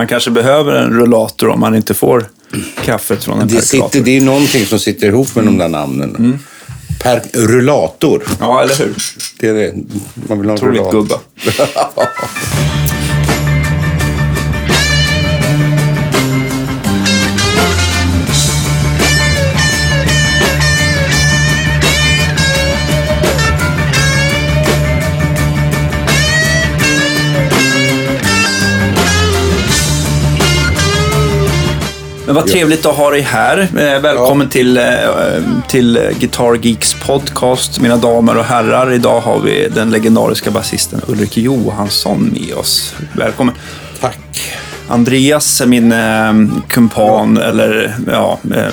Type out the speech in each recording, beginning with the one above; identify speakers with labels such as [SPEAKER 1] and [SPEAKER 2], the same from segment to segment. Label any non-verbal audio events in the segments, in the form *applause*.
[SPEAKER 1] Man kanske behöver en rullator om man inte får kaffet från en
[SPEAKER 2] Det, sitter,
[SPEAKER 1] perkulator.
[SPEAKER 2] det är någonting som sitter ihop med de där namnen. Per, rullator.
[SPEAKER 1] Ja, eller hur?
[SPEAKER 2] Det är det. Man vill ha en
[SPEAKER 1] Otroligt
[SPEAKER 2] rullator.
[SPEAKER 1] gubba. *laughs* Men vad trevligt att ha dig här. Eh, Välkommen till, eh, till Guitar Geeks podcast, mina damer och herrar. Idag har vi den legendariska basisten Ulrik Johansson med oss. Välkommen.
[SPEAKER 2] Tack.
[SPEAKER 1] Andreas är min eh, kumpan, eller ja, eh,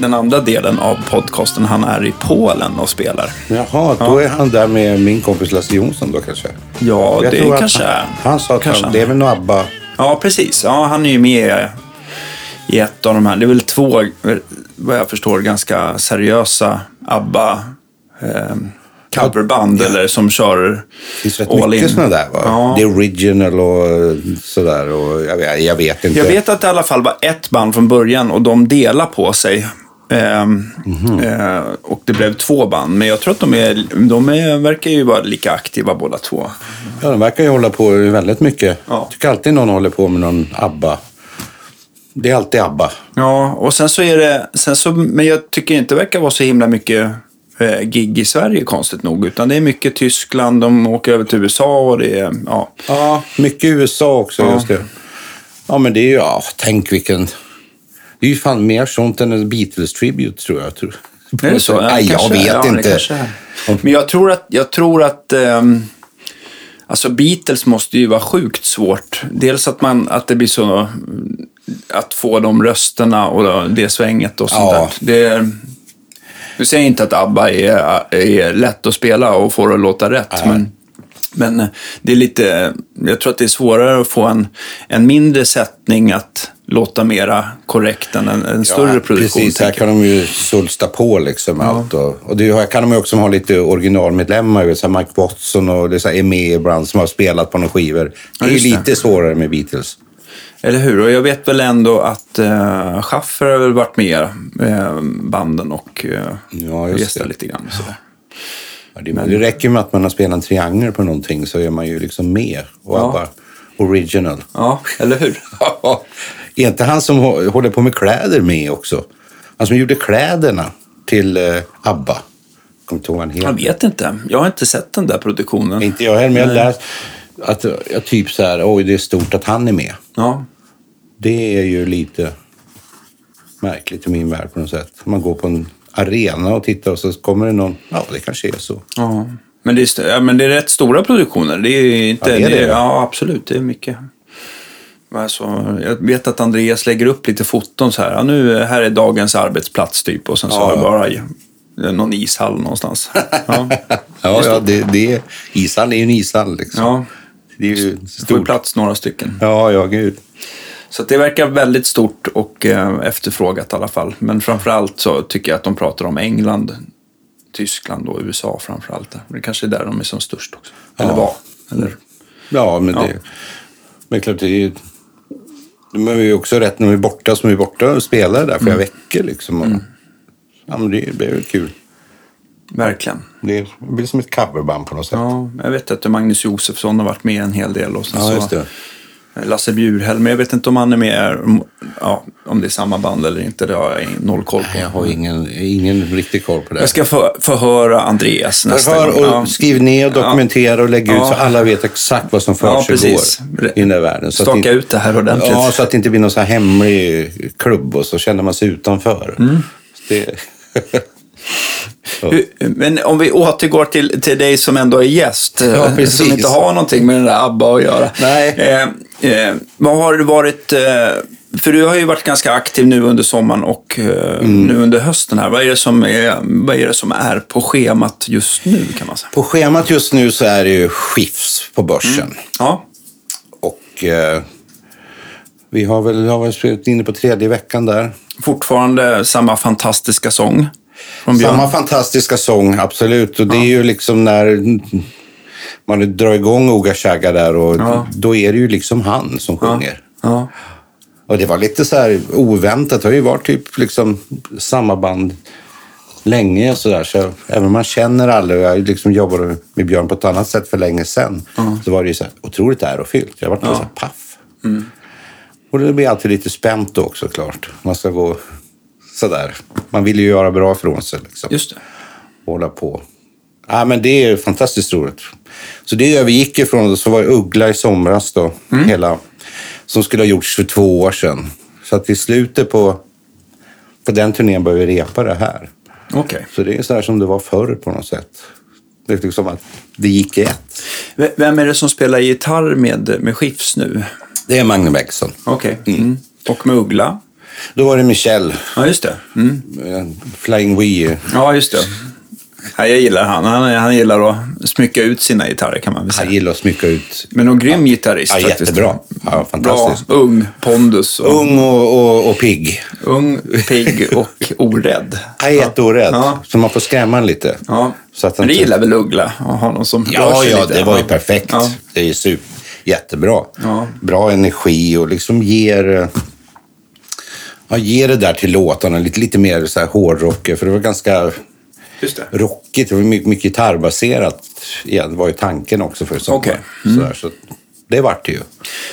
[SPEAKER 1] den andra delen av podcasten. Han är i Polen och spelar.
[SPEAKER 2] Jaha, då är han där med min kompis Lasse Jonsson då kanske?
[SPEAKER 1] Ja,
[SPEAKER 2] Jag
[SPEAKER 1] det kanske
[SPEAKER 2] han. Han sa att
[SPEAKER 1] Kanske
[SPEAKER 2] han, det är väl något ABBA.
[SPEAKER 1] Ja, precis. Ja, han är ju med i ett av de här. Det är väl två, vad jag förstår, ganska seriösa ABBA eh, coverband eller som kör
[SPEAKER 2] Det finns rätt
[SPEAKER 1] all
[SPEAKER 2] mycket sådana där va?
[SPEAKER 1] Ja.
[SPEAKER 2] The Original och eh, sådär. Och jag, vet- jag vet inte.
[SPEAKER 1] Jag vet att det i alla fall var ett band från början och de delar på sig. Ehm,
[SPEAKER 2] Mhm.
[SPEAKER 1] eh, och det blev två band. Men jag tror att de, är, de är, verkar ju vara lika aktiva båda två.
[SPEAKER 2] Ja, de verkar ju hålla på väldigt mycket.
[SPEAKER 1] Ja.
[SPEAKER 2] Jag tycker alltid någon håller på med någon ABBA. Det är alltid ABBA.
[SPEAKER 1] Ja, och sen så är det, sen så, men jag tycker inte det verkar vara så himla mycket eh, gig i Sverige konstigt nog. Utan det är mycket Tyskland, de åker över till USA och det är, ja.
[SPEAKER 2] Ja, mycket USA också.
[SPEAKER 1] Ja.
[SPEAKER 2] Just det. Ja, men det är ju, ja, tänk vilken... Det är ju fan mer sånt än en Beatles-tribute tror jag. Tror.
[SPEAKER 1] Är det så? Ja,
[SPEAKER 2] Nej, jag vet
[SPEAKER 1] ja,
[SPEAKER 2] inte.
[SPEAKER 1] Men jag tror att, jag tror att ehm, alltså Beatles måste ju vara sjukt svårt. Dels att, man, att det blir så, att få de rösterna och det svänget och sånt
[SPEAKER 2] Ja.
[SPEAKER 1] där. Det är, nu säger jag inte att ABBA är, är lätt att spela och få det att låta rätt, men men eh, det är lite, jag tror att det är svårare att få en, en mindre sättning att låta mera korrekt än en, en större produktion.
[SPEAKER 2] Precis, här kan de ju sulsta på liksom allt. Och, och det här kan de ju också ha lite originalmedlemmar. Så här Mike Watson och det är så här är med ibland som har spelat på några skivor. Det
[SPEAKER 1] Ja,
[SPEAKER 2] är ju
[SPEAKER 1] just det.
[SPEAKER 2] lite svårare med Beatles.
[SPEAKER 1] Eller hur? Och jag vet väl ändå att uh, Schaffer har väl varit med eh, banden och uh,
[SPEAKER 2] Ja,
[SPEAKER 1] gästat lite grann. Sådär.
[SPEAKER 2] Ja, det, det räcker med att man har spelat en triangel på någonting så är man ju liksom med. Och
[SPEAKER 1] Ja.
[SPEAKER 2] bara original.
[SPEAKER 1] Ja, eller hur? *laughs*
[SPEAKER 2] är inte han som hå- håller på med kläder med också? Han som gjorde kläderna till eh, ABBA.
[SPEAKER 1] Jag vet inte. Jag har inte sett den där produktionen.
[SPEAKER 2] Inte jag heller, men jag har läst att jag typ så här, oj det är stort att han är med.
[SPEAKER 1] Ja.
[SPEAKER 2] Det är ju lite märkligt i min värld på något sätt. Man går på en arena och tittar och så kommer det någon, ja det kanske är så.
[SPEAKER 1] ja. Men, det är, ja, men det är rätt stora produktioner. Det är inte...
[SPEAKER 2] Ja, det är det.
[SPEAKER 1] ja, absolut. Det är mycket. Alltså, jag vet att Andreas lägger upp lite foton så här. Ja, nu, här är dagens arbetsplats typ. Och sen så
[SPEAKER 2] Ja,
[SPEAKER 1] har bara någon ishall någonstans. *laughs* Ja,
[SPEAKER 2] Ja, ja det, det, ishall är ju en ishall liksom.
[SPEAKER 1] ja.
[SPEAKER 2] Det är ju
[SPEAKER 1] Det
[SPEAKER 2] stort.
[SPEAKER 1] plats några stycken.
[SPEAKER 2] Ja, ja, gud.
[SPEAKER 1] Så det verkar väldigt stort och eh, efterfrågat i alla fall. Men framförallt så tycker jag att de pratar om England, Tyskland och USA framförallt. Det kanske är där de är som störst också. Eller
[SPEAKER 2] Ja.
[SPEAKER 1] var. Eller,
[SPEAKER 2] Ja, men
[SPEAKER 1] Ja.
[SPEAKER 2] det... Men klart, det är ju... De är ju också rätt när vi är borta som vi är borta och spelar där flera
[SPEAKER 1] Mm.
[SPEAKER 2] veckor liksom. Och, Ja, men det blir väl kul.
[SPEAKER 1] Verkligen.
[SPEAKER 2] Det blir som ett coverband på något sätt.
[SPEAKER 1] Ja, jag vet att Magnus Josefsson har varit med en hel del. Och sen
[SPEAKER 2] Ja,
[SPEAKER 1] så
[SPEAKER 2] just det.
[SPEAKER 1] Lasse Bjurhäll, men jag vet inte om han är med, ja, om det är samma band eller inte. Det har jag noll koll på.
[SPEAKER 2] Jag har ingen, ingen riktig koll på det.
[SPEAKER 1] Jag ska få, få höra Andreas nästa
[SPEAKER 2] Hör
[SPEAKER 1] gång.
[SPEAKER 2] och
[SPEAKER 1] Ja.
[SPEAKER 2] skriv ner och dokumentera och lägg ut
[SPEAKER 1] Ja.
[SPEAKER 2] så alla vet exakt vad som
[SPEAKER 1] Ja,
[SPEAKER 2] försiggår
[SPEAKER 1] precis.
[SPEAKER 2] i den där världen. Så
[SPEAKER 1] Staka
[SPEAKER 2] inte-
[SPEAKER 1] ut det här ordentligt.
[SPEAKER 2] Ja, så att det inte blir någon så här hemlig klubb och så känner man sig utanför.
[SPEAKER 1] Mm.
[SPEAKER 2] Det... *laughs*
[SPEAKER 1] Men om vi återgår till, till dig som ändå är gäst, eh,
[SPEAKER 2] Ja, precis.
[SPEAKER 1] som inte har någonting med den där ABBA att göra.
[SPEAKER 2] Nej.
[SPEAKER 1] Eh, eh, vad har du varit, eh, för du har ju varit ganska aktiv nu under sommaren och eh,
[SPEAKER 2] Mm.
[SPEAKER 1] nu under hösten här. Vad är, det som är, vad är det som är på schemat just nu kan man säga?
[SPEAKER 2] På schemat just nu så är det ju skifts på börsen.
[SPEAKER 1] Ja,
[SPEAKER 2] Och eh, vi har väl, har väl spelat inne på tredje veckan där.
[SPEAKER 1] fortfarande samma fantastiska sång.
[SPEAKER 2] Samma fantastiska sång, absolut. Och det är ju liksom när man drar igång Oga Chagga där och
[SPEAKER 1] Ja.
[SPEAKER 2] då är det ju liksom han som sjunger.
[SPEAKER 1] Ja.
[SPEAKER 2] Och det var lite så här oväntat. Det har ju varit typ liksom samma band länge och så där. Så även om man känner alla och jag liksom jobbade med Björn på ett annat sätt för länge sedan. Så var det ju så här otroligt ärofyllt. Jag var ja. så här paff. Och det blir alltid lite spänt då också klart. Man ska gå sådär. Man vill ju göra bra ifrån sig. Liksom.
[SPEAKER 1] Just det.
[SPEAKER 2] Hålla på. Ja, men det är fantastiskt roligt. Så det övergick ifrån, så var det Uggla i somras då, hela, som skulle ha gjorts för två år sedan. Så att i slutet på, på den turnén började vi repa det här.
[SPEAKER 1] Okej.
[SPEAKER 2] Så det är så här som det var förr på något sätt. Det är liksom att det gick i ett.
[SPEAKER 1] Vem är det som spelar gitarr med, med Skifs nu?
[SPEAKER 2] Det är Magne Bengtsson.
[SPEAKER 1] Okej. Mm. Och med Uggla?
[SPEAKER 2] Då var det Michel,
[SPEAKER 1] Ja, just det. Mm.
[SPEAKER 2] eh, Flying Wee.
[SPEAKER 1] Ja, just det. Ja, jag gillar han. han. Han gillar att smycka ut sina gitarrer kan man väl säga.
[SPEAKER 2] Han gillar att smycka ut.
[SPEAKER 1] Men en grym gitarrist
[SPEAKER 2] Ja,
[SPEAKER 1] faktiskt.
[SPEAKER 2] jättebra. Ja,
[SPEAKER 1] Bra,
[SPEAKER 2] fantastiskt.
[SPEAKER 1] ung, pondus. Och,
[SPEAKER 2] Ung och, och, och pigg.
[SPEAKER 1] ung, pigg och orädd.
[SPEAKER 2] Han är jätteorädd.
[SPEAKER 1] Ja.
[SPEAKER 2] Så man får skrämma honom lite.
[SPEAKER 1] Ja.
[SPEAKER 2] Så att
[SPEAKER 1] Men det gillar väl Uggla? Att ha någon som rör
[SPEAKER 2] Ja,
[SPEAKER 1] sig
[SPEAKER 2] ja,
[SPEAKER 1] lite.
[SPEAKER 2] det var ju perfekt.
[SPEAKER 1] Ja.
[SPEAKER 2] Det är super, jättebra.
[SPEAKER 1] Ja.
[SPEAKER 2] Bra energi och liksom ger, eh, ja, ger det där till låtarna lite, lite mer så här hårdrock. För det var ganska
[SPEAKER 1] Just det.
[SPEAKER 2] rockigt. Det var mycket, mycket gitarrbaserat. Igen, det var ju tanken också för sommar.
[SPEAKER 1] Okej. Mm.
[SPEAKER 2] Sådär, så det vart det ju.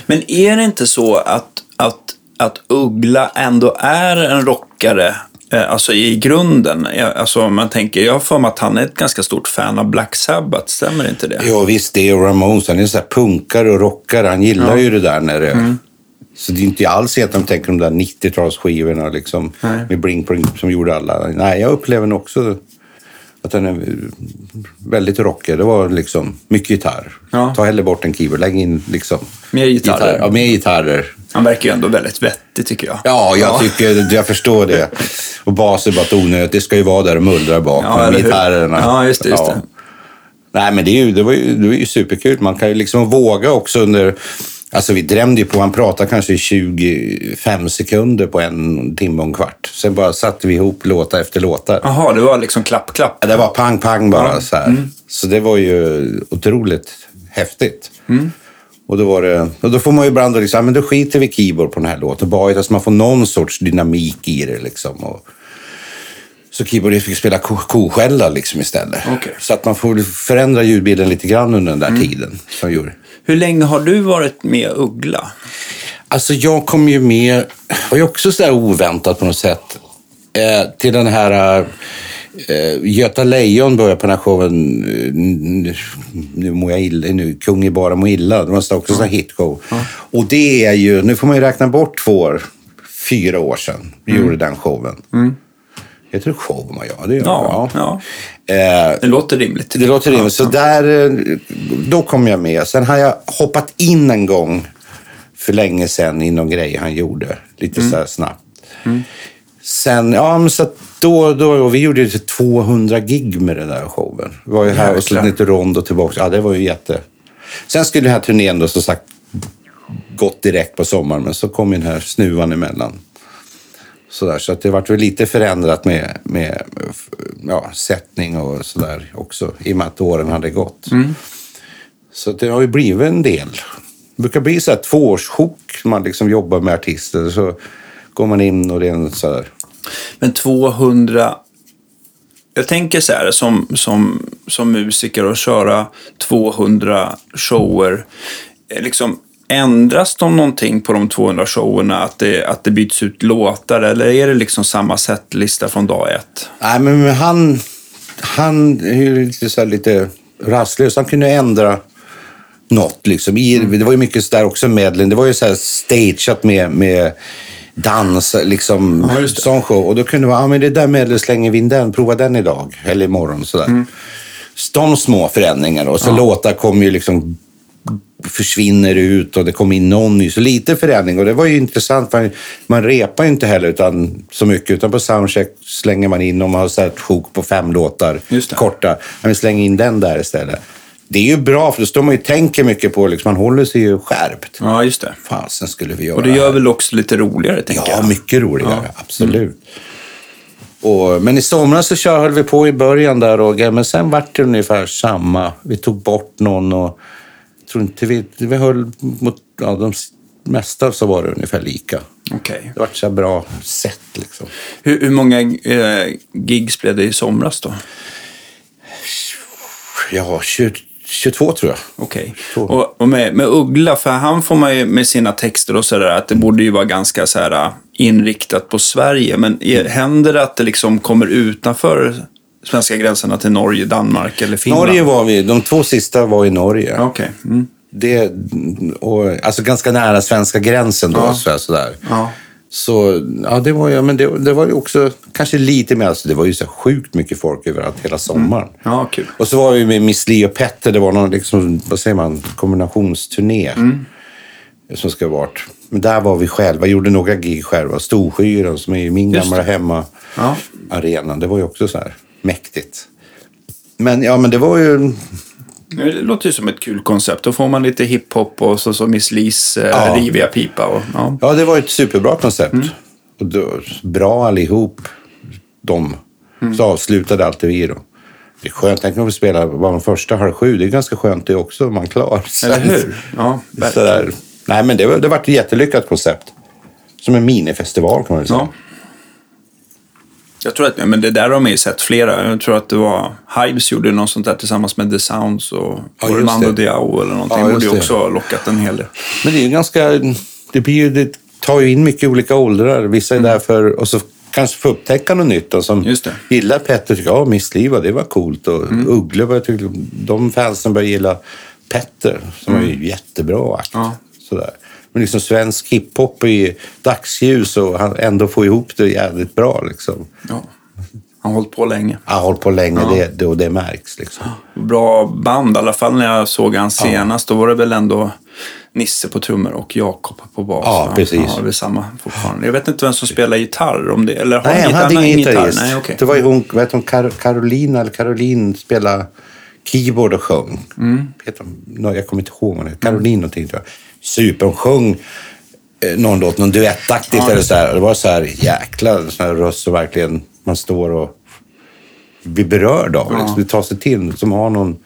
[SPEAKER 1] Men är det inte så att, att, att Uggla ändå är en rockare, eh, alltså i grunden? Alltså om man tänker, jag har för mig att han är ett ganska stort fan av Black Sabbath, stämmer inte det?
[SPEAKER 2] Ja, visst, det är Ramones. Han är så här punkare och rockare. Han gillar ju det där när det...
[SPEAKER 1] Mm.
[SPEAKER 2] Så det är inte alls att de tänker de där 90-talsskivorna liksom,
[SPEAKER 1] Nej.
[SPEAKER 2] med Bling Bling som gjorde alla. Nej, jag upplever nog också att den är väldigt rockig. Det var liksom mycket gitarr.
[SPEAKER 1] Ja.
[SPEAKER 2] Ta hellre bort en keyboard, lägg in liksom...
[SPEAKER 1] Mer gitarrer.
[SPEAKER 2] Gitarr. Ja, mer gitarrer.
[SPEAKER 1] Han verkar ju ändå väldigt vettig tycker jag.
[SPEAKER 2] Ja, jag tycker, jag förstår det. Och bas är bara ett onödigt. Det ska ju vara där och mullra bak.
[SPEAKER 1] Ja,
[SPEAKER 2] med gitarrerna.
[SPEAKER 1] Ja, just det, just det.
[SPEAKER 2] Nej, men det, är ju, det, var ju, det var ju superkul. Man kan ju liksom våga också under... Alltså vi drämde ju på, han pratade kanske i 25 sekunder på en timme och en kvart. Sen bara satte vi ihop låtar efter låtar.
[SPEAKER 1] Jaha, det var liksom klapp, klapp.
[SPEAKER 2] Ja, Det var pang, pang bara
[SPEAKER 1] Ja.
[SPEAKER 2] så.
[SPEAKER 1] Mm.
[SPEAKER 2] Så det var ju otroligt häftigt.
[SPEAKER 1] Mm.
[SPEAKER 2] Och då, var det, och då får man ju ibland liksom, men då skiter vi keyboard på den här låten. Bara att man får någon sorts dynamik i det liksom. Och, så keyboardet fick spela ko- koskälla liksom istället.
[SPEAKER 1] Okej.
[SPEAKER 2] Så att man får förändra ljudbilden lite grann under den där
[SPEAKER 1] Mm.
[SPEAKER 2] tiden. Som gjorde.
[SPEAKER 1] Hur länge har du varit med Uggla?
[SPEAKER 2] Alltså jag kom ju med, var ju också så där oväntat på något sätt, eh, till den här eh, Göta Lejon började på den här showen, eh, nu, nu mår jag illa, nu, Kung är bara må illa. Det var också en sån här hitshow. Och det är ju, nu får man ju räkna bort två år, fyra år sedan vi gjorde den showen. Heter det show? man? Ja, det gör
[SPEAKER 1] Ja, ja.
[SPEAKER 2] Eh,
[SPEAKER 1] Det låter rimligt.
[SPEAKER 2] det låter rimligt. Så där, eh, då kom jag med. Sen har jag hoppat in en gång för länge sedan i någon grej han gjorde. Lite så här snabbt. Sen, ja men så att då, då, vi gjorde ju 200 gig med den där showen. Vi var ju här och
[SPEAKER 1] Jäklar.
[SPEAKER 2] lite rond och tillbaka. Ja, det var ju jätte... Sen skulle den här turnén då som sagt gått direkt på sommaren, men så kom ju den här snuvan emellan. Sådär, så att det vart väl lite förändrat med, med ja, sättning och sådär också, i och med att åren hade gått. Så det har ju blivit en del. Det brukar bli så här tvåårssjok när man liksom jobbar med artister. Så går man in och det är en så här...
[SPEAKER 1] Men 200... Jag tänker så här, som, som, som musiker och köra 200 shower. eh, Liksom, ändras de någonting på de 200 showerna? Att det, att det byts ut låtar? Eller är det liksom samma setlista från dag ett?
[SPEAKER 2] Nej, men han, han är ju lite, så här, lite rastlös. Han kunde ändra något. Liksom. I, Det var ju mycket så där också medlen. Det var ju så här stageat med, med dans, liksom,
[SPEAKER 1] Ja,
[SPEAKER 2] sån show. Och då kunde vara, ja men det där medlet slänger vi in den, prova den idag. Eller imorgon sådär.
[SPEAKER 1] Mm.
[SPEAKER 2] De små förändringar och så låtar kommer ju liksom försvinner ut och det kommer in någon ny. Så lite förändring och det var ju intressant för man repar ju inte heller utan, så mycket utan på soundcheck slänger man in om man har ett sjok på fem låtar korta. Vill slänga in den där istället. Det är ju bra för då står man ju och tänker mycket på liksom, man håller sig ju skärpt.
[SPEAKER 1] Ja, just det.
[SPEAKER 2] Fasen skulle vi göra.
[SPEAKER 1] Och det gör väl också lite roligare, tänker
[SPEAKER 2] Ja,
[SPEAKER 1] jag.
[SPEAKER 2] mycket roligare. Absolut. Och, men i somras så kör, höll vi på i början där, Roger, men sen vart det ungefär samma. Vi tog bort någon och tror inte vi, vi höll mot ja, de mesta så var det ungefär lika.
[SPEAKER 1] Okej.
[SPEAKER 2] Det var så bra sätt liksom.
[SPEAKER 1] Hur, hur många eh, gigs blev det i somras då?
[SPEAKER 2] Ja, 20, 22 tror jag.
[SPEAKER 1] Okej.
[SPEAKER 2] Så.
[SPEAKER 1] Och, och med, med Uggla, för han får man ju med sina texter och sådär att det borde ju vara ganska så här äh, inriktat på Sverige. Men är, händer det att det liksom kommer utanför svenska gränserna till Norge, Danmark eller Finland?
[SPEAKER 2] Norge var vi, de två sista var i Norge.
[SPEAKER 1] Okej. Mm.
[SPEAKER 2] Det, och, alltså ganska nära svenska gränsen då.
[SPEAKER 1] Ja.
[SPEAKER 2] Så sådär.
[SPEAKER 1] Ja.
[SPEAKER 2] Så ja, det var ju, men det, det var ju också kanske lite mer, alltså det var ju så sjukt mycket folk överallt hela sommaren.
[SPEAKER 1] ja, kul.
[SPEAKER 2] Och så var vi med Miss Li och Petter, det var någon liksom, vad säger man, kombinationsturné. Som ska varit. Men där var vi själva, gjorde några gig själva. Storskyran som är min
[SPEAKER 1] Just
[SPEAKER 2] gamla
[SPEAKER 1] det.
[SPEAKER 2] hemma
[SPEAKER 1] Ja.
[SPEAKER 2] Det var ju också så här mäktigt. Men ja, men det var ju...
[SPEAKER 1] Det låter ju som ett kul koncept. Då får man lite hiphop och så, så Miss Lis eh,
[SPEAKER 2] Ja.
[SPEAKER 1] riviga pipa. Och, ja.
[SPEAKER 2] Ja, det var ett superbra koncept. Och då, bra allihop. De. Så avslutade alltid vi då. Det är skönt. Tänk om vi spelar var de första halv sju. Det är ganska skönt det också om man klarar.
[SPEAKER 1] Eller hur? Ja, verkligen.
[SPEAKER 2] Sådär. Nej, men det, var, det var ett jättelyckat koncept. Som en minifestival kan man väl säga.
[SPEAKER 1] Ja. Jag tror att, men det där har man ju sett flera. Jag tror att det var Hives gjorde något sånt där tillsammans med The Sounds och
[SPEAKER 2] Ja,
[SPEAKER 1] det
[SPEAKER 2] det.
[SPEAKER 1] Diao eller någonting.
[SPEAKER 2] Ja, just
[SPEAKER 1] borde ju
[SPEAKER 2] det.
[SPEAKER 1] också ha lockat en hel del.
[SPEAKER 2] Men det är ju ganska... Det, blir ju, det tar ju in mycket olika åldrar. Vissa är där för... Och så kanske få upptäcka något nytt. Och som
[SPEAKER 1] Mm. Det. Mm.
[SPEAKER 2] gillar Petter tycker ja, Miss Liva, det var coolt. Och Uggle, var, tyckte, de fansen börjar gilla Petter, som är ju jättebra akt.
[SPEAKER 1] Mm. Ja.
[SPEAKER 2] Sådär. Men liksom svensk hiphop i dagsljus och han ändå får ihop det jävligt bra. Liksom.
[SPEAKER 1] Ja. Han har hållit på länge.
[SPEAKER 2] Jag har hållit på länge det, det, och det märks. Liksom.
[SPEAKER 1] Bra band, i alla fall när jag såg han senast. Då var det väl ändå Nisse på trummor och Jakob på bas.
[SPEAKER 2] Ja, precis.
[SPEAKER 1] Ja, det är samma fortfarande. Jag vet inte vem som spelar gitarr. Om det, eller har
[SPEAKER 2] Nej, han hade ingen gitarrist.
[SPEAKER 1] Nej, okej.
[SPEAKER 2] Det var ju hon, heter hon, Kar Carolina eller Caroline spelade keyboard och sjöng.
[SPEAKER 1] Mm.
[SPEAKER 2] Jag kommer inte ihåg vad hon heter. Caroline någonting tror jag. Super. Hon sjöng eh, någon låt, någon duettaktigt
[SPEAKER 1] Ja,
[SPEAKER 2] eller så här. Det var så här jäkla sån här röst som verkligen man står och blir berörd av.
[SPEAKER 1] Ja.
[SPEAKER 2] Liksom. Det tar sig till. Som har någon...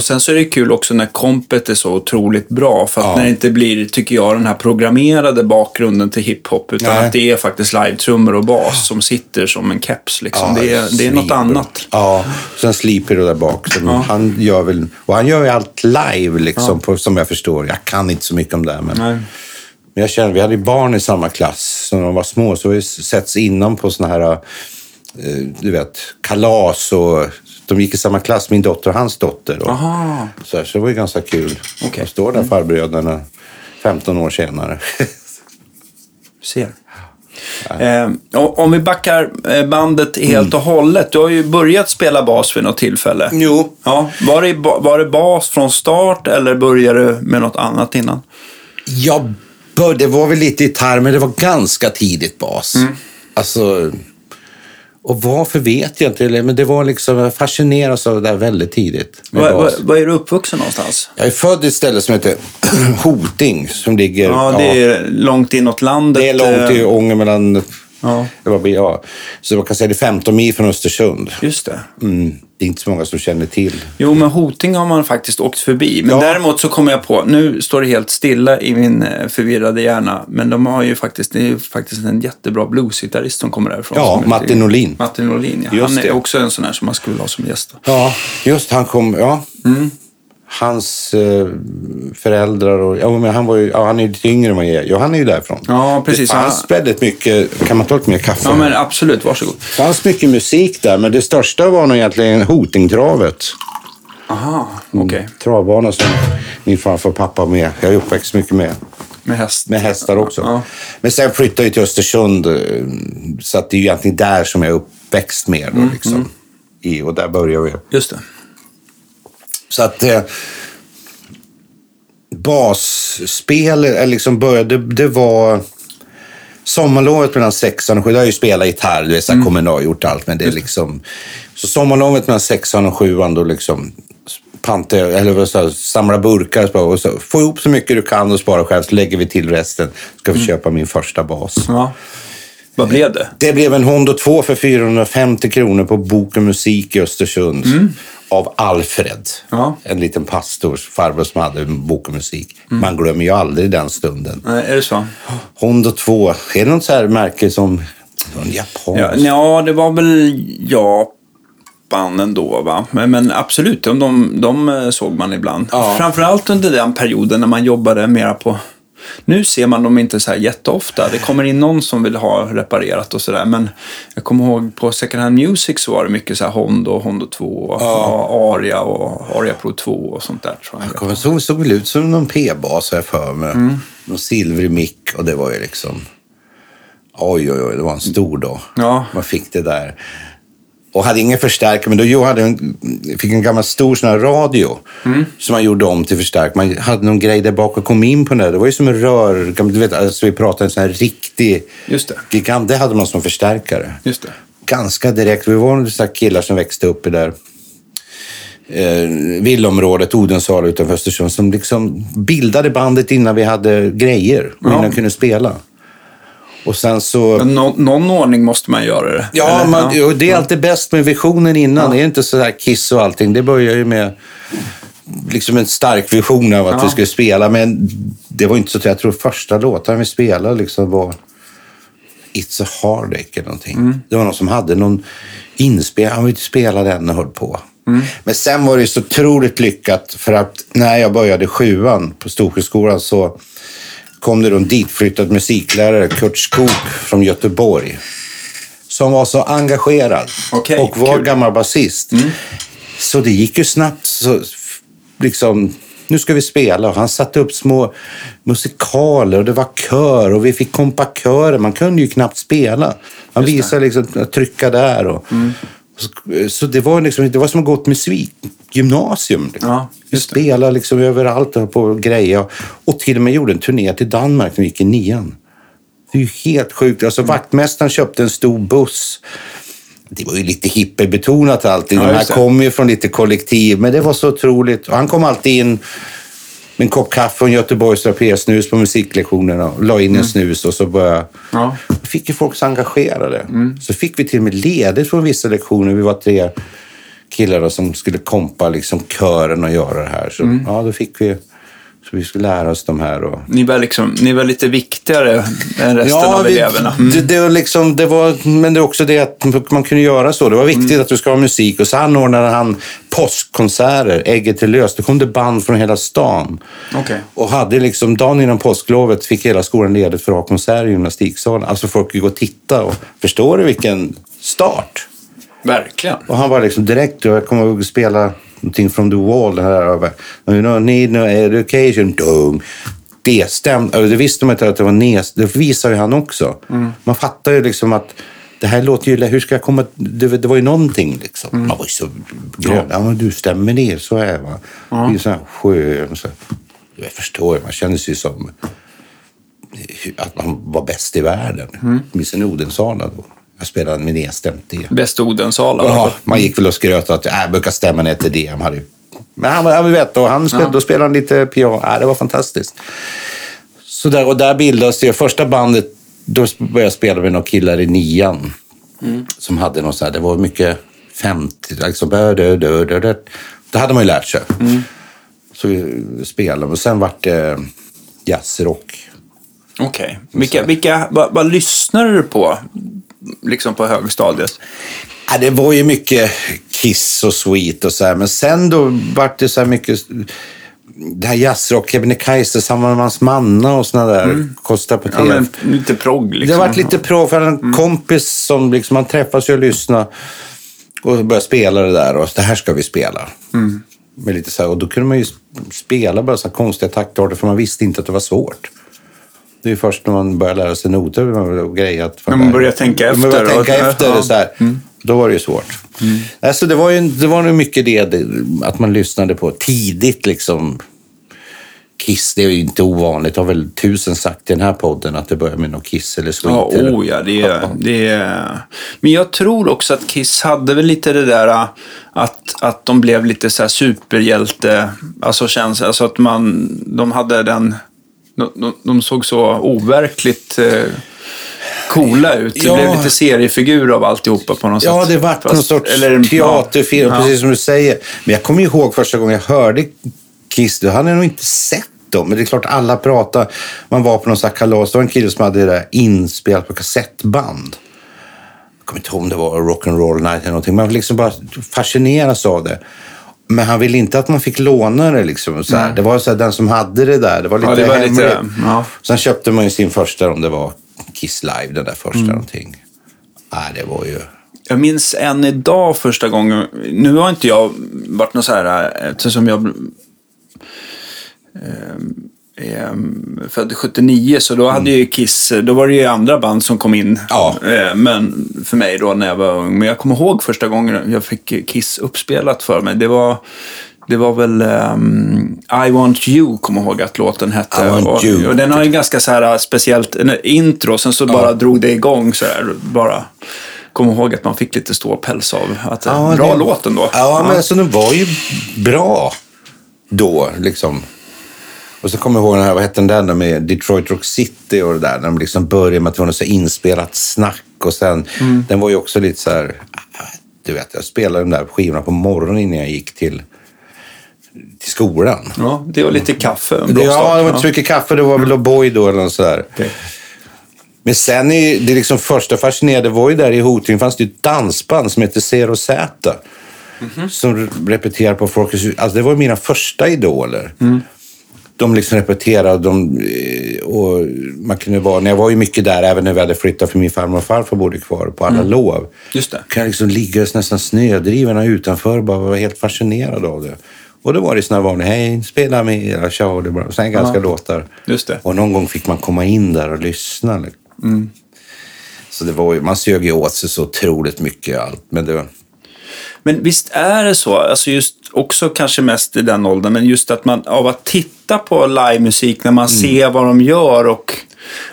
[SPEAKER 1] Och sen så är det kul också när kompet är så otroligt bra. För att
[SPEAKER 2] Ja.
[SPEAKER 1] när det inte blir, tycker jag, den här programmerade bakgrunden till hiphop. Utan
[SPEAKER 2] Nej.
[SPEAKER 1] att det är faktiskt live-trummor och bas som sitter som en keps. Liksom. det, är, det är något annat.
[SPEAKER 2] Ja, sen Sleeper då där bak. Som han gör väl, och han gör ju allt live liksom, på, som jag förstår. Jag kan inte så mycket om det. här, Men...
[SPEAKER 1] Nej.
[SPEAKER 2] Men jag känner, vi hade barn i samma klass när de var små. Så vi setts innan på såna här, eh, du vet, kalas och de gick i samma klass, min dotter och hans dotter. Och,
[SPEAKER 1] Aha.
[SPEAKER 2] så, här, så det var ju ganska kul.
[SPEAKER 1] Okej.
[SPEAKER 2] De står där farbröderna 15 år senare.
[SPEAKER 1] Ser. Eh, om vi backar eh, bandet helt och hållet. Du har ju börjat spela bas vid något tillfälle.
[SPEAKER 2] jo.
[SPEAKER 1] Ja, var, det, var det bas från start eller började du med något annat innan?
[SPEAKER 2] Jag bör, det var väl lite gitarr, men det var ganska tidigt bas.
[SPEAKER 1] Mm.
[SPEAKER 2] Alltså, och varför vet jag inte, men det var liksom, jag fascineras av det där väldigt tidigt.
[SPEAKER 1] Var, var, var är du uppvuxen någonstans?
[SPEAKER 2] Jag är född i ett ställe som heter *clears throat* Hoting, som ligger...
[SPEAKER 1] Ja, det är långt inåt landet.
[SPEAKER 2] Det är långt i
[SPEAKER 1] eh,
[SPEAKER 2] Ånge mellan...
[SPEAKER 1] Ja,
[SPEAKER 2] Det var, ja. Så man kan säga det är 15 mil från Östersund.
[SPEAKER 1] just det.
[SPEAKER 2] Mm. Det är inte så många som känner till.
[SPEAKER 1] Jo, men Hoting har man faktiskt åkt förbi. Men
[SPEAKER 2] Ja.
[SPEAKER 1] däremot så kommer jag på, nu står det helt stilla i min eh, förvirrade hjärna, men de har ju faktiskt, det är ju faktiskt en jättebra bluesgitarrist som kommer därifrån.
[SPEAKER 2] Ja, Martin Norlin.
[SPEAKER 1] Martin Norlin, ja.
[SPEAKER 2] Just
[SPEAKER 1] Han är
[SPEAKER 2] det.
[SPEAKER 1] också en sån här som man skulle ha som gäst.
[SPEAKER 2] Ja, just han kom... Ja. Hans eh, föräldrar och... Ja, men han, var ju, ja, han är ju lite yngre än vad jag är. Ja, han är ju därifrån.
[SPEAKER 1] Ja, precis.
[SPEAKER 2] Det fanns väldigt mycket... Kan man ta lite mer kaffe?
[SPEAKER 1] Ja, men absolut. Varsågod.
[SPEAKER 2] Det fanns mycket musik där, men det största var nog egentligen Hotingtravet.
[SPEAKER 1] Aha, okej.
[SPEAKER 2] Travbana som min farfar och pappa var med. Jag är uppväxt mycket med.
[SPEAKER 1] Med häst.
[SPEAKER 2] Med hästar också.
[SPEAKER 1] Ja.
[SPEAKER 2] Men sen flyttade jag till Östersund. eh, Så att det är ju egentligen där som jag är uppväxt mer. Då,
[SPEAKER 1] Mm,
[SPEAKER 2] liksom. I, och där började jag.
[SPEAKER 1] Just det.
[SPEAKER 2] Så att eh, basspel eh, liksom började, det var sommarlovet mellan sexan och sjuan. Jag har ju spelat gitarr, du vet, så här kommunal, gjort allt. Men det är liksom... Så sommarlovet mellan sexan och sjuan då liksom panta, eller så här, samla burkar och så, få ihop så mycket du kan och spara själv så lägger vi till resten. Ska vi köpa min första bas.
[SPEAKER 1] Ja. Vad blev det?
[SPEAKER 2] Det blev en Hondo 2 för 450 kronor på Bok och musik i Östersund. Av Alfred.
[SPEAKER 1] Ja.
[SPEAKER 2] En liten pastors farbror som hade Bok och musik. Man glömmer ju aldrig den stunden.
[SPEAKER 1] Nej, är det så?
[SPEAKER 2] Hondo 2. Är det något så här märke som... En japan?
[SPEAKER 1] Ja, ja, det var väl Japan ändå, va? Men, men absolut, de, de, de eh, såg man ibland.
[SPEAKER 2] Ja.
[SPEAKER 1] Framförallt under den perioden när man jobbade mera på... Nu ser man dem inte så här jätteofta. Det kommer in någon som vill ha reparerat och sådär. Men jag kommer ihåg på Second Hand Music så var det mycket så här Hondo, Hondo 2, och Aria och Aria Pro 2 och sånt där tror jag.
[SPEAKER 2] Det såg, såg väl ut som någon P-bas har jag för mig. Någon silvrig mick och det var ju liksom... Oj, oj, oj, det var en stor dag.
[SPEAKER 1] Ja.
[SPEAKER 2] Man fick det där. Och hade ingen förstärkare, men då jag hade en, fick en gammal stor sån här radio som man gjorde om till förstärkare. Man hade någon grej där bak och kom in på den där. Det var ju som en rör, du vet, alltså vi pratade en sån här riktig
[SPEAKER 1] Just det.
[SPEAKER 2] gigant. Det hade man som förstärkare.
[SPEAKER 1] Just det.
[SPEAKER 2] Ganska direkt. Vi var några killar som växte upp i där eh, villaområdet Odensala utanför Östersund som liksom bildade bandet innan vi hade grejer och innan vi kunde spela. Och sen så...
[SPEAKER 1] Men nå, någon ordning måste man göra det.
[SPEAKER 2] Ja,
[SPEAKER 1] eller?
[SPEAKER 2] man, och det är alltid bäst med visionen innan. Det är inte så där kiss och allting. Det börjar ju med liksom en stark vision av att
[SPEAKER 1] Ja.
[SPEAKER 2] vi skulle spela. Men det var inte så att jag tror första låten vi spelade liksom var It's a Heartache eller någonting.
[SPEAKER 1] Mm.
[SPEAKER 2] Det var någon som hade någon inspelning. Han ville spela den och höll på.
[SPEAKER 1] Mm.
[SPEAKER 2] Men sen var det så otroligt lyckat för att när jag började sjuan på Storsjöskolan så kom det då en ditflyttad musiklärare, Kurt Skog från Göteborg som var så engagerad
[SPEAKER 1] Okej,
[SPEAKER 2] och var
[SPEAKER 1] kul. Mm.
[SPEAKER 2] gammal basist. Så det gick ju snabbt. Så, liksom, nu ska vi spela. Och han satte upp små musikaler och det var kör och vi fick kompa körer. Man kunde ju knappt spela. Han visade liksom att trycka där. Och,
[SPEAKER 1] Mm.
[SPEAKER 2] så, det var, liksom, det var som att gå till musikgymnasium. Liksom.
[SPEAKER 1] Ja,
[SPEAKER 2] vi spelade liksom överallt och på grejer. Och till och med gjorde en turné till Danmark när vi gick i nian. Det är ju helt sjukt. Alltså, vaktmästaren köpte en stor buss. Det var ju lite hippiebetonat allting.
[SPEAKER 1] Ja,
[SPEAKER 2] De här kom ju från lite kollektiv, men det var så otroligt. Och han kom alltid in med en kopp kaffe och en Göteborgs snus på musiklektionerna och la in en snus och så började...
[SPEAKER 1] Mm. Ja. Mm.
[SPEAKER 2] Då fick ju folk så engagerade. Så fick vi till och med ledigt från vissa lektioner. Vi var tre killar då som skulle kompa liksom kören och göra det här. Så
[SPEAKER 1] Mm.
[SPEAKER 2] ja, då fick vi... Så vi skulle lära oss de här. Och,
[SPEAKER 1] Ni var, liksom, ni var lite viktigare än resten av
[SPEAKER 2] vi-
[SPEAKER 1] eleverna. Mm.
[SPEAKER 2] Det, det, var liksom, det var, men det är också det att man kunde göra så. Det var viktigt
[SPEAKER 1] Mm.
[SPEAKER 2] att du ska ha musik. Och så anordnade han påskkonserter, Ägget till lös. Det kom det band från hela stan.
[SPEAKER 1] Okej.
[SPEAKER 2] Och hade liksom, dagen innan påsklovet fick hela skolan ledigt för att ha konserter i gymnastiksalen. Alltså folk fick gå och titta. Och, förstår du vilken start?
[SPEAKER 1] Verkligen.
[SPEAKER 2] Och han var liksom direkt, jag kommer ihåg att spela någonting från The Wall, det här över. You don't need no education. Dung. Det stämde. Det visste man inte att det var nes. Det visar ju han också. Man fattar ju liksom att det här låter ju... Hur ska jag komma... Det, det var ju någonting liksom. Man var ju så grön. Ja, men du stämmer ner, så är va. Det är ju så här skön. Så. Jag förstår, man känner sig som att man var bäst i världen. Mm. En Odensala då. Jag spelade med nedstämt det.
[SPEAKER 1] Bäst Odensala.
[SPEAKER 2] Ja, man gick väl och skröt att äh, jag brukar stämma ner till ju- men han, han vet, och han spelade, då spelade han lite piano. Äh, det var fantastiskt. Så där, och där bildades det. Första bandet, då började jag spela med några killar i nian. Som hade något så här, det var mycket 50, liksom, dö. Det hade man ju lärt sig. Så vi spelade, och sen vart det jazzrock.
[SPEAKER 1] Okej. Vilka, vilka, vad, vad lyssnade du på liksom på högstadiet?
[SPEAKER 2] Ja, det var ju mycket Kiss och Sweet och så här. Men sen då vart det så här mycket... Det här jazzrock, Kebnekaise, Sammanmans Manna och såna där. På
[SPEAKER 1] Mm. Ja,
[SPEAKER 2] TV.
[SPEAKER 1] men, lite progg liksom.
[SPEAKER 2] Det har varit lite pro, för en
[SPEAKER 1] Mm.
[SPEAKER 2] kompis som liksom, man träffas och lyssnar och börjar spela det där och det här ska vi spela.
[SPEAKER 1] Mm.
[SPEAKER 2] Med lite så här, och då kunde man ju spela bara så här konstiga taktarter för man visste inte att det var svårt. Det är först när man börjar lära sig noter och grejer. Att
[SPEAKER 1] När man börjar tänka
[SPEAKER 2] Man börjar
[SPEAKER 1] efter och-
[SPEAKER 2] tänka efter.
[SPEAKER 1] Mm.
[SPEAKER 2] Så här. Då var det ju svårt. Alltså, det var ju det var nog mycket det, att man lyssnade på tidigt. liksom. Kiss, det är ju inte ovanligt. Det har väl tusen sagt i den här podden att det börjar med något Kiss eller Sweet.
[SPEAKER 1] Ja,
[SPEAKER 2] eller...
[SPEAKER 1] oh ja, det är, det är... Men jag tror också att Kiss hade väl lite det där äh, att, att de blev lite så här superhjälte, alltså känns alltså att man, de hade den, de, de, såg så overkligt, eh, coola ut. Det
[SPEAKER 2] Ja.
[SPEAKER 1] blev lite seriefigur av alltihopa på något
[SPEAKER 2] Ja,
[SPEAKER 1] sätt.
[SPEAKER 2] det vart
[SPEAKER 1] Fast-
[SPEAKER 2] någon sorts
[SPEAKER 1] eller-
[SPEAKER 2] teaterfilm,
[SPEAKER 1] Ja.
[SPEAKER 2] precis som du säger. Men jag kommer ihåg första gången jag hörde Kiss, då hade jag nog inte sett dem. Men det är klart, alla pratar. Man var på någon sån här kalas, det var en kille som hade det där inspelat på kassettband. Jag kommer inte ihåg om det var Rock'n'Roll Night eller någonting. Man liksom bara fascineras av det. Men han ville inte att man fick låna det. Liksom, så. Det var så här, den som hade det där. Det var lite
[SPEAKER 1] Ja, det var
[SPEAKER 2] hemligt.
[SPEAKER 1] lite, ja.
[SPEAKER 2] Sen köpte man ju sin första, om det var Kiss Live, den där första
[SPEAKER 1] Mm.
[SPEAKER 2] någonting. Nej, det var ju...
[SPEAKER 1] Jag minns än idag första gången. Nu har inte jag varit någon så här, eftersom jag eh, eh, född 79, så då hade ju Kiss, då var det ju andra band som kom in.
[SPEAKER 2] Ja.
[SPEAKER 1] Eh, men för mig då när jag var ung. Men jag kommer ihåg första gången jag fick Kiss uppspelat för mig. Det var det var väl ehm, I want you, kommer ihåg att låten hette.
[SPEAKER 2] I want
[SPEAKER 1] och,
[SPEAKER 2] you.
[SPEAKER 1] och den har ju ganska så här speciellt en intro, sen så bara drog det igång så här. Bara kom ihåg att man fick lite ståpäls av att en bra
[SPEAKER 2] det-
[SPEAKER 1] låt ändå.
[SPEAKER 2] Ja, men alltså den var ju bra då, liksom. Och så kommer jag ihåg den här, vad hette den där med Detroit Rock City och det där. När de liksom började med att det var något så inspelat snack och sen,
[SPEAKER 1] Mm.
[SPEAKER 2] den var ju också lite så här, du vet, jag spelade de där skivorna på morgonen innan jag gick till, till skolan.
[SPEAKER 1] Ja, det var lite kaffe. En
[SPEAKER 2] Det, ja, det var inte så mycket kaffe, det var väl O'boy då eller något sådär. Men sen är det liksom första fascinerande var ju där i Hoting fanns det ett dansband som hette Zero Z. Som repeterade på Folkets. Alltså det var mina första idoler. De liksom repeterade de, eh, och man kunde vara, när jag var ju mycket där även när vi hade flyttat för min farmor och farfar bodde kvar på alla lov.
[SPEAKER 1] Just det.
[SPEAKER 2] Kan jag liksom ligga nästan snödriven utanför och bara vara helt fascinerad av det. Och då var det såna vanliga, hej, spela med era Charlie Brown. Sen ganska
[SPEAKER 1] Ja.
[SPEAKER 2] låtar.
[SPEAKER 1] Just det.
[SPEAKER 2] Och någon gång fick man komma in där och lyssna. liksom.
[SPEAKER 1] Mm.
[SPEAKER 2] Så det var ju, man sög ju åt sig så otroligt mycket allt. Men det
[SPEAKER 1] Men visst är det så, alltså just också kanske mest i den åldern, men just att man av att titta på livemusik när man
[SPEAKER 2] Mm.
[SPEAKER 1] ser vad de gör och,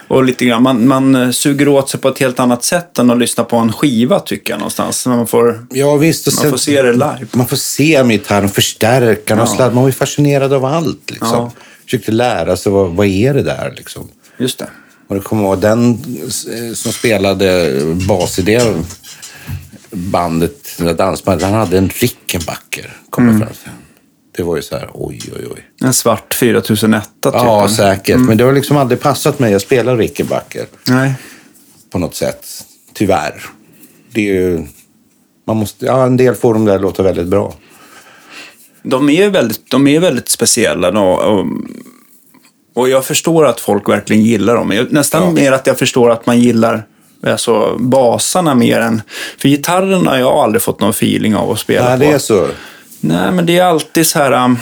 [SPEAKER 1] och lite grann, man, man suger åt sig på ett helt annat sätt än att lyssna på en skiva tycker jag någonstans. När man får,
[SPEAKER 2] ja visst. Och
[SPEAKER 1] man
[SPEAKER 2] sen,
[SPEAKER 1] får se det live.
[SPEAKER 2] man får se gitarren, förstärkaren och sladd. Man var ju fascinerad av allt. Liksom.
[SPEAKER 1] Ja.
[SPEAKER 2] Försökte lära sig, vad, vad är det där liksom?
[SPEAKER 1] Just det.
[SPEAKER 2] Och det kommer ihåg den eh, som spelade bas i det bandet, dansbandet, han hade en Rickenbacker. Kommer
[SPEAKER 1] Mm.
[SPEAKER 2] fram till. Det var ju så här, oj, oj, oj.
[SPEAKER 1] En svart 4001 typ.
[SPEAKER 2] Ja, säkert. Men det har liksom aldrig passat mig att spela Rickenbacker
[SPEAKER 1] Nej.
[SPEAKER 2] på något sätt. Tyvärr. Det är ju... Man måste, ja, en del får de där låta väldigt bra.
[SPEAKER 1] De är väldigt, de är väldigt speciella. då, Och, och jag förstår att folk verkligen gillar dem. Jag- Nästan
[SPEAKER 2] Ja.
[SPEAKER 1] mer att jag förstår att man gillar alltså, basarna mer än... För gitarren har jag aldrig fått någon feeling av att spela
[SPEAKER 2] Nej,
[SPEAKER 1] på.
[SPEAKER 2] det är så.
[SPEAKER 1] Nej, men det är alltid så här... Um,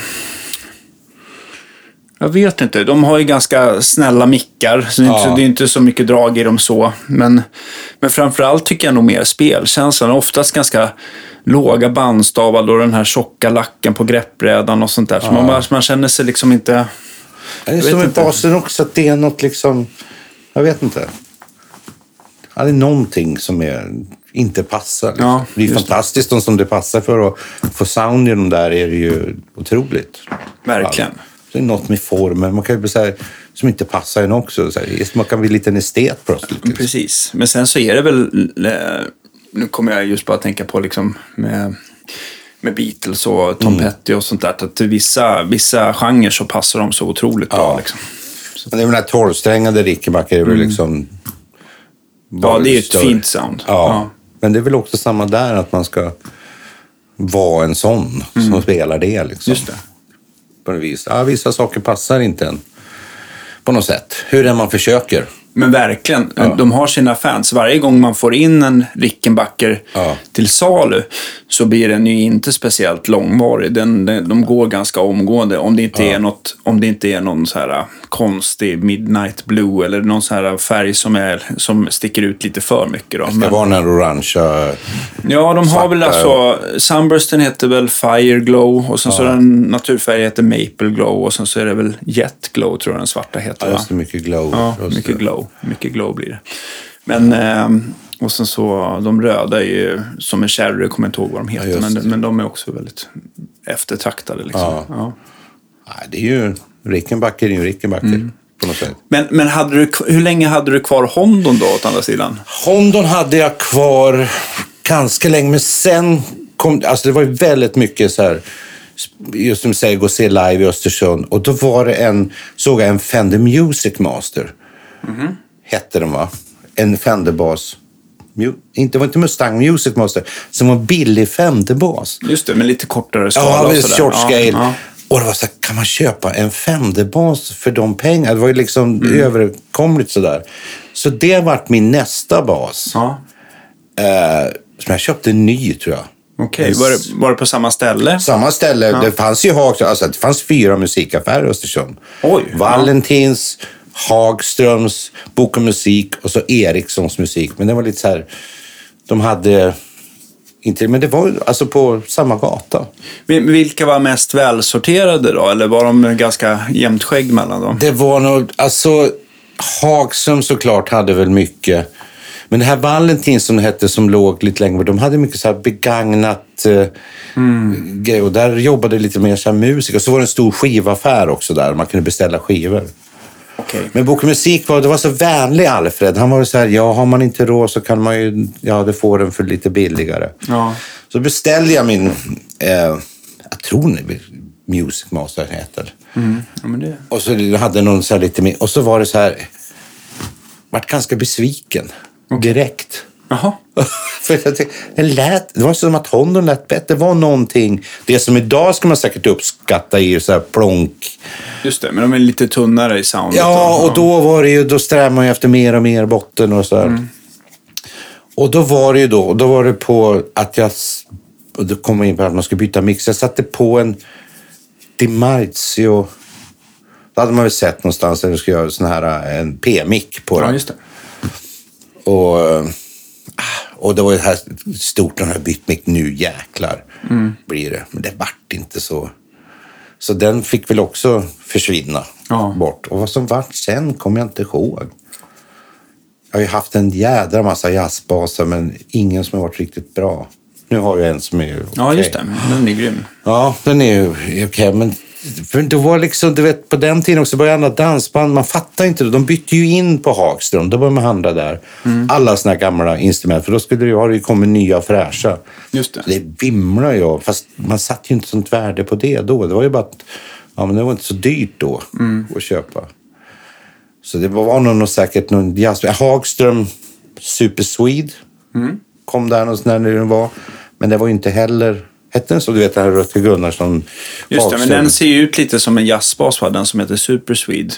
[SPEAKER 1] jag vet inte. De har ju ganska snälla mickar. Så det, är inte,
[SPEAKER 2] Ja.
[SPEAKER 1] det är inte så mycket drag i dem så. Men, men framförallt tycker jag nog mer spelkänslan. Oftast ganska låga bandstavar och den här tjocka lacken på greppbrädan och sånt där. Så man, man känner sig liksom inte...
[SPEAKER 2] Det är som med
[SPEAKER 1] inte.
[SPEAKER 2] basen också, att det är något liksom... Jag vet inte. Ja, det är någonting som är, inte passar. Liksom.
[SPEAKER 1] Ja,
[SPEAKER 2] det är
[SPEAKER 1] det.
[SPEAKER 2] fantastiskt de som det passar för. att få sound i de där är det ju otroligt.
[SPEAKER 1] Verkligen.
[SPEAKER 2] Ja. Det är något med formen. Man kan ju så här, som inte passar en också. Så här, man kan bli lite en estet plötsligt. Liksom.
[SPEAKER 1] Precis. Men sen så är det väl... Nu kommer jag just bara att tänka på liksom med, med Beatles och Tom Petty och sånt där. Att vissa, vissa genrer så passar de så otroligt bra.
[SPEAKER 2] Ja.
[SPEAKER 1] Liksom.
[SPEAKER 2] Men det är den här tolvsträngade Rickenbacker väl liksom...
[SPEAKER 1] Mm. Ja, det är ett
[SPEAKER 2] större.
[SPEAKER 1] fint sound.
[SPEAKER 2] Ja. Men det är väl också samma där, att man ska vara en sån som spelar det. Liksom.
[SPEAKER 1] Mm. Just det.
[SPEAKER 2] På något vis. Ja, vissa saker passar inte en. På något sätt. Hur än man försöker.
[SPEAKER 1] Men verkligen,
[SPEAKER 2] Ja.
[SPEAKER 1] de har sina fans. Varje gång man får in en Rickenbacker
[SPEAKER 2] Ja.
[SPEAKER 1] till salu så blir den ju inte speciellt långvarig. Den, den, de går ganska omgående. Om det inte, är, något, om det inte är någon så här äh, konstig midnight blue eller någon så här färg som, är, som sticker ut lite för mycket. Då.
[SPEAKER 2] Det ska
[SPEAKER 1] Men,
[SPEAKER 2] vara den här orangea...
[SPEAKER 1] ja, de har väl alltså... Sunbursten heter väl Fire Glow och sen så den naturfärg heter Maple Glow och sen så är det väl Jet Glow tror jag den svarta heter.
[SPEAKER 2] Ja, just det, mycket glow.
[SPEAKER 1] Ja, mycket
[SPEAKER 2] det.
[SPEAKER 1] Glow. Mycket glow blir det. Men, ehm, och sen så, de röda är ju som en cherry, kommer inte ihåg vad de heter.
[SPEAKER 2] just
[SPEAKER 1] men, men de är också väldigt eftertraktade. Liksom.
[SPEAKER 2] Ja.
[SPEAKER 1] Ja.
[SPEAKER 2] Nej, det är ju... Rickenbacker är ju Rickenbacker.
[SPEAKER 1] Mm.
[SPEAKER 2] På något sätt.
[SPEAKER 1] Men, men hade du, hur länge hade du kvar Hondon då, åt andra sidan?
[SPEAKER 2] Hondon hade jag kvar ganska länge, men sen kom alltså det var ju väldigt mycket så här, just som du säger, gå och se live i Östersund. Och då var det en, såg jag en Fender Music Master. Hette den va? En Fender-bas. Inte, det var inte Mustang Music Master, som var billig Fender-bas.
[SPEAKER 1] Just det, med lite kortare skala
[SPEAKER 2] Ja,
[SPEAKER 1] sådär.
[SPEAKER 2] short
[SPEAKER 1] Ja,
[SPEAKER 2] scale.
[SPEAKER 1] ja.
[SPEAKER 2] Och det var så här, kan man köpa en Fender-bas för de pengarna? Det var ju liksom
[SPEAKER 1] Mm.
[SPEAKER 2] överkomligt sådär. Så det vart min nästa bas.
[SPEAKER 1] Ja.
[SPEAKER 2] Eh, som jag köpte ny, tror jag.
[SPEAKER 1] Okej, var, det, var det på samma ställe?
[SPEAKER 2] Samma ställe. Det fanns ju Hag, alltså, det fanns fyra musikaffärer i Östersund.
[SPEAKER 1] Oj,
[SPEAKER 2] Valentins, Hagströms, Bok och musik och så Erikssons musik. Men det var lite så här, de hade inte, men det var alltså på samma gata.
[SPEAKER 1] Vilka var mest välsorterade då? Eller var de ganska jämnt skägg mellan dem?
[SPEAKER 2] Det var nog, alltså Hagström såklart hade väl mycket. Men det här Valentin som det hette som låg lite längre de hade mycket så begagnat eh, grejer. Och där jobbade lite mer så här musik. Och så var det en stor skivaffär också där, man kunde beställa skivor.
[SPEAKER 1] Okej.
[SPEAKER 2] Men Bok och musik var, det var så vänlig Alfred. Han var så här, ja har man inte råd så kan man ju, ja det får den för lite billigare.
[SPEAKER 1] Ja.
[SPEAKER 2] Så beställde jag min, eh, jag tror det Music Master heter.
[SPEAKER 1] Mm. ja det...
[SPEAKER 2] Och så hade någon så här lite mer, och så var det så här, vart ganska besviken direkt.
[SPEAKER 1] Jaha. *laughs*
[SPEAKER 2] För jag tänkte, den lät, det var som att Hondon lät bättre. Det var någonting, det som idag ska man säkert uppskatta i så här plonk.
[SPEAKER 1] Just det, men de är lite tunnare i soundet.
[SPEAKER 2] Ja, och då var det ju, då strävar man ju efter mer och mer botten och så här. Och då var det ju då, då var det på att jag, och då kom jag in på att man skulle byta mix. Jag satte på en DiMarzio, det hade man väl sett någonstans, att du skulle göra sån här, en P-mick på
[SPEAKER 1] Ja,
[SPEAKER 2] den.
[SPEAKER 1] just det.
[SPEAKER 2] Och, eh, och det var ju här stort, den har bytt nu jäklar blir det. Men det vart inte så. Så den fick väl också försvinna
[SPEAKER 1] Ja.
[SPEAKER 2] bort. Och vad som vart sen kommer jag inte ihåg. Jag har ju haft en jädra massa jazzbaser men ingen som har varit riktigt bra. Nu har jag en som är
[SPEAKER 1] Ja,
[SPEAKER 2] okej.
[SPEAKER 1] just det. Den är grym.
[SPEAKER 2] Ja, den är okej. men för det var liksom, du vet, på den tiden också började alla dansband, man fattar inte det. De bytte ju in på Hagström, då började man handla där. Alla såna här gamla instrument, för då skulle det har det ju kommit nya fräscha.
[SPEAKER 1] Just det.
[SPEAKER 2] Det vimlar ju fast man satte ju inte sånt värde på det då. Det var ju bara att, ja men det var inte så dyrt då att köpa. Så det var nog någon, säkert någon jazz... Hagström Super Swede kom där någonstans när det var. Men det var ju inte heller... Hette den så? Du vet den här Rutger Gunnarsson
[SPEAKER 1] Just det, men den ser ju ut lite som en jazzbas, va? den som heter Super Swede.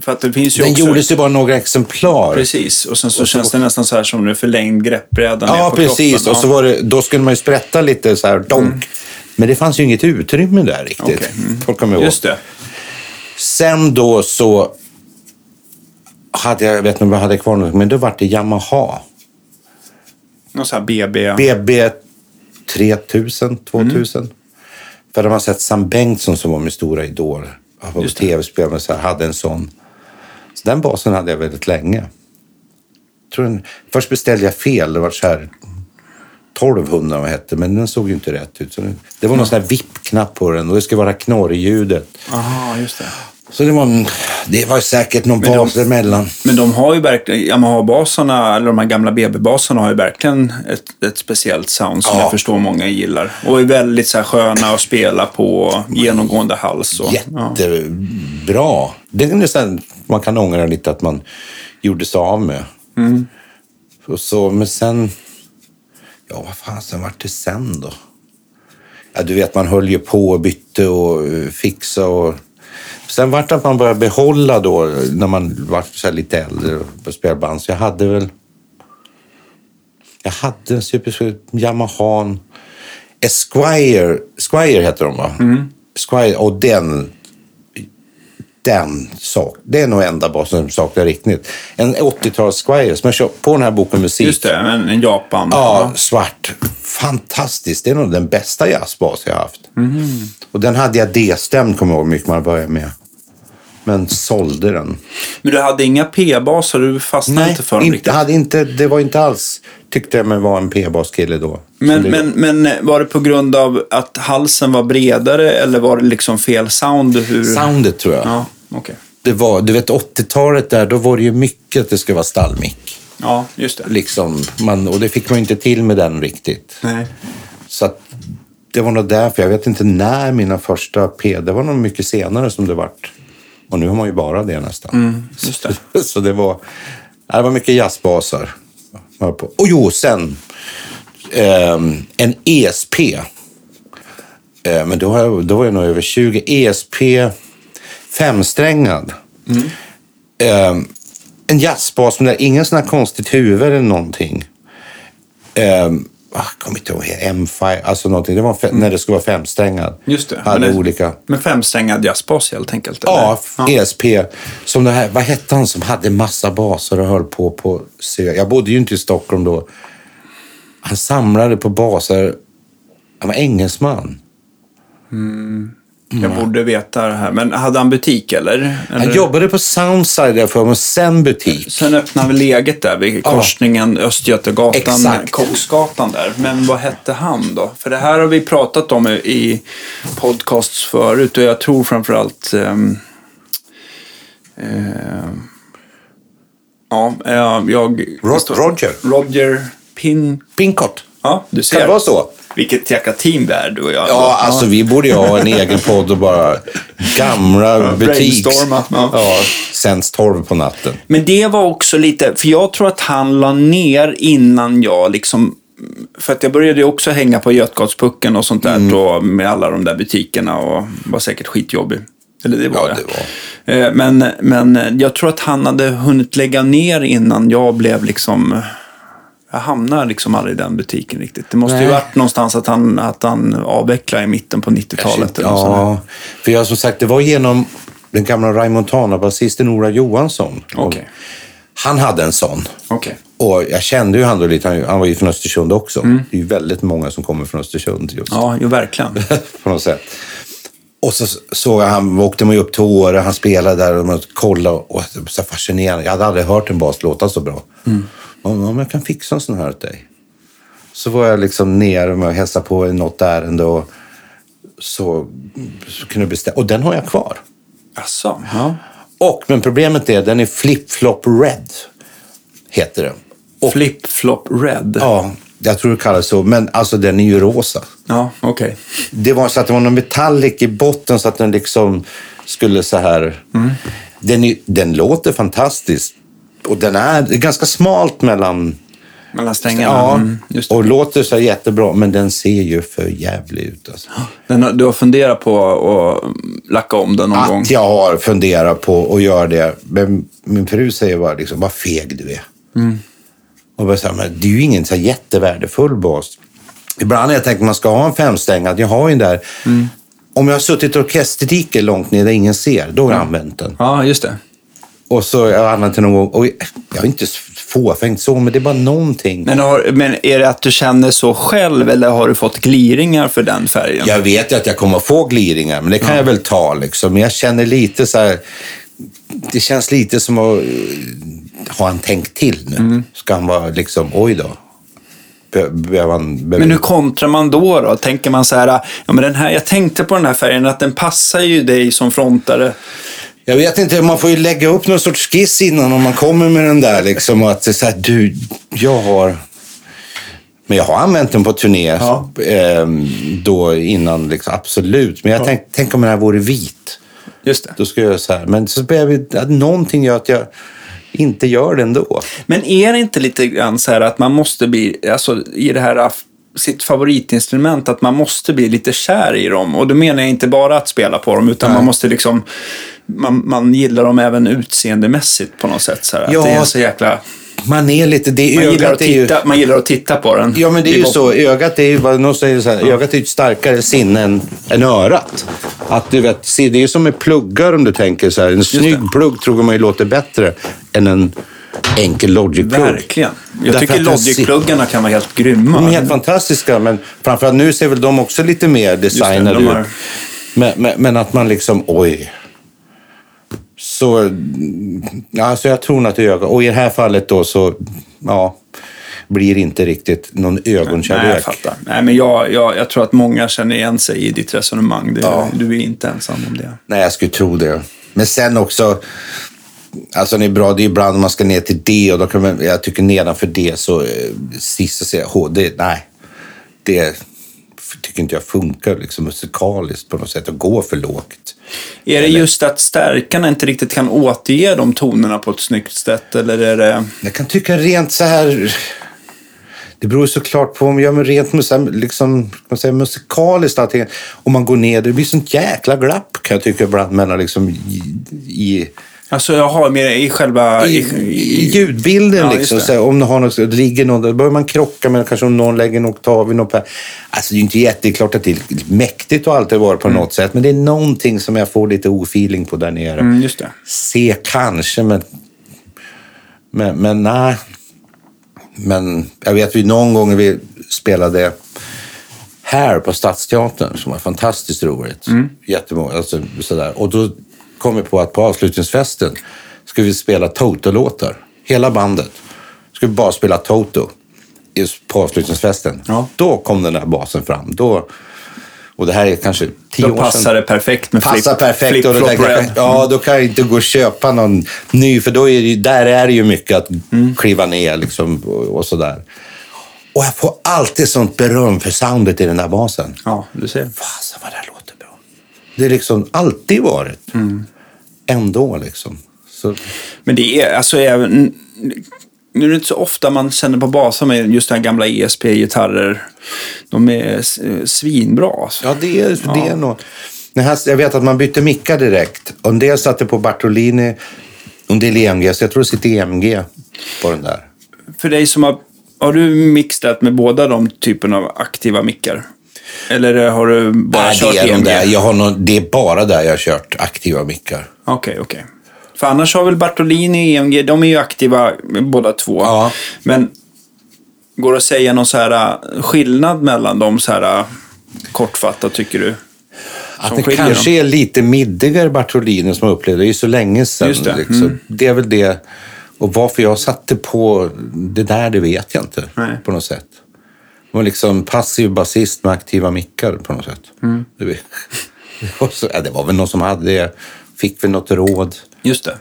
[SPEAKER 1] För att det finns ju
[SPEAKER 2] Den
[SPEAKER 1] också...
[SPEAKER 2] gjordes ju bara några exemplar.
[SPEAKER 1] Precis, och sen så
[SPEAKER 2] Och så-
[SPEAKER 1] känns det nästan så här som en förlängd greppbräda
[SPEAKER 2] Ja, precis.
[SPEAKER 1] kroppen.
[SPEAKER 2] Och så var det, då skulle man ju sprätta lite så här donk. Men det fanns ju inget utrymme där riktigt.
[SPEAKER 1] Okej, mm.
[SPEAKER 2] Folk kommer ihåg.
[SPEAKER 1] Just det.
[SPEAKER 2] Sen då så hade jag, jag vet inte vad jag hade kvar, något, men då var det Yamaha.
[SPEAKER 1] Någon sån här BB.
[SPEAKER 2] BB 3000, 2000. För de har sett Sam Bengtsson som var min stora idol. På
[SPEAKER 1] Just det.
[SPEAKER 2] tv-spel, men så här, hade en sån. Så den basen hade jag väldigt länge. Tror den, först beställde jag fel, det var så här 1200 vad hette, men den såg ju inte rätt ut. Så det, det var någon sån här vippknapp på den och det skulle vara knorrljudet.
[SPEAKER 1] Aha, just det.
[SPEAKER 2] Så det var, det var säkert någon
[SPEAKER 1] Men de-
[SPEAKER 2] bas emellan.
[SPEAKER 1] Men de har ju verkligen, Yamaha-basarna, eller de här gamla BB-basarna har ju verkligen ett, ett speciellt sound som
[SPEAKER 2] Ja.
[SPEAKER 1] jag förstår många gillar. Och är väldigt så här sköna att spela på, genomgående hals. Och, ja.
[SPEAKER 2] Jättebra. Det är nästan, man kan ångra lite att man gjorde sig av med.
[SPEAKER 1] Mm.
[SPEAKER 2] Och så, men sen... Ja, vad fan sen vart det sen då? Ja, du vet, man höll ju på och bytte och eh, fixa och... Sen vart det att man började behålla då, när man var lite äldre och spelade band. Så jag hade väl... Jag hade en Super Yamaha Esquire, Esquire heter de va? Esquire, och den, den sak, det är nog enda basen som saknar riktigt. En 80-tals Squire som jag köpte på den här boken musik.
[SPEAKER 1] Just det, en, en Japan.
[SPEAKER 2] Ja, svart. Fantastiskt. Det är nog den bästa jazzbas jag har haft.
[SPEAKER 1] Mhm.
[SPEAKER 2] Och den hade jag D-stämd, kommer jag ihåg, mycket man började med. Men sålde den.
[SPEAKER 1] Men du hade inga P-baser, du fastnade
[SPEAKER 2] Nej,
[SPEAKER 1] inte för dem
[SPEAKER 2] inte,
[SPEAKER 1] riktigt?
[SPEAKER 2] hade inte, det var inte alls, tyckte jag mig vara en P-baskille då.
[SPEAKER 1] Men,
[SPEAKER 2] Så det-
[SPEAKER 1] men, men var det på grund av att halsen var bredare eller var det liksom fel sound? Hur...
[SPEAKER 2] Soundet tror jag.
[SPEAKER 1] Ja, okej.
[SPEAKER 2] det var, du vet 80-talet där, då var det ju mycket att det skulle vara stallmick.
[SPEAKER 1] Ja, just det.
[SPEAKER 2] Liksom, man, och det fick man ju inte till med den riktigt.
[SPEAKER 1] Nej.
[SPEAKER 2] Så att, det var nog därför. Jag vet inte när mina första P... Det var nog mycket senare som det vart. Och nu har man ju bara det nästan.
[SPEAKER 1] Mm, just det. *laughs*
[SPEAKER 2] Så det var, det var mycket jazzbasar. Och jo, sen ehm, en ESP. Eh, men då, jag, då var jag nog över 20. ESP femsträngad. Ehm, en jazzbas, men ingen sån här konstigt huvud eller någonting. Um, jag kommer inte ihåg, M5, alltså någonting. Det var fe- när det skulle vara femsträngad.
[SPEAKER 1] Just det.
[SPEAKER 2] Hade
[SPEAKER 1] Men
[SPEAKER 2] olika.
[SPEAKER 1] Med femsträngad jazzbas helt enkelt?
[SPEAKER 2] Ja,
[SPEAKER 1] eller?
[SPEAKER 2] ESP. Som det här, vad hette han som hade massa baser och höll på på Sö- Jag bodde ju inte i Stockholm då. Han samlade på baser. Han var engelsman.
[SPEAKER 1] Jag borde veta det här. Men hade han butik eller?
[SPEAKER 2] Han
[SPEAKER 1] eller?
[SPEAKER 2] jobbade på Soundside där för mig, sen butik.
[SPEAKER 1] Sen öppnade vi läget där vid korsningen Östgötagatan,
[SPEAKER 2] Exakt.
[SPEAKER 1] Koksgatan där. Men vad hette han då? För det här har vi pratat om i podcasts förut och jag tror framförallt... Um, ja, eh, jag...
[SPEAKER 2] Rod- Roger.
[SPEAKER 1] Roger Pin...
[SPEAKER 2] Pincott.
[SPEAKER 1] Ja, du ser.
[SPEAKER 2] Kan det vara så?
[SPEAKER 1] Vilket jäkla team det är, du och jag.
[SPEAKER 2] Ja, alltså vi borde ju ha en egen podd och bara gamla butiks...
[SPEAKER 1] brainstorma, ja.
[SPEAKER 2] Ja, sänds tolv på natten.
[SPEAKER 1] Men det var också lite, för jag tror att han la ner innan jag liksom för att jag började ju också hänga på Götgatspucken och sånt där
[SPEAKER 2] Mm.
[SPEAKER 1] då, med alla de där butikerna och var säkert skitjobbig. Eller det var
[SPEAKER 2] Ja, det var.
[SPEAKER 1] Eh, Men, men jag tror att han hade hunnit lägga ner innan jag blev liksom... Jag hamnade liksom aldrig i den butiken riktigt. Det måste ju
[SPEAKER 2] Nej.
[SPEAKER 1] varit någonstans att han, att han avvecklade i mitten på 90-talet. eller något sånt där.
[SPEAKER 2] Ja, för jag som sagt, det var genom den gamla Raymond Montana-basisten Nora Johansson.
[SPEAKER 1] Okej.
[SPEAKER 2] Han hade en sån.
[SPEAKER 1] Okej.
[SPEAKER 2] Och jag kände ju han då lite, han- han var ju från Östersund också. Det är ju väldigt många som kommer från Östersund just.
[SPEAKER 1] Ja, jo verkligen. *laughs*
[SPEAKER 2] på något sätt. Och så såg jag, han åkte man ju upp till Åre, han spelade där och man kollade och det var så fascinerande. Jag hade aldrig hört en bas låta så bra. Mm. Men jag kan fixa en sån här åt dig. Så var jag liksom nere och hälsade på i något ärende och så, så kunde jag beställa. Och den har jag kvar.
[SPEAKER 1] Asså, ja.
[SPEAKER 2] Och, men problemet är, den är flip-flop red. Heter den. Och,
[SPEAKER 1] Flip-flop red.
[SPEAKER 2] ja, jag tror det kallas så. Men alltså den är ju rosa.
[SPEAKER 1] Ja, okej.
[SPEAKER 2] Det var så att det var någon metallic i botten så att den liksom skulle så här... Den, är, den låter fantastiskt. Och den är, det är ganska smalt mellan...
[SPEAKER 1] Mellan strängarna.
[SPEAKER 2] Ja,
[SPEAKER 1] Mm,
[SPEAKER 2] och låter så jättebra. Men den ser ju för jävlig ut. Alltså.
[SPEAKER 1] Den, du har funderat på att lacka om den någon gång?
[SPEAKER 2] Att jag har funderat på att göra det. Men min fru säger bara liksom, vad feg du är. Och bara så här, men det är ju ingen så jättevärdefull bas. Ibland har jag tänkt att man ska ha en femstängad. Jag har ju den där. Om jag har suttit i orkesterdiket långt ner där ingen ser, då har jag använt den.
[SPEAKER 1] Ja, just det.
[SPEAKER 2] Och så jag använt den någon gång. Och jag är inte fåfängt så, men det är bara någonting.
[SPEAKER 1] Men, har, men är det att du känner så själv eller har du fått gliringar för den färgen?
[SPEAKER 2] Jag vet ju att jag kommer att få gliringar, men det kan jag väl ta. Liksom. Men jag känner lite så här... Det känns lite som att... eh, Har han tänkt till nu? Ska han vara liksom, oj då.
[SPEAKER 1] Men hur kontrar man då? då? Tänker man så här, ja, men den här, jag tänkte på den här färgen, att den passar ju dig som frontare.
[SPEAKER 2] Jag vet inte, man får ju lägga upp någon sorts skiss innan om man kommer med den där. Liksom, och att så här, du, jag har... Men jag har använt den på turné
[SPEAKER 1] Ja.
[SPEAKER 2] ehm, då innan, liksom, absolut. Men jag tänk, tänk om den här vore vit.
[SPEAKER 1] Just det.
[SPEAKER 2] Då ska jag göra så här. Men så börjar vi, att någonting gör att jag inte gör det ändå.
[SPEAKER 1] Men är det inte lite grann så här att man måste bli, alltså i det här sitt favoritinstrument, att man måste bli lite kär i dem. Och då menar jag inte bara att spela på dem, utan
[SPEAKER 2] Nej.
[SPEAKER 1] man måste liksom, man, man gillar dem även utseendemässigt på något sätt. Så här,
[SPEAKER 2] Ja.
[SPEAKER 1] det är så jäkla,
[SPEAKER 2] Man är lite, det
[SPEAKER 1] man, gillar att
[SPEAKER 2] är ju...
[SPEAKER 1] titta, man gillar att titta på den.
[SPEAKER 2] Ja, men det är ju så. Ögat är ju, någon säger så här, ögat är ju ett starkare sinne än, än örat. Att du vet, det är ju som med pluggar om du tänker så här. En snygg plugg tror man ju låter bättre än en enkel Logic-plugg.
[SPEAKER 1] Verkligen. Jag
[SPEAKER 2] Därför
[SPEAKER 1] tycker Logic-pluggarna kan vara helt grymma.
[SPEAKER 2] De är helt fantastiska, men framförallt nu ser väl de också lite mer designade
[SPEAKER 1] de
[SPEAKER 2] ut. Men, men, men att man liksom, oj. Så, alltså jag tror att det är ögon. Och i det här fallet då så, ja, blir det inte riktigt någon
[SPEAKER 1] Nej,
[SPEAKER 2] ögonkärlek.
[SPEAKER 1] jag fattar. Nej, men jag, jag, jag tror att många känner igen sig i ditt resonemang. Det,
[SPEAKER 2] Ja.
[SPEAKER 1] Du är inte ensam om det.
[SPEAKER 2] Nej, jag skulle tro det. Men sen också, alltså det är bra, det är ibland man ska ner till D och då kan man, jag tycker nedanför D så, eh, sista ser H, det, nej. Det tycker inte jag funkar liksom musikaliskt på något sätt, att gå för lågt.
[SPEAKER 1] Är det just att stärkarna inte riktigt kan återge de tonerna på ett snyggt sätt? Eller är det...
[SPEAKER 2] Jag kan tycka rent så här... Det beror såklart på om jag gör rent liksom, man säga, musikaliskt. Allting. Om man går ner, det blir sånt jäkla glapp kan jag tycka ibland mellan liksom i, i,
[SPEAKER 1] Alltså jag har mer i själva...
[SPEAKER 2] i, i ljudbilden.
[SPEAKER 1] Ja,
[SPEAKER 2] liksom. Så här, om det har något, det ligger någon, då börjar man krocka med kanske om någon lägger en oktav i något. Alltså det är ju inte jätteklart att det är mäktigt och alltid vara på något sätt. Men det är någonting som jag får lite ofeeling på där nere.
[SPEAKER 1] Mm, just det.
[SPEAKER 2] Se kanske, men... Men, men nej. Men jag vet vi någon gång vi spelade här på Stadsteatern som var fantastiskt roligt. Jättemånga, alltså, sådär. Och då kom vi på att på avslutningsfesten skulle vi spela Toto-låtar. Hela bandet. Skulle bara spela Toto just på avslutningsfesten.
[SPEAKER 1] Ja.
[SPEAKER 2] Då kom den där basen fram. Då, och det här är kanske tio
[SPEAKER 1] Då
[SPEAKER 2] år sedan.
[SPEAKER 1] passar det perfekt med
[SPEAKER 2] Passar
[SPEAKER 1] flip,
[SPEAKER 2] perfekt.
[SPEAKER 1] flip
[SPEAKER 2] och då
[SPEAKER 1] flop
[SPEAKER 2] jag,
[SPEAKER 1] red.
[SPEAKER 2] ja, då kan jag inte gå och köpa någon ny, för då är det, där är det ju mycket att
[SPEAKER 1] Mm.
[SPEAKER 2] kliva ner liksom, och, och sådär. Och jag får alltid sånt beröm för soundet i den där basen.
[SPEAKER 1] Ja, du ser.
[SPEAKER 2] Fasen vad det här låter bra. Det är liksom alltid varit.
[SPEAKER 1] Mm.
[SPEAKER 2] Ändå liksom. Så,
[SPEAKER 1] Men det är alltså även... Nu är det inte så ofta man känner på basar med just den här gamla ESP-gitarrer. De är svinbra alltså.
[SPEAKER 2] ja, det är, det är något. Jag vet att man bytte mickar direkt. En del satte på Bartolini, en del EMG. Så jag tror det sitter EMG på den där.
[SPEAKER 1] För dig som har... Har du mixat med båda de typerna av aktiva mickar? Eller har du bara
[SPEAKER 2] Nej,
[SPEAKER 1] kört
[SPEAKER 2] det, är de
[SPEAKER 1] EMG?
[SPEAKER 2] där. Jag har någon, det är bara där jag har kört aktiva mickar.
[SPEAKER 1] Okej, okej. För annars har väl Bartolini och EMG, de är ju aktiva båda två.
[SPEAKER 2] Ja.
[SPEAKER 1] Men går det att säga någon så här äh, skillnad mellan dem så här kortfattat tycker du?
[SPEAKER 2] Att det kanske är lite middigare Bartolini som jag upplevde. Det är ju så länge sedan.
[SPEAKER 1] Just det,
[SPEAKER 2] Liksom.
[SPEAKER 1] mm.
[SPEAKER 2] det är väl det. Och varför jag satte på det där, det vet jag inte
[SPEAKER 1] Nej.
[SPEAKER 2] på något sätt. Var liksom passiv basist med aktiva mickar på något sätt.
[SPEAKER 1] Mm.
[SPEAKER 2] Det, var- *laughs* det, var så, det var väl någon som hade det. Fick väl något råd.
[SPEAKER 1] Just det.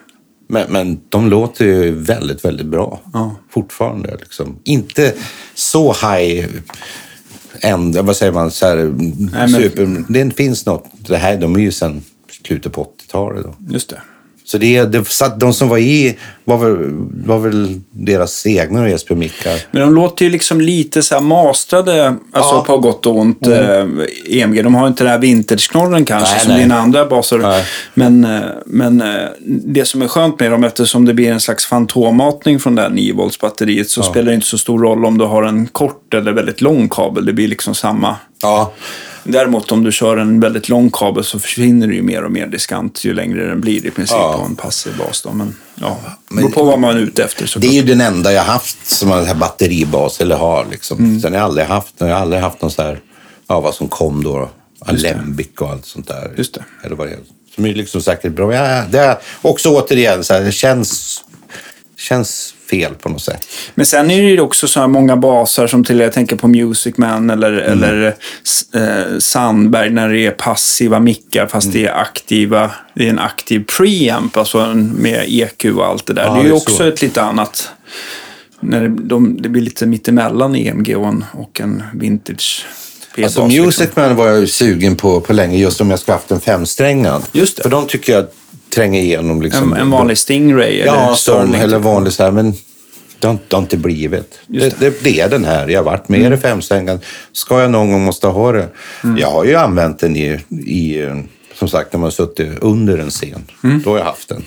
[SPEAKER 2] Men, men de låter ju väldigt, väldigt bra
[SPEAKER 1] Ja.
[SPEAKER 2] fortfarande. Liksom. Inte så high end, vad säger man, så här,
[SPEAKER 1] men-
[SPEAKER 2] super, det finns något. Det här, de är ju sedan slutet på 80-talet. Då.
[SPEAKER 1] Just det.
[SPEAKER 2] Så det, det, satt- de som var i var väl, var väl deras egna Jesper Mickar.
[SPEAKER 1] Men de låter ju liksom lite så här mastrade, alltså
[SPEAKER 2] Ja.
[SPEAKER 1] på gott och ont, eh, EMG. De har inte den här vintageknorren kanske
[SPEAKER 2] Nej,
[SPEAKER 1] som
[SPEAKER 2] nej.
[SPEAKER 1] dina andra baser.
[SPEAKER 2] Nej.
[SPEAKER 1] Men, eh, men eh, det som är skönt med dem, eftersom det blir en slags fantommatning från det här 9 volts batteriet så spelar det inte så stor roll om du har en kort eller väldigt lång kabel. Det blir liksom samma.
[SPEAKER 2] Ja.
[SPEAKER 1] Däremot om du kör en väldigt lång kabel så försvinner det ju mer och mer diskant ju längre den blir i princip
[SPEAKER 2] Ja.
[SPEAKER 1] på en passiv bas. Då. Men ja, det beror på vad man är ute efter.
[SPEAKER 2] Det
[SPEAKER 1] såklart.
[SPEAKER 2] är ju den enda jag haft som har batteribas, eller har. Liksom.
[SPEAKER 1] Mm.
[SPEAKER 2] Sen har jag aldrig haft, jag har aldrig haft någon så här, ja, vad som kom då. Alembic och allt sånt där.
[SPEAKER 1] Just det.
[SPEAKER 2] Eller vad det är. Som är liksom säkert bra. Ja, det är också återigen så här, det känns, känns fel på något sätt.
[SPEAKER 1] Men sen är det ju också så här många baser som till, jag tänker på Music Man eller,
[SPEAKER 2] Mm.
[SPEAKER 1] eller eh, Sandberg när det är passiva mickar fast
[SPEAKER 2] Mm.
[SPEAKER 1] det är aktiva, det är en aktiv preamp, alltså med EQ och allt det där.
[SPEAKER 2] Ja,
[SPEAKER 1] det är ju också
[SPEAKER 2] så.
[SPEAKER 1] ett lite annat, när det, de, det blir lite mittemellan EMG och en, och en vintage.
[SPEAKER 2] Alltså Music
[SPEAKER 1] liksom.
[SPEAKER 2] Man var jag sugen på, på länge, just om jag skulle haft en femsträngad.
[SPEAKER 1] Just det.
[SPEAKER 2] För de tycker jag tränger igenom. Liksom,
[SPEAKER 1] En, en vanlig Stingray
[SPEAKER 2] Ja,
[SPEAKER 1] eller
[SPEAKER 2] som,
[SPEAKER 1] Sterling.
[SPEAKER 2] eller
[SPEAKER 1] typ.
[SPEAKER 2] vanlig så här, men det har, det har inte blivit.
[SPEAKER 1] Mm.
[SPEAKER 2] Det, det, det är den här. Jag har varit med i det femsträngad. Ska jag någon gång måste ha det.
[SPEAKER 1] Mm.
[SPEAKER 2] Jag har ju använt den i, i som sagt, när man har suttit under en scen.
[SPEAKER 1] Mm.
[SPEAKER 2] Då har jag haft den.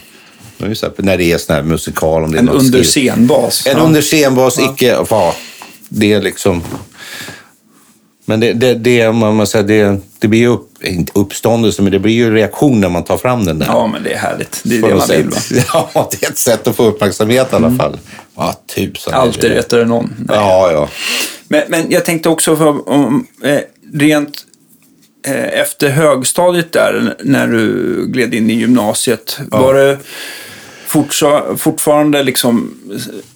[SPEAKER 2] Det är här, när det är sån här musikal. Om det är
[SPEAKER 1] En
[SPEAKER 2] något
[SPEAKER 1] under scenbas.
[SPEAKER 2] En
[SPEAKER 1] Ja.
[SPEAKER 2] under scenbas, icke... Ja, det är liksom... Men det, det, det, man, man säger, det, det blir upp, inte uppståndelse, men det blir ju reaktion när man tar fram den där.
[SPEAKER 1] Ja, men det är härligt. Det är
[SPEAKER 2] På
[SPEAKER 1] det man vill va? *laughs*
[SPEAKER 2] Ja, det är ett sätt att få uppmärksamhet i alla fall. Ja, tusan.
[SPEAKER 1] Alltid rättare än någon. Nej.
[SPEAKER 2] Ja, ja.
[SPEAKER 1] Men, men jag tänkte också för, om, eh, rent eh, efter högstadiet där, när du gled in i gymnasiet, var det fortfarande liksom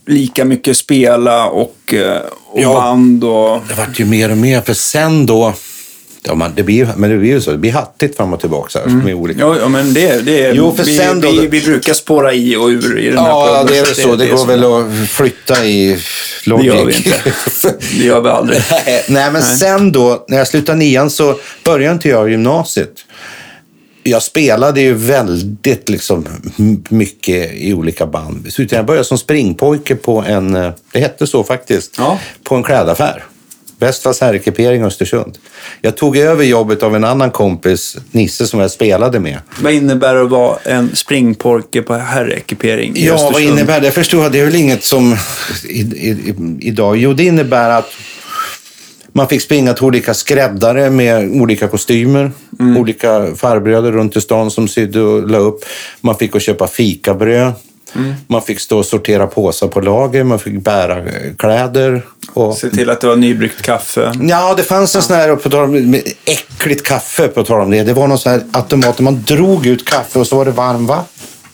[SPEAKER 1] lika mycket spela och, eh, och
[SPEAKER 2] Ja.
[SPEAKER 1] band och...
[SPEAKER 2] Det vart ju mer och mer, för sen då, Ja, man, det blir, men det blir ju så. Det blir hattigt fram och tillbaka. Med olika.
[SPEAKER 1] Ja, ja, men det, det är...
[SPEAKER 2] Jo, för
[SPEAKER 1] vi,
[SPEAKER 2] sen då-
[SPEAKER 1] vi, vi brukar spåra i och ur i den här
[SPEAKER 2] Ja,
[SPEAKER 1] podden.
[SPEAKER 2] det är väl så. Det,
[SPEAKER 1] är
[SPEAKER 2] går
[SPEAKER 1] så.
[SPEAKER 2] väl att flytta i Logic.
[SPEAKER 1] Det gör vi inte. Det gör vi aldrig. *laughs*
[SPEAKER 2] Nej, men sen då, när jag slutade nian så började inte jag gymnasiet. Jag spelade ju väldigt liksom, mycket i olika band. Så Jag började som springpojke på en, eh, det hette så faktiskt,
[SPEAKER 1] Ja.
[SPEAKER 2] på en klädaffär. Västfalls herrekipering i Östersund. Jag tog över jobbet av en annan kompis, Nisse, som jag spelade med.
[SPEAKER 1] Vad innebär det att vara en springpojke på herrekipering i
[SPEAKER 2] Ja, vad
[SPEAKER 1] Östersund?
[SPEAKER 2] innebär det? Jag förstår, det är väl inget som i, i, i, idag. Jo, det innebär att man fick springa till olika skräddare med olika kostymer. Olika farbröder runt i stan som sydde och la upp. Man fick och köpa fikabröd. Man fick stå och sortera påsar på lager. Man fick bära eh, kläder. Och...
[SPEAKER 1] Se till att det var nybryggt kaffe.
[SPEAKER 2] Ja, det fanns en sån här, på tal om äckligt kaffe, på tal om det. Det var någon sån här automat där man drog ut kaffe och så var det varm va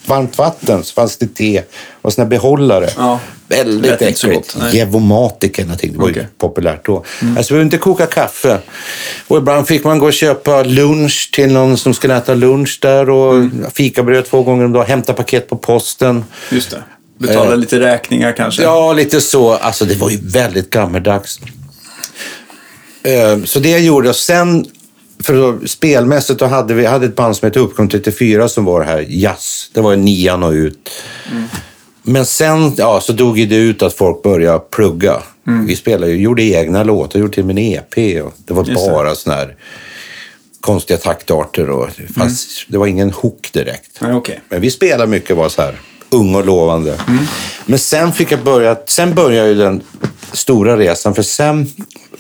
[SPEAKER 2] varmt vatten. Så fanns det te och såna behållare.
[SPEAKER 1] Ja.
[SPEAKER 2] Väldigt äckligt. någonting. Det var ju
[SPEAKER 1] Okej.
[SPEAKER 2] populärt då. Alltså, vi behövde inte koka kaffe. Och ibland fick man gå och köpa lunch till någon som skulle äta lunch där. Och fikabröd två gånger om dagen. Hämta paket på posten.
[SPEAKER 1] Just det. Betala
[SPEAKER 2] Eh.
[SPEAKER 1] lite räkningar kanske.
[SPEAKER 2] Ja, lite så. Alltså det var ju väldigt gammaldags. Eh, Så det jag gjorde. Och sen, för att spelmässigt, då hade vi hade ett band som hette Uppgång 34 som var det här jazz. Det var nian och ut. Men sen ja, så dog det ut att folk började plugga. Vi spelade, gjorde egna låtar, gjorde till och med en EP. Och det var
[SPEAKER 1] Just
[SPEAKER 2] bara såna här konstiga taktarter. Och det, fanns, det var ingen hook direkt.
[SPEAKER 1] Nej, okej.
[SPEAKER 2] Men vi spelade mycket var så här ung och lovande. Men sen fick jag börja, sen började ju den stora resan. För sen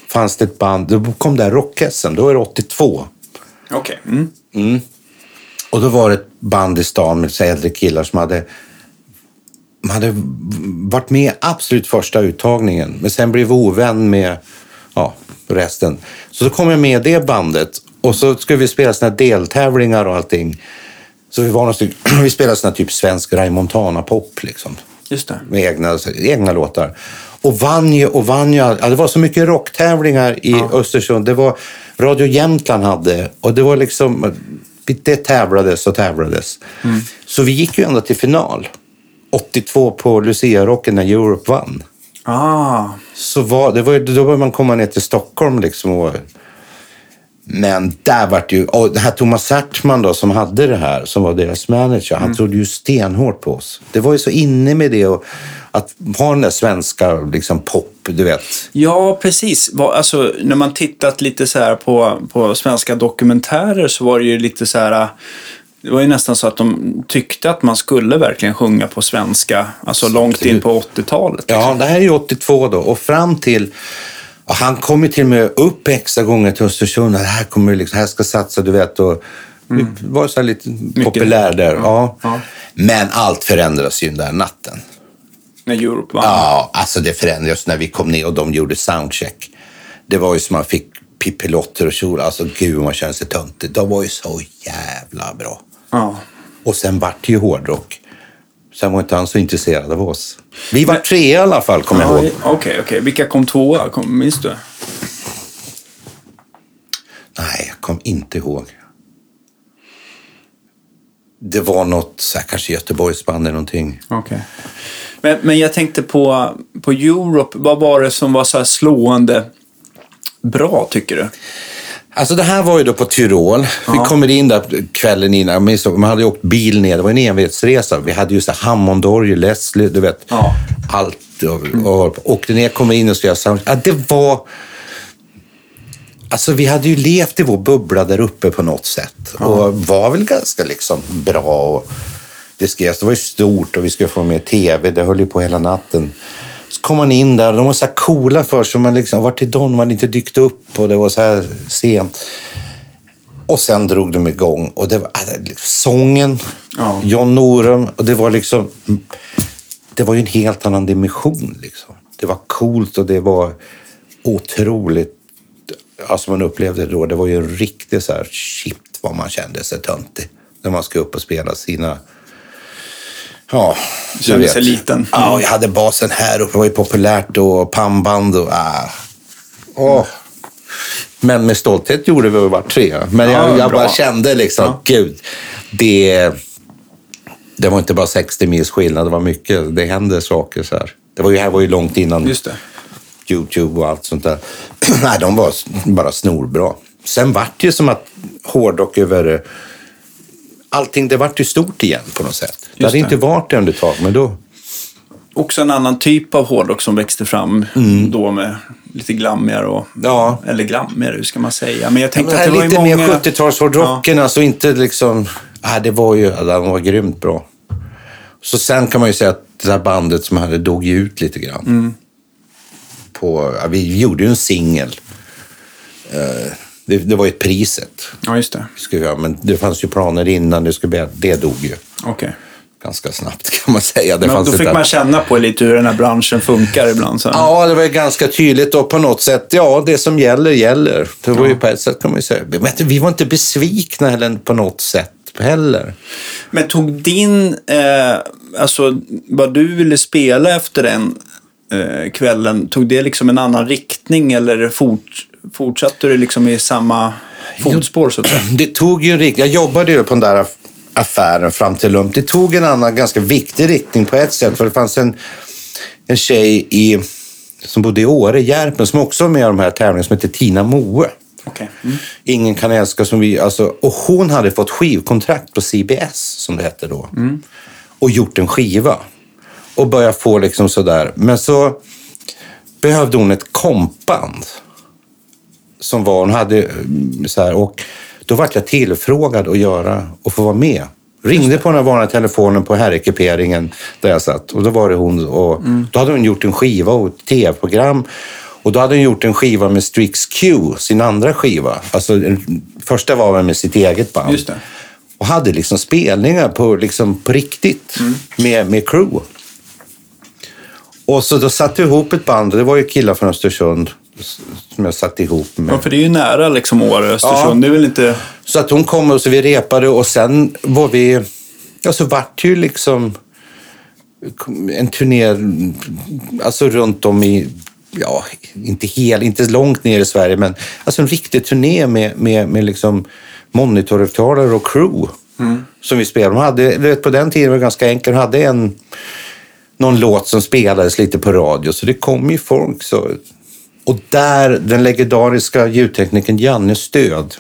[SPEAKER 2] fanns det ett band, då kom det här Rockhässen, då är det 82.
[SPEAKER 1] Okej. Mm.
[SPEAKER 2] Och då var det ett band i stan med äldre killar som hade, de hade varit med absolut första uttagningen. Men sen blev vi ovän med ja, resten. Så då kom jag med det bandet. Och så skulle vi spela såna deltävlingar och allting. Så vi, var stycken, *clears throat* vi spelade såna typ svensk Ray Montana-pop. Liksom
[SPEAKER 1] Just det.
[SPEAKER 2] med egna, egna låtar. Och vann ju och all- Ja, det var så mycket rocktävlingar i Östersund. Det var Radio Jämtland hade och det var liksom... Det tävlades och tävlades. Så vi gick ju ända till final. 82 på Lucia-rocken när Europe vann.
[SPEAKER 1] Ah.
[SPEAKER 2] Så var, det var, då började man komma ner till Stockholm liksom. Och, men där vart det ju... Och det här Thomas Sertman då som hade det här, som var deras manager, han trodde ju stenhårt på oss. Det var ju så inne med det och att ha den där svenska liksom pop, du vet.
[SPEAKER 1] Ja, precis. Alltså, när man tittat lite så på, på svenska dokumentärer så var det ju lite så här... Det var ju nästan så att de tyckte att man skulle verkligen sjunga på svenska, alltså långt in på 80-talet.
[SPEAKER 2] Ja, det här är ju 82 då och fram till... Och han kom ju till och med upp extra gånger till Östersund. Det här kommer liksom, här ska satsa, du vet. Och vi var så lite populär där. Ja.
[SPEAKER 1] Ja.
[SPEAKER 2] Men allt förändras ju den där natten.
[SPEAKER 1] När Europe vann.
[SPEAKER 2] Ja, alltså det förändrades när vi kom ner och de gjorde soundcheck. Det var ju som man fick pippilotter och kjol. Alltså gud man kände sig töntig. De var ju så jävla bra.
[SPEAKER 1] Ja.
[SPEAKER 2] Och sen vart det ju hårdrock. Sen var inte han så intresserad av oss. Vi var tre i alla fall, kommer jag
[SPEAKER 1] Ja,
[SPEAKER 2] ihåg.
[SPEAKER 1] Okej, okej. Vilka kom tvåa? Kom, minns du?
[SPEAKER 2] Nej, jag kom inte ihåg. Det var något, så här, kanske Göteborgsband eller någonting.
[SPEAKER 1] Okej. Men, men jag tänkte på, på Europe. Vad var det som var så här slående bra, tycker du?
[SPEAKER 2] Alltså det här var ju då på Tyrol. Vi
[SPEAKER 1] Ja. kommer
[SPEAKER 2] kommer in där kvällen innan. Jag minns, Man hade ju åkt bil ner. Det var en envetsresa. Vi hade ju så här Hammondorgel, Leslie, du vet.
[SPEAKER 1] Ja.
[SPEAKER 2] Allt. Och, och åkte ner, kom in och skulle göra sound. Ja, det var... Alltså vi hade ju levt i vår bubbla där uppe på något sätt. Och var väl ganska liksom bra. Och det skrevs, det var ju stort och vi skulle få med tv. Det höll ju på hela natten. Så kom man in där och de var så här coola för sig. Man liksom, vart är de? Man hade inte dykt upp och det var så här sent. Och sen drog de igång och det var äh, liksom sången,
[SPEAKER 1] Ja.
[SPEAKER 2] John Norum och det var liksom... Det var ju en helt annan dimension liksom. Det var coolt och det var otroligt... Alltså man upplevde det då. Det var ju en riktig så här shit vad man kände sig töntig. När man ska upp och spela sina... Ja,
[SPEAKER 1] Kände
[SPEAKER 2] vet.
[SPEAKER 1] sig liten.
[SPEAKER 2] Ja, jag hade basen här uppe. Det var ju populärt då. Pannband och... Ah. Åh. Men med stolthet gjorde vi vart tre. Men
[SPEAKER 1] Ja,
[SPEAKER 2] jag, bara kände liksom,
[SPEAKER 1] Ja.
[SPEAKER 2] gud, det, det var inte bara 60 mils skillnad, det var mycket. Det hände saker så här. Det var ju, här var ju långt innan
[SPEAKER 1] Just det.
[SPEAKER 2] YouTube och allt sånt där. *clears throat* Nej, de var bara snorbra. Sen vart det ju som att hårdrock över... Allting, det vart ju stort igen på något sätt. det hade
[SPEAKER 1] det.
[SPEAKER 2] inte varit det under ett tag, men då...
[SPEAKER 1] Också en annan typ av hårdrock som växte fram då med lite glammigare och...
[SPEAKER 2] Ja.
[SPEAKER 1] Eller glammigare, hur ska man säga? Men jag
[SPEAKER 2] Men
[SPEAKER 1] tänkte
[SPEAKER 2] det
[SPEAKER 1] att
[SPEAKER 2] här
[SPEAKER 1] det var ju
[SPEAKER 2] lite
[SPEAKER 1] många...
[SPEAKER 2] mer 70-talshårdrocken, alltså inte liksom... Nej, det var ju... ja, Den var grymt bra. Så sen kan man ju säga att det där bandet som hade dog ju ut lite grann.
[SPEAKER 1] Mm.
[SPEAKER 2] På, ja, vi gjorde ju en singel. Eh, det, det var ju ett priset.
[SPEAKER 1] Ja, just det.
[SPEAKER 2] Vi göra, men det fanns ju planer innan. Det, skulle bli, det dog ju
[SPEAKER 1] Okej.
[SPEAKER 2] ganska snabbt kan man säga. Det
[SPEAKER 1] Men då fick man känna på lite hur den här branschen funkar ibland. Så.
[SPEAKER 2] Ja, det var ju ganska tydligt och på något sätt, ja, det som gäller, gäller. Det var ju på ett sätt kan man ju säga. Men vi var inte besvikna heller på något sätt heller.
[SPEAKER 1] Men tog din, eh, alltså vad du ville spela efter den eh, kvällen, tog det liksom en annan riktning eller fort, fortsatte du liksom i samma fotspår så att säga? *clears throat*
[SPEAKER 2] Det tog ju en riktning. Jag jobbade ju på den där aff- affären fram till Lump. Det tog en annan ganska viktig riktning på ett sätt. För det fanns en, en tjej i, som bodde i Åre, Järpen, som också var med i de här tävlingarna, som heter Tina Moe.
[SPEAKER 1] Okej. Mm.
[SPEAKER 2] Ingen kan älska som vi. Alltså, och hon hade fått skivkontrakt på CBS, som det hette då. Och gjort en skiva. Och började få liksom sådär. Men så behövde hon ett kompband. Som var, hon hade mm, så här, och då vart jag tillfrågad att göra och få vara med. Ringde på den här vanliga telefonen på herrekiperingen där jag satt. Och då var det hon. Och Då hade hon gjort en skiva och ett tv-program. Och då hade hon gjort en skiva med Strix Q, sin andra skiva. Alltså, första var väl med sitt eget band.
[SPEAKER 1] Just det.
[SPEAKER 2] Och hade liksom spelningar på, liksom, på riktigt med, med crew. Och så då satte jag ihop ett band. Det var ju killar från Östersund som jag satte ihop med.
[SPEAKER 1] Ja, för det är ju nära liksom Åre, Östersund.
[SPEAKER 2] Ja.
[SPEAKER 1] Det är väl inte...
[SPEAKER 2] Så att hon kom och så vi repade och sen var vi... Ja, så vart ju liksom en turné alltså runt om i... Ja, inte hel, inte långt ner i Sverige, men alltså en riktig turné med, med, med liksom monitorhögtalare och crew som vi spelade. De hade, vet, på den tiden var det ganska enkelt. De hade en, någon låt som spelades lite på radio, så det kom ju folk. Så, och där, den legendariska ljudteknikern Janne Stöd,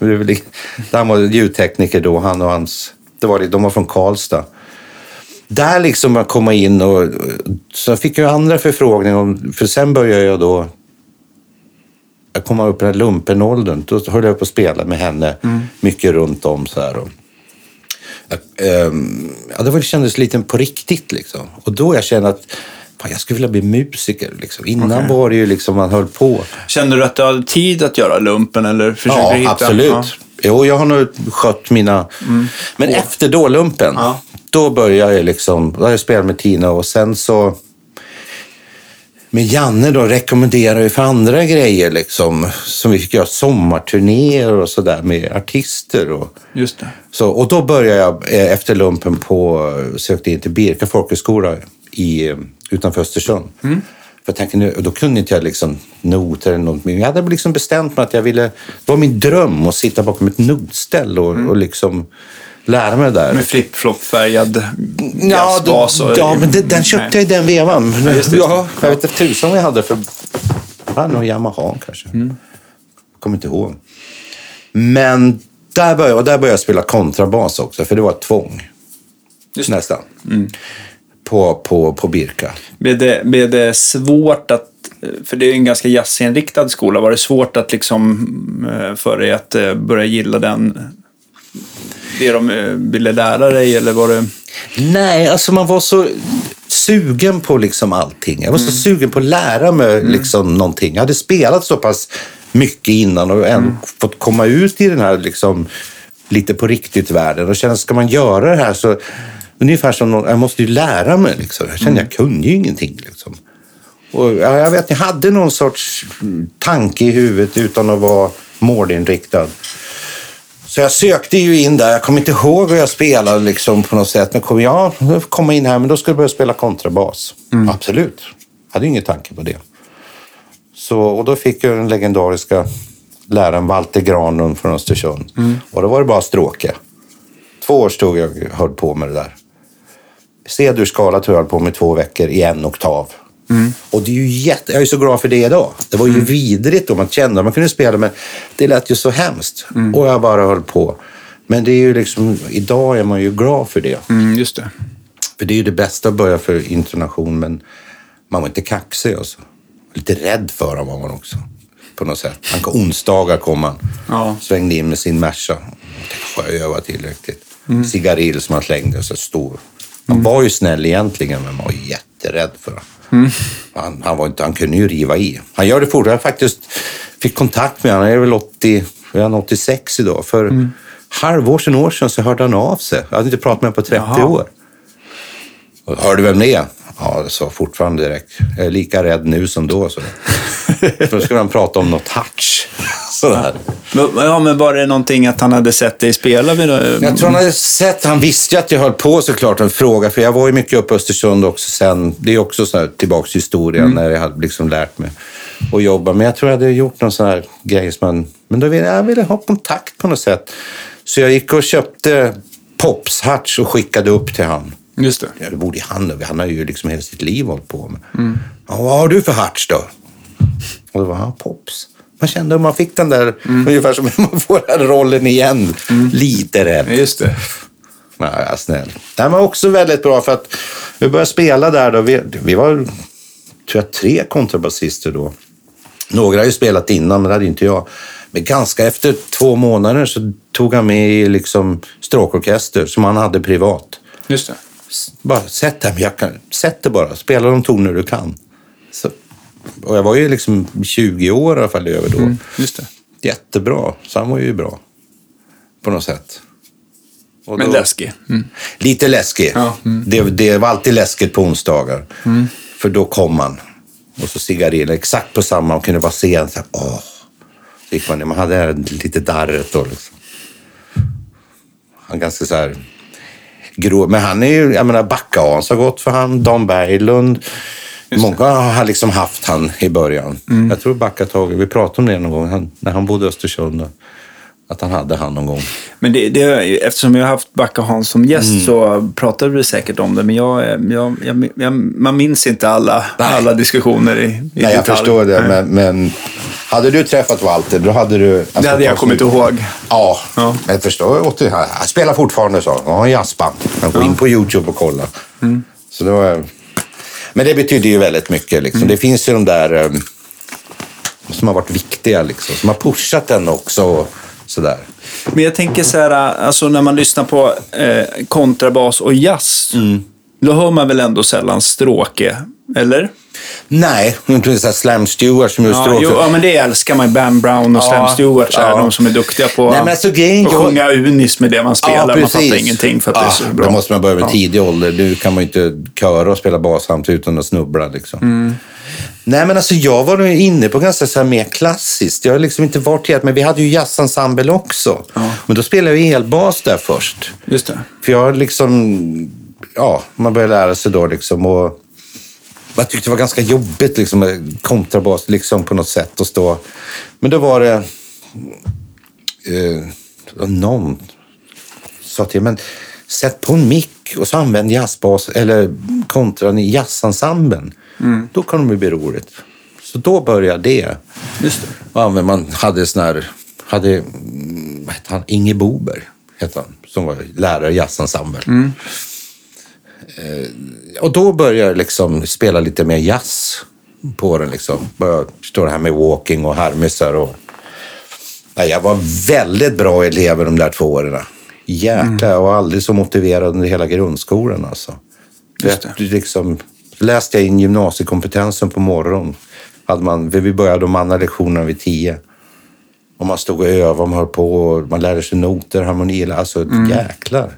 [SPEAKER 2] han var ljudtekniker då, han och hans, det var, det- de var från Karlstad. Där liksom att komma in och så fick jag andra förfrågningar, för sen började jag då jag kom upp i den här lumpenåldern, då höll jag på att spela med henne mycket runt om så här. Och, eh, eh, ja, det kändes lite på riktigt liksom. Och då jag kände att jag skulle vilja bli musiker. Liksom. Innan
[SPEAKER 1] Okej.
[SPEAKER 2] var det ju liksom man höll på.
[SPEAKER 1] Kände du att du hade tid att göra lumpen eller
[SPEAKER 2] Ja,
[SPEAKER 1] hitta...
[SPEAKER 2] absolut.
[SPEAKER 1] Ja.
[SPEAKER 2] Jo, jag har nog skött mina... Men efter då-lumpen,
[SPEAKER 1] Ja.
[SPEAKER 2] då började jag liksom... Då har jag spelat med Tina och sen så... med Janne då rekommenderade vi för andra grejer liksom. Som vi fick göra sommarturnéer och sådär med artister. Och,
[SPEAKER 1] Just det.
[SPEAKER 2] så, och då började jag eh, efter lumpen på, sökte in till Birka folkhögskola i, utanför Östersund. För jag tänkte, nu, då kunde inte jag liksom noter eller något. Men jag hade liksom bestämt mig att jag ville, det var min dröm att sitta bakom ett notställ och, och liksom lära mig det där.
[SPEAKER 1] Med flip-flop-färgad
[SPEAKER 2] Ja,
[SPEAKER 1] jazzbas och...
[SPEAKER 2] ja, men det, den köpte jag i den vevan.
[SPEAKER 1] just det, just det.
[SPEAKER 2] Ja, jag vet inte tusan vad jag hade för... Det var nog Yamaha kanske.
[SPEAKER 1] Mm.
[SPEAKER 2] kommer inte ihåg. Men där började, och där började jag spela kontrabas också, för det var ett tvång.
[SPEAKER 1] Just.
[SPEAKER 2] Nästan.
[SPEAKER 1] Mm.
[SPEAKER 2] På, på, på Birka.
[SPEAKER 1] Blev det, blev det svårt att, för det är ju en ganska jazzinriktad skola, var det svårt att liksom eh, för dig att eh, börja gilla den, det de eh, ville lära dig eller var det?
[SPEAKER 2] Nej, alltså man var så sugen på liksom allting. Jag var så sugen på att lära mig liksom någonting. Jag hade spelat så pass mycket innan och än fått komma ut i den här liksom, lite på riktigt-världen och känna, ska man göra det här så ungefär som någon, jag måste ju lära mig. Liksom. Jag kände jag kunde ju ingenting. Liksom. Och ja, jag vet, jag hade någon sorts tanke i huvudet utan att vara målinriktad. Så jag sökte ju in där. Jag kommer inte ihåg hur jag spelade liksom på något sätt. Men kom jag komma in här, men då skulle jag börja spela kontrabas. Absolut. Hade ingen tanke på det. Så, och då fick jag den legendariska läraren Walter Granlund från Östersund. Och då var det bara stråke. Två år stod jag och höll på med det där. C-dur-skala tror jag på med två veckor i en oktav. Och det är ju jätte... Jag är så glad för det idag. Det var ju vidrigt då man kände att man kunde spela, men det lät ju så hemskt. Och jag bara höll på. Men det är ju liksom, idag är man ju glad för det.
[SPEAKER 1] Mm, just det.
[SPEAKER 2] För det är ju det bästa att börja för intonation, men man var inte kaxig alltså. Lite rädd för honom var man också. På något sätt. Han onsdagar kom han.
[SPEAKER 1] Ja.
[SPEAKER 2] Svängde in med sin Merca. Tänkte, jag öva tillräckligt. Cigarill som han slängde så stor. Han var ju snäll egentligen, men man var jätterädd för honom. Han, han, var inte, han kunde ju riva i. Han gör det fortfarande. Jag faktiskt fick kontakt med honom. Han är väl 80, är han 86 idag. För halvår sedan, år sedan så hörde han av sig. Jag hade inte pratat med honom på 30
[SPEAKER 1] Jaha.
[SPEAKER 2] år. Hör du vem det är? Ja, sa fortfarande direkt. Jag är lika rädd nu som då. Så. För då skulle han prata om något touch. Sådär.
[SPEAKER 1] Men, ja, men var det någonting att han hade sett dig spela? Vid,
[SPEAKER 2] Jag tror han hade sett, han visste ju att jag höll på såklart en fråga, för jag var ju mycket uppe i Östersund också sen. Det är också så här tillbaks i historien när jag hade liksom lärt mig att jobba. Men jag tror jag hade gjort någon sån här grej som man, men då ville jag ville ha kontakt på något sätt. Så jag gick och köpte Pops Hatch och skickade upp till han.
[SPEAKER 1] Just det.
[SPEAKER 2] Ja, det borde ju han Han har ju liksom hela sitt liv hållit på med. Ja, vad har du för Hatch då? Och då var han Pops. Man kände hur man fick den där, ungefär som *laughs* man får den rollen igen. Lite rädd.
[SPEAKER 1] Just det.
[SPEAKER 2] Jag är snäll. Det var också väldigt bra för att vi började spela där då. Vi, vi var, tror jag, tre kontrabasister då. Några har ju spelat innan, men det hade inte jag. Men ganska efter två månader så tog han med i liksom stråkorkester som han hade privat.
[SPEAKER 1] Just det.
[SPEAKER 2] Bara sätt det, jag kan, sätt det bara. Spela de toner du kan. Så, och jag var ju liksom 20 år i alla fall över då.
[SPEAKER 1] Just det.
[SPEAKER 2] Jättebra. Så han var ju bra. På något sätt. Och
[SPEAKER 1] Men
[SPEAKER 2] då-
[SPEAKER 1] läskig. Mm.
[SPEAKER 2] Lite läskig.
[SPEAKER 1] Ja, mm.
[SPEAKER 2] Det, det var alltid läskigt på onsdagar. För då kom man. Och så cigariller, exakt på samma. Man kunde bara se en så här, åh. Så gick man ner. Man hade lite darret då liksom. Han ganska så här grå. Men han är ju, jag menar Backa-Hans har gått för han. Dan Berglund. Många har liksom haft han i början. Jag tror Backa tagit, vi pratade om det någon gång han, när han bodde i Östersund. Att han hade han någon gång.
[SPEAKER 1] Men det, det, eftersom jag har haft Backa Hans som gäst så pratade vi säkert om det. Men jag, jag, jag, jag, man minns inte alla,
[SPEAKER 2] Nej.
[SPEAKER 1] alla diskussioner i, i
[SPEAKER 2] Nej, jag
[SPEAKER 1] detalj.
[SPEAKER 2] förstår det. Men, men hade du träffat Walter, då hade du... alltså,
[SPEAKER 1] Det hade jag kommit ihåg.
[SPEAKER 2] Ja,
[SPEAKER 1] Ja.
[SPEAKER 2] men jag förstår. här. Han spelar fortfarande så. Han har jazzband. Han går in på YouTube och kollar.
[SPEAKER 1] Mm.
[SPEAKER 2] Så det var... Men det betyder ju väldigt mycket. Liksom.
[SPEAKER 1] Mm.
[SPEAKER 2] Det finns ju de där eh, som har varit viktiga, liksom. som har pushat den också. Sådär.
[SPEAKER 1] Men jag tänker så här, alltså när man lyssnar på eh, kontrabas och jazz.
[SPEAKER 2] Mm.
[SPEAKER 1] Då hör man väl ändå sällan stråke, eller?
[SPEAKER 2] Nej, inte så Slam Stewart som just
[SPEAKER 1] Ja,
[SPEAKER 2] stråk.
[SPEAKER 1] jo, ja, men det älskar man. Bam Brown och
[SPEAKER 2] Ja,
[SPEAKER 1] Slam Stewart så
[SPEAKER 2] ja.
[SPEAKER 1] de som är duktiga på
[SPEAKER 2] Nej, men alltså, grejen-
[SPEAKER 1] att sjunga uniskt med det man spelar. man fattar ingenting för att det är så
[SPEAKER 2] Ja,
[SPEAKER 1] bra.
[SPEAKER 2] Då måste man börja med
[SPEAKER 1] Ja.
[SPEAKER 2] tidig ålder. Nu kan man ju inte köra och spela bas samtidigt utan att snubbla. Liksom.
[SPEAKER 1] Mm.
[SPEAKER 2] Nej, men alltså jag var nog inne på ganska så här mer klassiskt. Jag har liksom inte varit helt, men vi hade ju jazzensemble också. Men då spelade jag elbas där först.
[SPEAKER 1] Just det.
[SPEAKER 2] För jag liksom, ja, man började lära sig då liksom. Och jag tyckte det var ganska jobbigt liksom med kontrabas liksom på något sätt att stå. Men då var det eh, någon sa till men sätt på en mick och så använd jazzbas eller kontran i jazzensemblen. Då kan det bli roligt. Så då började det.
[SPEAKER 1] Just det.
[SPEAKER 2] Och man hade sån här, hade, mm, vad hette han, Inge Boberg hette han, som var lärare i jazzensemble. Eh, och då började jag liksom spela lite mer jazz på den. Liksom. Började förstå det här med walking och harmisar. Och... Nej, jag var väldigt bra elev de där två åren. Jäklar, jag var aldrig så motiverad under hela grundskolan. Alltså.
[SPEAKER 1] Just
[SPEAKER 2] Vet, liksom, läste jag in gymnasiekompetensen på morgonen. Hade man, vi började de andra lektionerna vid tio. Och man stod och övade, man höll på man lärde sig noter, harmoni. Alltså jäklar.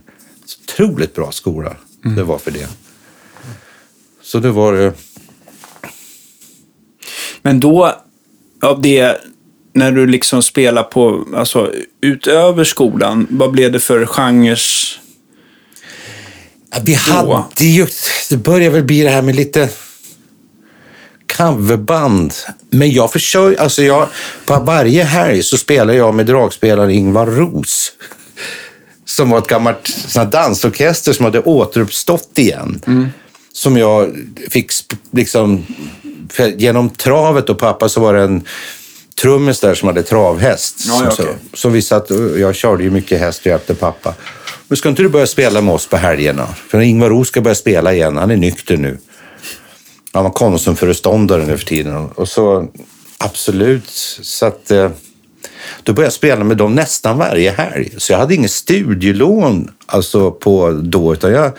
[SPEAKER 2] Så otroligt bra skola det var för det. Så det var det.
[SPEAKER 1] Men då, av det, när du liksom spelar på, alltså utöver skolan, vad blev det för genrer?
[SPEAKER 2] Ja, Vi hade ju, det började väl bli det här med lite coverband. Men jag försöker, alltså jag, på varje helg så spelar jag med dragspelaren Ingvar Ros. Som var ett gammalt sån dansorkester som hade återuppstått igen. Som jag fick liksom, genom travet och pappa så var det en trummis där som hade travhäst.
[SPEAKER 1] Ja, ja,
[SPEAKER 2] som,
[SPEAKER 1] okej.
[SPEAKER 2] som vi satt, jag körde ju mycket häst och hjälpte pappa. Men ska inte du börja spela med oss på helgerna? För Ingvar Ros ska börja spela igen, han är nykter nu. Han var konsumföreståndare nu för tiden. Och så, absolut. Så att, eh, då började jag spela med dem nästan varje helg. Så jag hade inget studielån alltså på då, utan jag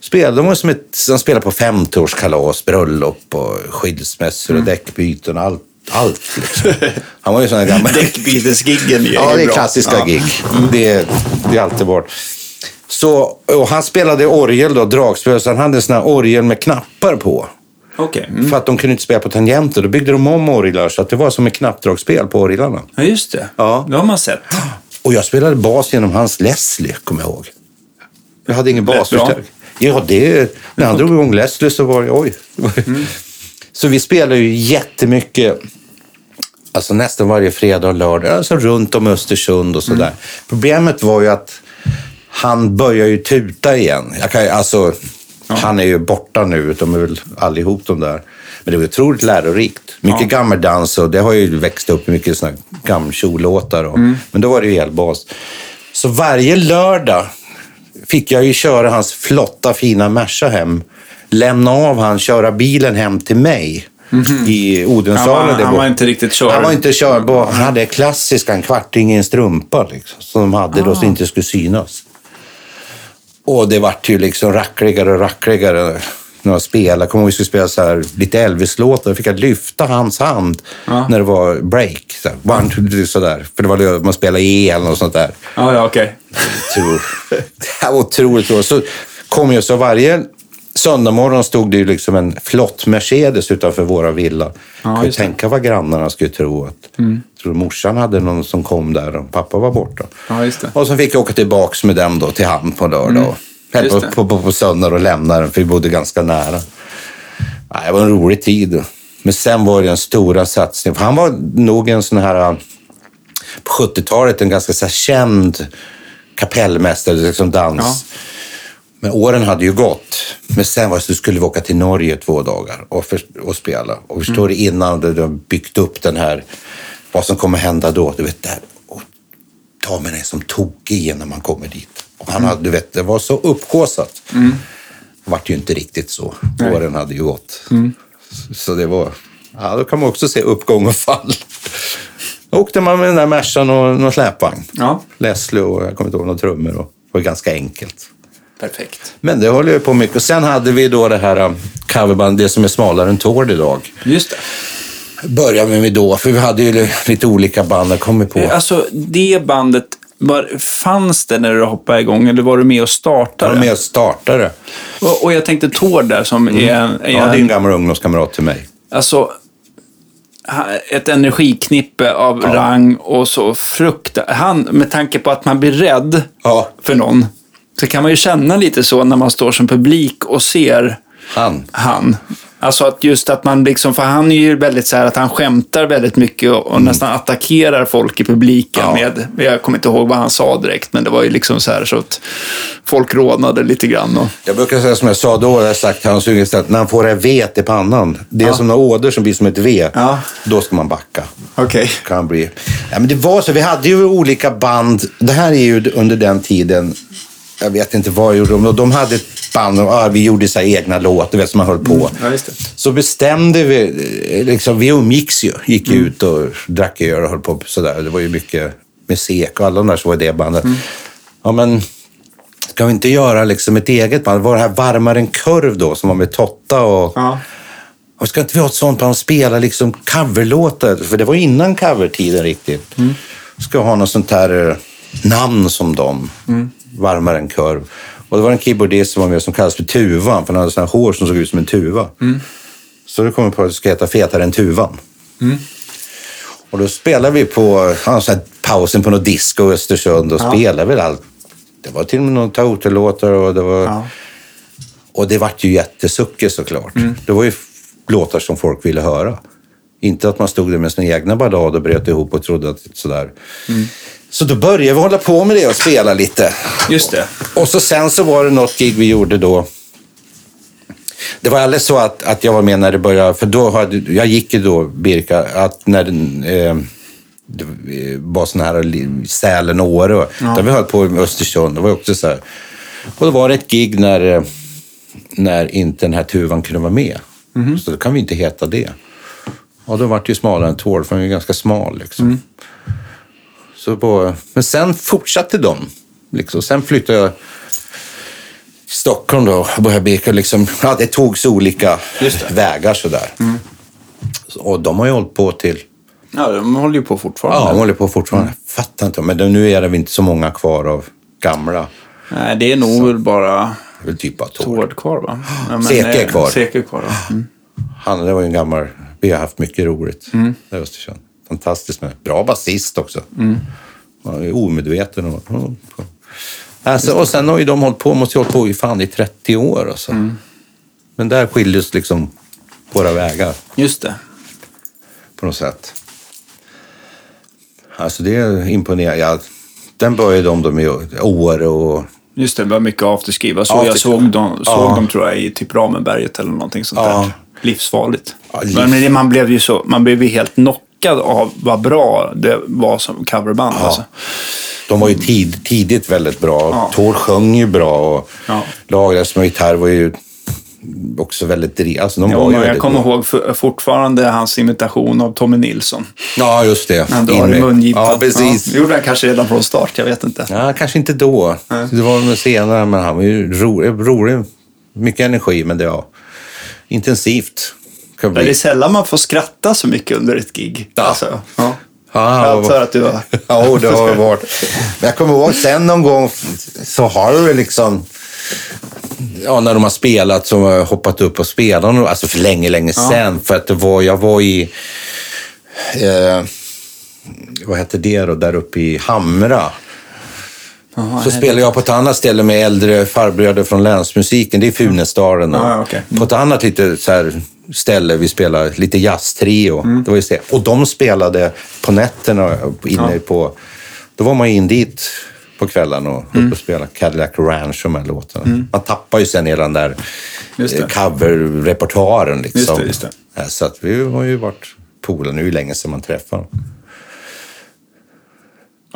[SPEAKER 2] spelade. De var som ett, som spelade på 50-årskalas, bröllop och skilsmässor och däckbyten. Allt, allt liksom. *laughs* Han var ju sån här gammal...
[SPEAKER 1] Däckbytesgiggen är
[SPEAKER 2] Ja, det är klassiska
[SPEAKER 1] Ja.
[SPEAKER 2] gig. Det, det är alltid bort. Så, och han spelade orgel då, dragspel, så han hade en sån här orgel med knappar på.
[SPEAKER 1] Okej. Mm.
[SPEAKER 2] För att de kunde inte spela på tangenter. Då byggde de om orglar så att det var som ett knappdragsspel på orglarna.
[SPEAKER 1] Ja, just det.
[SPEAKER 2] Ja.
[SPEAKER 1] Det har man sett.
[SPEAKER 2] Och jag spelade bas genom hans Leslie, kommer jag ihåg. Jag hade ingen basförstärkare. Ja, det, när han drog igång Leslie så var det oj. *laughs* Så vi spelade ju jättemycket, alltså nästan varje fredag och lördag, alltså runt om Östersund och sådär. Problemet var ju att han börjar ju tuta igen. Jag kan, ju- alltså, Han är ju borta nu, de är väl allihop de där. Men det var otroligt lärorikt. Mycket
[SPEAKER 1] Ja.
[SPEAKER 2] gammaldans och det har ju växt upp mycket såna gammelkjollåtar. Och, Men då var det ju elbas. Så varje lördag fick jag ju köra hans flotta fina Merca hem. Lämna av han, köra bilen hem till mig. I Odensalen.
[SPEAKER 1] Han var- han var inte riktigt kör-
[SPEAKER 2] Han var inte körbar. Han hade klassiska, en kvarting i en strumpa. Liksom, som de hade då så det inte skulle synas. Och det vart ju liksom rackligare och rackligare när jag spelade. Jag kommer ihåg vi skulle spela så här, lite Elvis-låtar. Då fick jag lyfta hans hand
[SPEAKER 1] Ja.
[SPEAKER 2] när det var break. Så här, one, two, three, sådär. För det var man spelade el och sånt där.
[SPEAKER 1] Ja, ja, okej.
[SPEAKER 2] Tror. *laughs* Det var otroligt roligt. Så kom jag så varje söndag morgon stod det ju liksom en flott Mercedes utanför våra villa.
[SPEAKER 1] just det.
[SPEAKER 2] tänka vad grannarna skulle tro. Att, tror morsan hade någon som kom där och pappa var borta.
[SPEAKER 1] Ja, just det.
[SPEAKER 2] Och så fick jag åka tillbaks med dem då till hamn på lördag. Mm. På, på, på, på söndag och lämna den, för vi bodde ganska nära. Ja, det var en rolig tid. Men sen var det den stora satsningen. För han var nog en sån här, på 70-talet, en ganska så känd kapellmästare, liksom dans.
[SPEAKER 1] Ja.
[SPEAKER 2] Men åren hade ju gått. Men sen var det så skulle vi åka till Norge två dagar och, för, och spela. Och förstår
[SPEAKER 1] Mm.
[SPEAKER 2] du, innan de de byggt upp den här, vad som kommer hända då. Du vet, där. Och damen är som tokig när man kommer dit. Och han
[SPEAKER 1] Mm.
[SPEAKER 2] hade, du vet, det var så uppkåsat. Det vart ju inte riktigt så.
[SPEAKER 1] Nej.
[SPEAKER 2] Åren hade ju gått.
[SPEAKER 1] Mm.
[SPEAKER 2] Så det var, ja, då kan man också se uppgång och fall. Då åkte man med den där Mercan och någon släpvagn.
[SPEAKER 1] Ja.
[SPEAKER 2] Leslie och jag kommer inte ihåg några trummor. Och det var ganska enkelt.
[SPEAKER 1] Perfekt.
[SPEAKER 2] Men det håller jag på mycket. Och sen hade vi då det här um, coverband, det som är smalare än Tord idag.
[SPEAKER 1] Just det.
[SPEAKER 2] Började vi då, för vi hade ju lite olika band jag kommer på.
[SPEAKER 1] Alltså, det bandet, var, fanns det när du hoppade igång eller var du med och
[SPEAKER 2] Jag
[SPEAKER 1] startade?
[SPEAKER 2] var med och startade.
[SPEAKER 1] Och, och jag tänkte Tord där som är, en- är
[SPEAKER 2] Mm. Ja, det är en gammal ungdomskamrat till mig.
[SPEAKER 1] alltså, ett energiknippe av rang och så frukta. Han, med tanke på att man blir rädd
[SPEAKER 2] Ja,
[SPEAKER 1] för någon, så kan man ju känna lite så när man står som publik och ser
[SPEAKER 2] han.
[SPEAKER 1] han. Alltså att just att man liksom, för han är ju väldigt så här att han skämtar väldigt mycket och, och nästan attackerar folk i publiken
[SPEAKER 2] Ja.
[SPEAKER 1] med, jag kommer inte ihåg vad han sa direkt, men det var ju liksom så här så att folk rånade lite grann. Och,
[SPEAKER 2] Jag brukar säga som jag sa då, jag har sagt Hans Ungestad, när han får det här vet i pannan. Det är
[SPEAKER 1] Ja.
[SPEAKER 2] som några ådor som blir som ett V.
[SPEAKER 1] Ja.
[SPEAKER 2] Då ska man backa.
[SPEAKER 1] Okej.
[SPEAKER 2] kan bli. Ja, men det var så, vi hade ju olika band. Det här är ju under den tiden, jag vet inte vad gjorde, de, de hade ett band och ja, vi gjorde så egna låtar, vet, som man höll på.
[SPEAKER 1] Ja, just det.
[SPEAKER 2] Så bestämde vi, liksom, vi umgicks ju, gick
[SPEAKER 1] Mm.
[SPEAKER 2] ut och drack öl och höll på sådär. Det var ju mycket musik och alla de där som var i det bandet.
[SPEAKER 1] Mm.
[SPEAKER 2] Ja, men ska vi inte göra liksom ett eget band? Det var det här Varmare än kurv då, som var med Totta och
[SPEAKER 1] Ja.
[SPEAKER 2] och ska inte vi ha ett sånt band och spela liksom coverlåtar? För det var innan covertiden riktigt. Ska ha något sånt här eh, namn som dem. Varmare än kurv. Och det var en keyboardist som var med som kallades för Tuvan. För han hade här hår som såg ut som en tuva. Så då kom vi på att det ska heta Fetare än Tuvan. Och då spelade vi på ja, så här, pausen på något disco i Östersund och
[SPEAKER 1] Ja.
[SPEAKER 2] spelade väl allt. Det var till och med några Toto-låtar och det var...
[SPEAKER 1] Ja.
[SPEAKER 2] Och det vart ju jättesuckigt såklart. Det var ju låtar som folk ville höra. Inte att man stod där med sina egna ballad och bröt ihop och trodde att sådär. Så då började vi hålla på med det och spela lite.
[SPEAKER 1] Just det.
[SPEAKER 2] Och så sen så var det något gig vi gjorde då. Det var alldeles så att, att jag var med när det började, för då hade, jag gick ju då Birka, att när den, eh, det var sån här Sälen och Åre. Ja. Där vi höll på med Östersund. Det var också så här. Och då var det ett gig när, eh, när inte den här tuvan kunde vara med. Så då kan vi inte heta det. Ja, då var det ju smalare än tål, för den är ganska smal. Liksom. Så på, men sen fortsatte de. Liksom. Sen flyttade jag till Stockholm då och började beka. Liksom, ja, det togs olika
[SPEAKER 1] det.
[SPEAKER 2] vägar sådär. Så, och de har ju hållit på till...
[SPEAKER 1] Ja, de håller ju på fortfarande.
[SPEAKER 2] Ja, de håller på fortfarande. Jag fattar inte. Men nu är det väl inte så många kvar av gamla.
[SPEAKER 1] Nej, det är nog väl bara
[SPEAKER 2] Det är väl typ bara.
[SPEAKER 1] Tord kvar, va? Ja, men,
[SPEAKER 2] Seke är
[SPEAKER 1] eh,
[SPEAKER 2] kvar.
[SPEAKER 1] Seke kvar. Mm.
[SPEAKER 2] Han, det var ju en gammal... Vi har haft mycket roligt
[SPEAKER 1] Mm.
[SPEAKER 2] i Östersund. Fantastiskt med. Bra basist också.
[SPEAKER 1] Mm.
[SPEAKER 2] Omedveten. Och, alltså, och sen har ju de hållit på, måste ju hållit på i fan i 30 år. Alltså.
[SPEAKER 1] Mm.
[SPEAKER 2] Men där skildes liksom våra vägar
[SPEAKER 1] Just det.
[SPEAKER 2] på något sätt. Alltså det är imponerande. Ja, den började de, i Åre och...
[SPEAKER 1] Just det, det var mycket afterski. Jag såg,
[SPEAKER 2] Afterski.
[SPEAKER 1] jag såg, dem, såg
[SPEAKER 2] Ja.
[SPEAKER 1] dem tror jag i typ Ramenberget eller någonting sånt
[SPEAKER 2] Ja.
[SPEAKER 1] där. Livsfarligt.
[SPEAKER 2] Ja, liv-
[SPEAKER 1] Men man blev ju så, man blev ju helt knockad av vad bra det var som coverband. Alltså.
[SPEAKER 2] De var ju tid, tidigt väldigt bra.
[SPEAKER 1] Ja.
[SPEAKER 2] Tor sjöng ju bra och
[SPEAKER 1] Ja.
[SPEAKER 2] Lagras med gitarr var ju också väldigt driv. Alltså, de
[SPEAKER 1] Ja,
[SPEAKER 2] var ju
[SPEAKER 1] jag kommer
[SPEAKER 2] bra.
[SPEAKER 1] ihåg f- fortfarande hans imitation av Tommy Nilsson.
[SPEAKER 2] Ja, just det.
[SPEAKER 1] Han drar i mungipan.
[SPEAKER 2] Ja, precis.
[SPEAKER 1] Ja, det gjorde han kanske redan från start, jag vet inte.
[SPEAKER 2] Ja, kanske inte då. Det var nog senare, men han var ju rolig. rolig. Mycket energi, men det var intensivt. Kan
[SPEAKER 1] Det
[SPEAKER 2] bli.
[SPEAKER 1] är sällan man får skratta så mycket under ett gig.
[SPEAKER 2] Ja.
[SPEAKER 1] Alltså, ja.
[SPEAKER 2] Ja,
[SPEAKER 1] Jag antar att du har... *laughs*
[SPEAKER 2] Ja, det har det varit. Men jag kommer ihåg sen någon gång så har det väl liksom... Ja, när de har spelat så har jag hoppat upp och spelat. Alltså för länge, länge sen. För att det var, jag var i... Eh, vad hette det då? Där uppe i Hamra.
[SPEAKER 1] Jaha,
[SPEAKER 2] Så spelade jag på ett annat ställe med äldre farbröder från länsmusiken. Det är Funäsdalen.
[SPEAKER 1] Ja, ja, okej.
[SPEAKER 2] På ett annat lite så här ställe vi spelade lite jazztrio.
[SPEAKER 1] Mm.
[SPEAKER 2] Det var just det. Och de spelade på nätterna inne
[SPEAKER 1] Ja.
[SPEAKER 2] på... Då var man ju in dit på kvällen och
[SPEAKER 1] Mm.
[SPEAKER 2] uppe och spelade Cadillac Ranch och de här låtarna. Man tappar ju sen hela den där eh, cover-repertoaren. Liksom.
[SPEAKER 1] Just det, just det.
[SPEAKER 2] Så att vi har ju varit polare nu är det länge sedan man träffade dem.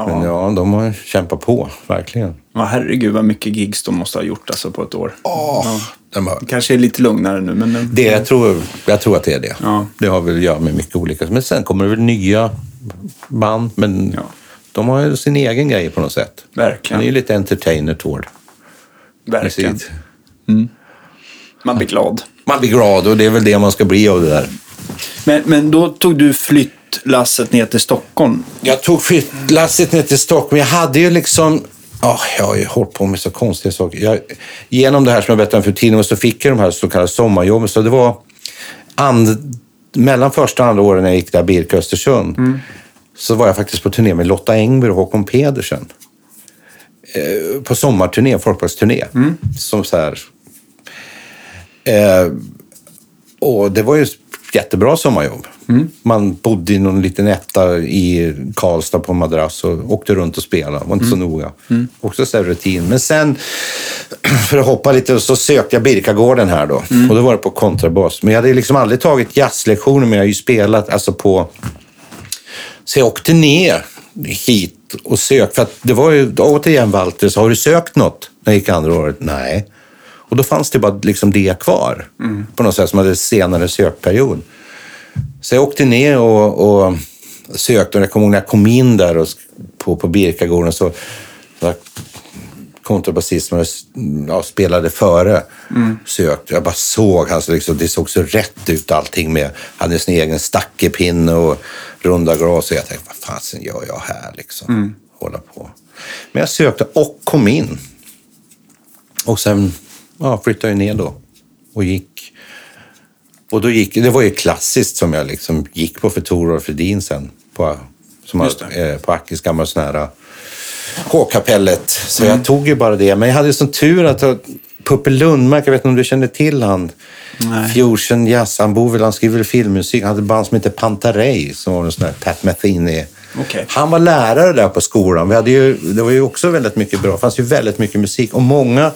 [SPEAKER 2] Men
[SPEAKER 1] Ja.
[SPEAKER 2] ja, de har kämpat på, verkligen.
[SPEAKER 1] Ja, herregud vad mycket gigs de måste ha gjort alltså, på ett år.
[SPEAKER 2] Åh, de har,
[SPEAKER 1] Kanske är lite lugnare nu, men...
[SPEAKER 2] det, jag, tror, jag tror att det är det.
[SPEAKER 1] Ja.
[SPEAKER 2] Det har väl att göra med mycket olika. Men sen kommer det väl nya band. Men
[SPEAKER 1] Ja.
[SPEAKER 2] de har ju sin egen grej på något sätt.
[SPEAKER 1] Verkligen.
[SPEAKER 2] Han är ju lite entertainer Tord.
[SPEAKER 1] Verkligen.
[SPEAKER 2] Precis.
[SPEAKER 1] Man blir glad.
[SPEAKER 2] Man blir glad och det är väl det man ska bli av det där.
[SPEAKER 1] Men, men då tog du flyttlasset ner till Stockholm.
[SPEAKER 2] Jag tog flyttlasset ner till Stockholm. Jag hade ju liksom... Ja, jag har ju hållit på med så konstiga saker. Jag, genom det här som jag berättade om för tidningen så fick jag de här så kallade sommarjobben. Så det var and, mellan första och andra åren när jag gick där Birka Östersund. Så var jag faktiskt på turné med Lotta Engberg och Håkon Pedersen. Eh, på sommarturné, folkparksturné. Som så här... Eh, och det var ju jättebra sommarjobb. Man bodde i någon liten etta i Karlstad på en madrass och åkte runt och spelade. Var inte så noga. Också så rutin. Men sen, *clears throat* för att hoppa lite, så sökte jag Birkagården här då. Och då var det på kontrabas. Men jag hade liksom aldrig tagit jazzlektioner, men jag har ju spelat alltså på... Så jag åkte ner hit och sökte. För att det var ju återigen Walter, så har du sökt något när jag gick andra året? Nej. Och då fanns det bara liksom det kvar. På något sätt som hade senare sökperiod. Så jag åkte ner och, och sökte. Och jag kommer ihåg när jag kom in där och, på, på Birkagården så var kontrabasist som jag ja, spelade före sökte. Jag bara såg hans, liksom, det såg så rätt ut allting med, hade sin egen stackepinne och runda glas. Och jag tänkte, vad fasen gör jag här liksom? Hålla på. Men jag sökte och kom in. Och sen ja, flyttade ner då och gick. Och då gick, det var ju klassiskt som jag liksom gick på för Tor och Fredin sen. På, som har, eh, på Ackes gamla sån här H-kapellet. Så
[SPEAKER 1] Mm.
[SPEAKER 2] jag tog ju bara det. Men jag hade ju sån tur att Puppe Lundmark, jag vet inte om du känner till han.
[SPEAKER 1] Nej.
[SPEAKER 2] Fusion jazz. Han bor väl, han skriver väl filmmusik. Han hade ett band som heter Pantarei som var en sån där Pat Metheny.
[SPEAKER 1] Okej.
[SPEAKER 2] Han var lärare där på skolan. Vi hade ju, det var ju också väldigt mycket bra. Det fanns ju väldigt mycket musik. Och många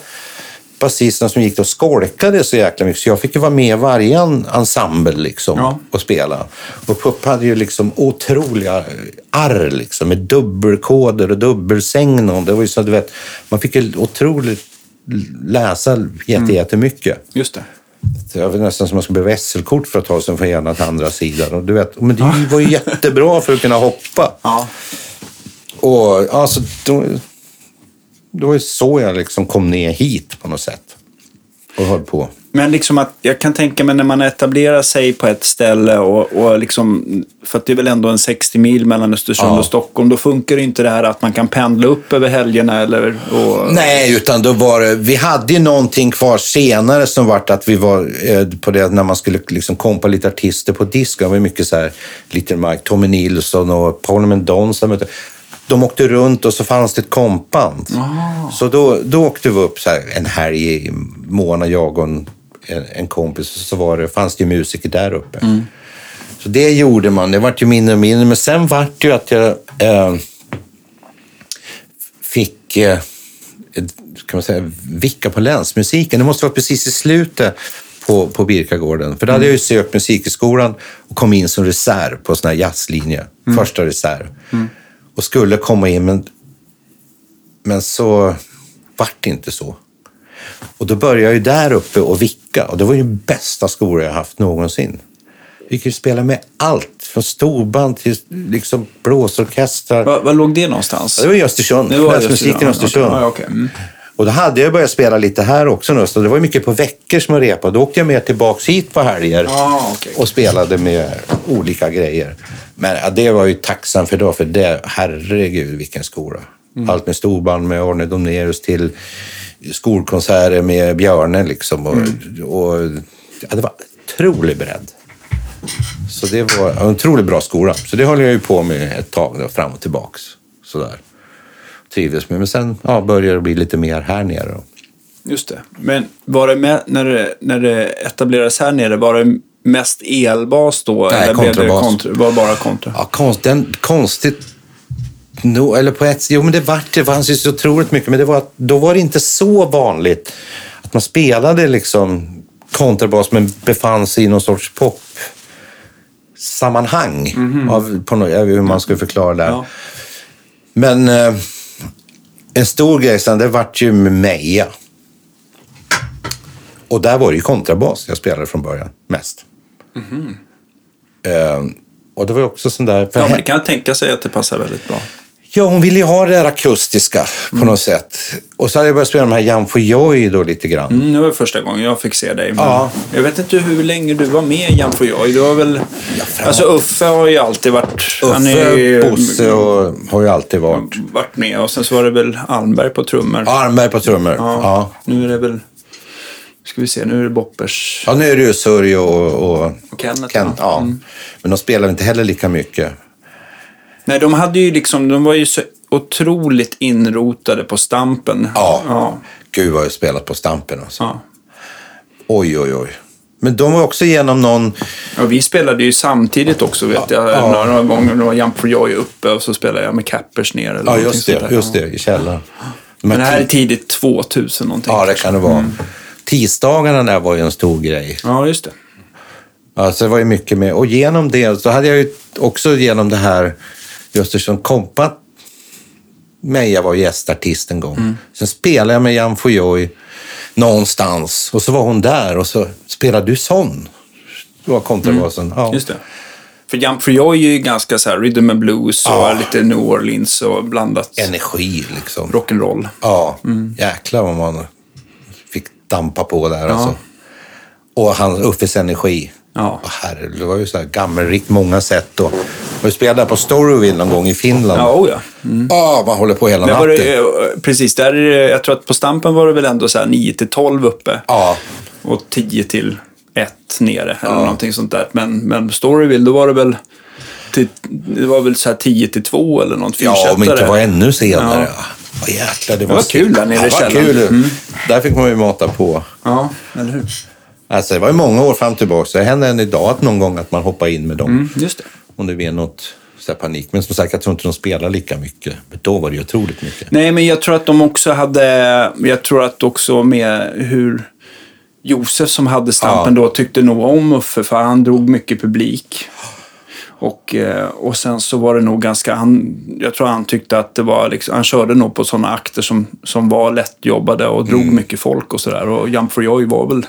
[SPEAKER 2] basisterna som gick och skolkade så jäkla mycket. Så jag fick ju vara med i varje en- ensemble liksom
[SPEAKER 1] Ja.
[SPEAKER 2] och spela. Och Pupp hade ju liksom otroliga arr liksom med dubbelkoder och dubbelsägnon. Det var ju så, du vet, man fick ju otroligt läsa jätte, jättemycket.
[SPEAKER 1] Just det.
[SPEAKER 2] Jag var nästan som man skulle behöva SL-kort för att ta sig från ena till andra sidan. Och du vet, men det var ju jättebra för att kunna hoppa.
[SPEAKER 1] Ja.
[SPEAKER 2] Och alltså, då, det var ju så jag liksom kom ner hit på något sätt. Och höll på.
[SPEAKER 1] Men liksom att jag kan tänka mig när man etablerar sig på ett ställe och, och liksom, för att det är väl ändå en 60 mil mellan Östersund
[SPEAKER 2] Ja.
[SPEAKER 1] och Stockholm, då funkar det inte det här att man kan pendla upp över helgerna eller... Och,
[SPEAKER 2] Nej, utan då var det, vi hade ju någonting kvar senare som vart att vi var eh, på det när man skulle liksom kompa lite artister på disk. Det var ju mycket så här, Little Mike, Tommy Nilsson och Parliament Dons. De, åkte runt och så fanns det ett kompband. Så då, då åkte vi upp så här, en helg i månad, jag och en, en, kompis. Så var det, fanns det ju musiker där uppe. Så det gjorde man. Det vart ju mindre och mindre. Men sen vart det ju att jag eh, fick eh, kan man säga, vicka på länsmusiken. Det måste vara precis i slutet på, på Birkagården. För då hade jag ju sökt musikskolan och kom in som reserv på sån här jazzlinje. Första reserv. Och skulle komma in, men, men så vart det inte så. Och då började jag ju där uppe och vicka. Och det var ju bästa skolan jag haft någonsin. Vi kunde spela med allt. Från storband till liksom blåsorkestrar.
[SPEAKER 1] Var, var låg det någonstans?
[SPEAKER 2] Det var i Östersund. Länsmusiken i
[SPEAKER 1] Östersund. Mm.
[SPEAKER 2] Och då hade jag börjat spela lite här också nu, så det var ju mycket på veckor som jag repade. Då åkte jag med tillbaks hit på helger
[SPEAKER 1] Ah, okej.
[SPEAKER 2] och spelade med olika grejer. Men ja, det var ju tacksam för då, för det, herregud vilken skola.
[SPEAKER 1] Mm.
[SPEAKER 2] Allt med storband med Arne Domnerus till skolkonserter med Björne liksom. Och,
[SPEAKER 1] Mm.
[SPEAKER 2] och, ja, det var otrolig bredd. Så det var en otroligt bra skola. Så det höll jag ju på med ett tag, då, fram och tillbaks. Sådär. Trivdes med. Men sen ja, började det bli lite mer här nere. Då.
[SPEAKER 1] Just det. Men var det med, när, det, när det etablerades här nere, var det mest elbas då?
[SPEAKER 2] Nej,
[SPEAKER 1] eller
[SPEAKER 2] kontrabas.
[SPEAKER 1] kontra, var bara kontra?
[SPEAKER 2] Ja, konst, den, konstigt no, eller på ett Jo, men det vart det fanns ju så otroligt mycket. Men det var, då var det inte så vanligt att man spelade liksom kontrabas men befann sig i någon sorts pop sammanhang. Av, på något, jag vet hur man ska förklara det. här.
[SPEAKER 1] Ja.
[SPEAKER 2] Men eh, en stor grej sen, det vart ju med Meja. Och där var det ju kontrabas jag spelade från början, mest. Eh, och det var också sån där...
[SPEAKER 1] Ja, det kan jag tänka sig att det passar väldigt bra.
[SPEAKER 2] Ja, hon ville ju ha det där akustiska på
[SPEAKER 1] Mm.
[SPEAKER 2] något sätt. Och så hade jag börjat spela de här Jan for Joy då lite grann.
[SPEAKER 1] Mm, det var första gången jag fick se dig.
[SPEAKER 2] Ja.
[SPEAKER 1] Jag vet inte hur länge du var med Jan for Joy. Du har väl...
[SPEAKER 2] fram-
[SPEAKER 1] alltså Uffe har ju alltid varit... han är
[SPEAKER 2] Uffe,
[SPEAKER 1] ju,
[SPEAKER 2] Bosse och har ju alltid varit.
[SPEAKER 1] varit med. Och sen så var det väl Almberg på trummor.
[SPEAKER 2] Armberg på trummor.
[SPEAKER 1] Ja.
[SPEAKER 2] Ja.
[SPEAKER 1] Nu är det väl... Ska vi se, nu är det Boppers.
[SPEAKER 2] ja, nu är det ju Sörje och, och
[SPEAKER 1] Och Kenneth,
[SPEAKER 2] Kent.
[SPEAKER 1] ja.
[SPEAKER 2] Ja. Men de spelar inte heller lika mycket.
[SPEAKER 1] Nej, de hade ju liksom... De var ju så otroligt inrotade på Stampen.
[SPEAKER 2] Ja.
[SPEAKER 1] Ja.
[SPEAKER 2] Gud vad jag har spelat på Stampen alltså.
[SPEAKER 1] ja.
[SPEAKER 2] Oj, oj, oj. Men de var också igenom någon...
[SPEAKER 1] Och vi spelade ju samtidigt också vet jag.
[SPEAKER 2] Ja.
[SPEAKER 1] Några gånger var Jump for Joy uppe och så spelade jag med Cappers ner. Eller
[SPEAKER 2] Ja, just
[SPEAKER 1] sånt
[SPEAKER 2] det. Just det, i källaren. De
[SPEAKER 1] Men det här är
[SPEAKER 2] ti-
[SPEAKER 1] tidigt 2000 någonting.
[SPEAKER 2] Ja, det kan det vara. Tisdagarna där var ju en stor grej.
[SPEAKER 1] Ja, just det.
[SPEAKER 2] Alltså det var ju mycket med. Och genom det så hade jag ju också genom det här i Östersund kompat Meja var gästartist en gång. Sen spelade jag med Jan Fojoy någonstans och så var hon där och så spelade du sån. Det var kontrabasen. Ja.
[SPEAKER 1] Just det. För Jump for Joy är ju ganska så här rhythm and blues och
[SPEAKER 2] Ja.
[SPEAKER 1] lite New Orleans och blandat
[SPEAKER 2] Energi liksom.
[SPEAKER 1] rock'n'roll.
[SPEAKER 2] Ja, jäklar vad man dampa på där alltså. Och han, Uffes energi.
[SPEAKER 1] Ja.
[SPEAKER 2] Herre, det var ju så här gammelrikt många sätt. Och, och vi spelade på Storyville någon gång i Finland.
[SPEAKER 1] Ja, oh ja.
[SPEAKER 2] Ja, man håller på hela natten.
[SPEAKER 1] det, eh, precis, där, är det- jag tror att på Stampen var det väl ändå så här 9 till 12 uppe.
[SPEAKER 2] Ja,
[SPEAKER 1] Och 10 till 1 nere eller någonting sånt där. Men, men Storyville, då var det väl till, det var väl så här 10 till 2 eller något.
[SPEAKER 2] ja om inte var ännu senare.
[SPEAKER 1] Ja.
[SPEAKER 2] Ja. Vad jäklar, det var,
[SPEAKER 1] var kul där nere i
[SPEAKER 2] ja, det
[SPEAKER 1] källaren.
[SPEAKER 2] kul. Där fick man ju mata på.
[SPEAKER 1] Ja, eller hur?
[SPEAKER 2] Alltså, det var ju många år fram tillbaka. Det händer än idag att någon gång att man hoppar in med dem.
[SPEAKER 1] Mm, just det.
[SPEAKER 2] Om det blir något så panik. Men som sagt, jag tror inte de spelar lika mycket. Men då var det ju otroligt mycket.
[SPEAKER 1] Nej, men jag tror att de också hade, jag tror att också med hur Josef som hade stampen då tyckte nog om Uffe för han drog mycket publik. Och, eh, och sen så var det nog ganska, han, jag tror han tyckte att det var, liksom, han körde nog på sådana akter som, som var lättjobbade och drog mycket folk och sådär. Och Jump for Joy var väl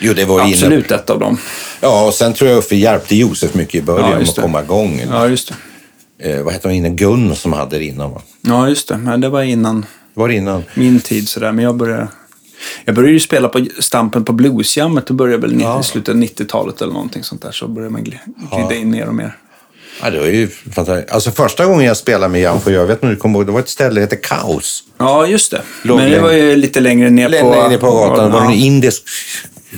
[SPEAKER 2] Jo, det var ju inne.
[SPEAKER 1] absolut ett av dem.
[SPEAKER 2] Ja, och sen tror jag Uffe hjälpte Josef mycket i början
[SPEAKER 1] Ja,
[SPEAKER 2] att komma igång.
[SPEAKER 1] Ja, just det.
[SPEAKER 2] Eh, vad hette hon innan? Gun som hade det innan va?
[SPEAKER 1] Ja, just det. Men det var innan
[SPEAKER 2] Var innan?
[SPEAKER 1] min tid sådär. Men jag började, jag började ju spela på Stampen på Bluesjammet. Det började väl
[SPEAKER 2] Ja.
[SPEAKER 1] i slutet av 90-talet eller någonting sånt där. Så började man gl- glida in mer och mer.
[SPEAKER 2] Ja, det var ju fantastiskt. Alltså första gången jag spelade med Jan, jag vet inte om du kommer ihåg, det var ett ställe som hette Kaos.
[SPEAKER 1] Ja, just det.
[SPEAKER 2] Låg
[SPEAKER 1] Men det var ju lite längre ner på...
[SPEAKER 2] Längre ner på gatan. Det var en
[SPEAKER 1] Ja.
[SPEAKER 2] indisk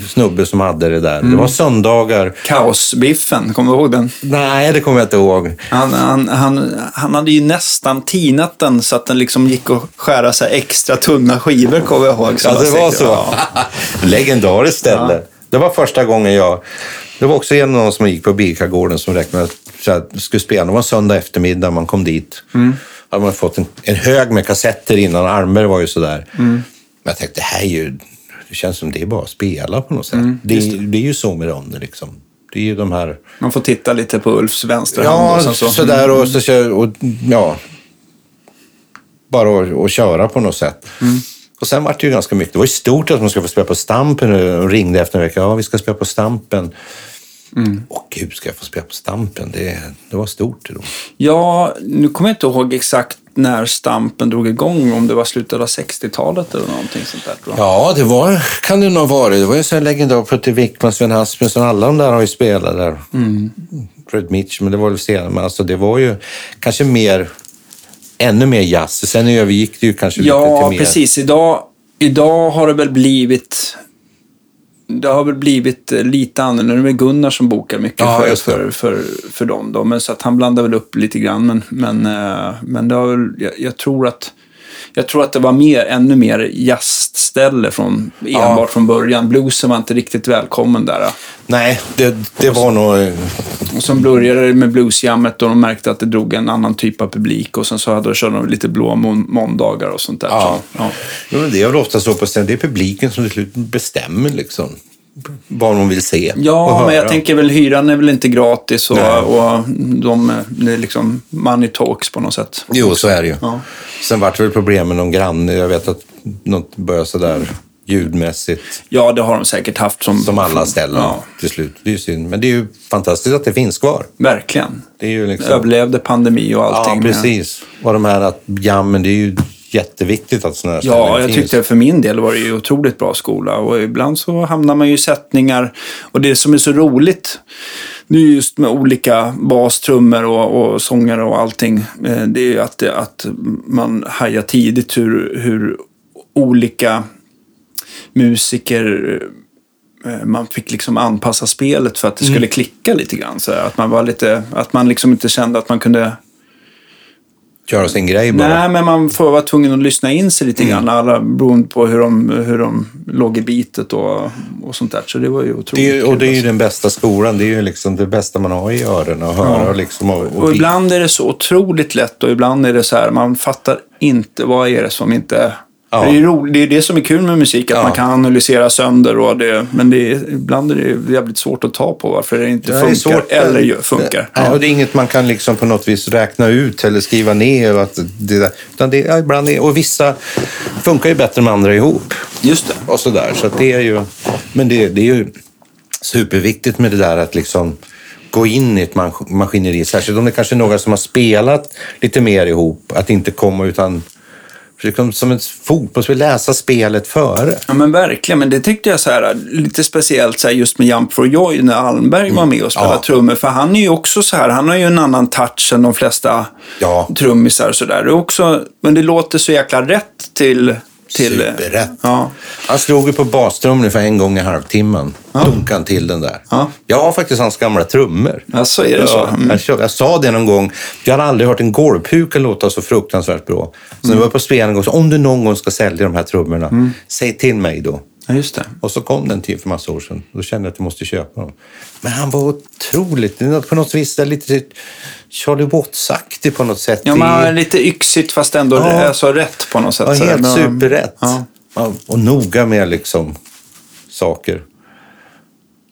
[SPEAKER 2] snubbe som hade det där. Det var söndagar.
[SPEAKER 1] Kaosbiffen, kommer du ihåg den?
[SPEAKER 2] Nej, det kommer jag inte ihåg.
[SPEAKER 1] Han, han, han, han hade ju nästan tinat den så att den liksom gick att skära här extra tunna skivor, kommer jag ihåg.
[SPEAKER 2] Ja, det var så.
[SPEAKER 1] Ja. *laughs*
[SPEAKER 2] Legendariskt ställe. Det var första gången jag... Det var också en av de som gick på Birkagården som räknade så här, skulle spela. Det var söndag eftermiddag, man kom dit. Mm. hade man fått en, en hög med kassetter innan. Armer var ju sådär. Men jag tänkte, det här är ju... Det känns som det är bara att spela på något sätt. det, är- det är ju så med dem. Liksom. Det är ju de här...
[SPEAKER 1] Man får titta lite på Ulfs vänstra hand.
[SPEAKER 2] Ja,
[SPEAKER 1] och sen så.
[SPEAKER 2] sådär och, så, kör- och ja. Bara att, köra på något sätt. Och sen var det ju ganska mycket. Det var ju stort att man skulle få spela på Stampen. Och ringde efter en vecka. Ja, vi ska spela på Stampen. Åh gud, ska jag få spela på Stampen? Det, det var stort då.
[SPEAKER 1] Ja, nu kommer jag inte ihåg exakt när Stampen drog igång. Om det var slutet av 60-talet eller någonting sånt där. Tror jag.
[SPEAKER 2] Ja, det var, kan det nog vara. Det var ju så legendar. Putte Wickman, Sven Asbjörnsson, alla de där har ju spelat där. Fred Mitch, men det var väl senare. Men alltså det var ju kanske mer, ännu mer jazz. Sen övergick det ju kanske lite
[SPEAKER 1] Ja,
[SPEAKER 2] till mer...
[SPEAKER 1] precis. Idag, idag har det väl blivit... Det har väl blivit eh, lite annorlunda. Det är väl Gunnar som bokar mycket
[SPEAKER 2] Ja,
[SPEAKER 1] för,
[SPEAKER 2] det.
[SPEAKER 1] för, för, för dem. Då. Men så att han blandar väl upp lite grann. Men, men, eh, men det har väl, jag, jag, tror att, jag tror att det var mer, ännu mer jazzställe från, enbart från början. Bluesen var inte riktigt välkommen där.
[SPEAKER 2] Nej, det, det var nog... eh,
[SPEAKER 1] Och sen började det med bluesjammet och de märkte att det drog en annan typ av publik. Och sen så hade de körde de lite blå mån- måndagar och sånt där.
[SPEAKER 2] Ja.
[SPEAKER 1] Ja.
[SPEAKER 2] Jo, men det är väl ofta så på scen. Det är publiken som till slut bestämmer liksom vad de vill se och
[SPEAKER 1] Ja, men jag tänker väl hyran är väl inte gratis och,
[SPEAKER 2] Nej.
[SPEAKER 1] och de, det är liksom money talks på något sätt.
[SPEAKER 2] Jo, så är det ju.
[SPEAKER 1] Ja.
[SPEAKER 2] Sen vart det väl problem med någon granne. Jag vet att något började sådär ljudmässigt.
[SPEAKER 1] Ja, det har de säkert haft som...
[SPEAKER 2] Som alla ställen
[SPEAKER 1] Ja,
[SPEAKER 2] till slut. Det är ju synd. Men det är ju fantastiskt att det finns kvar.
[SPEAKER 1] verkligen.
[SPEAKER 2] Det är ju liksom...
[SPEAKER 1] Överlevde pandemi och allting.
[SPEAKER 2] Ja,
[SPEAKER 1] men-
[SPEAKER 2] precis. Och de här att jammen, det är ju jätteviktigt att sådana här
[SPEAKER 1] Ja, jag
[SPEAKER 2] finns.
[SPEAKER 1] tyckte för min del var det ju otroligt bra skola. Och ibland så hamnar man ju i sättningar. Och det som är så roligt, är just med olika bastrummor och, och sångare och allting. eh, Det är ju att, att man hajar tidigt hur, hur olika musiker eh, man fick liksom anpassa spelet för att det skulle klicka lite grann. Så att man var lite, att man liksom inte kände att man kunde
[SPEAKER 2] Köra sin grej bara.
[SPEAKER 1] Nej, men man får vara tvungen att lyssna in sig lite grann. Alla beroende på hur de, hur de låg i bitet och, och sånt där. Så det var ju otroligt
[SPEAKER 2] Det är, och det är ju
[SPEAKER 1] alltså.
[SPEAKER 2] den bästa skolan. Det är ju liksom det bästa man har i öronen att höra.
[SPEAKER 1] Ja.
[SPEAKER 2] Liksom, och, och,
[SPEAKER 1] Och ibland är det så otroligt lätt och ibland är det så här, man fattar inte vad är det som inte...
[SPEAKER 2] Ja.
[SPEAKER 1] Det, är ro, det är det som är kul med musik, att
[SPEAKER 2] Ja.
[SPEAKER 1] man kan analysera sönder. Och det, men det är, ibland är det jävligt svårt att ta på varför det inte
[SPEAKER 2] Ja,
[SPEAKER 1] funkar.
[SPEAKER 2] det är svårt.
[SPEAKER 1] eller funkar.
[SPEAKER 2] Ja, och det är inget man kan liksom på något vis räkna ut eller skriva ner. Och, att det där, utan det, ja, ibland är, och vissa funkar ju bättre med andra ihop.
[SPEAKER 1] Just det.
[SPEAKER 2] Och sådär. Så det är ju, men det, det är ju superviktigt med det där att liksom gå in i ett mas- maskineri. Särskilt om det kanske är några som har spelat lite mer ihop. Att inte komma utan som ett fotbollsspel, läsa spelet före.
[SPEAKER 1] Ja men verkligen, men det tyckte jag så här, lite speciellt så här, just med Jump for Joy när Almberg var med och spelade
[SPEAKER 2] Mm. Ja.
[SPEAKER 1] trummor. För han är ju också så här, han har ju en annan touch än de flesta
[SPEAKER 2] Ja.
[SPEAKER 1] trummisar. Så där. Det är också, men det låter så jäkla rätt till... till
[SPEAKER 2] Superrätt.
[SPEAKER 1] Ja.
[SPEAKER 2] Han slog ju på bastrummen för en gång i halvtimmen. Dunkade han till den där.
[SPEAKER 1] Ja.
[SPEAKER 2] Jag har faktiskt hans gamla trummor.
[SPEAKER 1] ja, så är det så.
[SPEAKER 2] Ja,
[SPEAKER 1] Mm.
[SPEAKER 2] jag, kör- jag sa det någon gång. Jag hade aldrig hört en golvpuka låta så fruktansvärt bra. Så när
[SPEAKER 1] Mm.
[SPEAKER 2] vi var på spelning och sa om du någon gång ska sälja de här trummorna, säg till mig då.
[SPEAKER 1] Ja, just det.
[SPEAKER 2] Och så kom den till för massa år sedan. Då kände jag att jag måste köpa dem. Men han var otroligt, på något vis lite Charlie Watts-aktig på något sätt.
[SPEAKER 1] Ja, men lite yxigt fast ändå
[SPEAKER 2] Ja.
[SPEAKER 1] alltså, rätt på något sätt.
[SPEAKER 2] Ja,
[SPEAKER 1] så
[SPEAKER 2] helt superrätt.
[SPEAKER 1] Ja,
[SPEAKER 2] Och noga med liksom saker.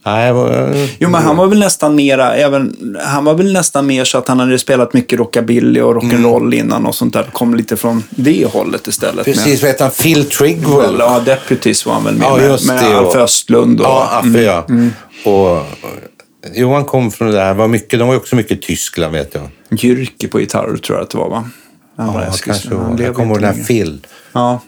[SPEAKER 2] Nej, vad-
[SPEAKER 1] Jo, men han var väl nästan mera, även, han var väl nästan mer så att han hade spelat mycket rockabilly och rock'n'roll innan och sånt där. Kom lite från det hållet istället.
[SPEAKER 2] Precis, vad heter han? Phil
[SPEAKER 1] Med,
[SPEAKER 2] Trigwell.
[SPEAKER 1] ja, Deputies var han väl med,
[SPEAKER 2] Ja,
[SPEAKER 1] med,
[SPEAKER 2] just
[SPEAKER 1] med
[SPEAKER 2] det,
[SPEAKER 1] Alf
[SPEAKER 2] och-
[SPEAKER 1] Östlund och...
[SPEAKER 2] Ja, Affe ja. Och, Johan kom från det där. Var mycket, de var också mycket Tyskland vet jag.
[SPEAKER 1] Jyrki på gitarr tror jag att det var, va? Han var
[SPEAKER 2] Ja, kanske
[SPEAKER 1] Han
[SPEAKER 2] var. Jag kommer ihåg den här
[SPEAKER 1] längre.
[SPEAKER 2] Phil.
[SPEAKER 1] Ja.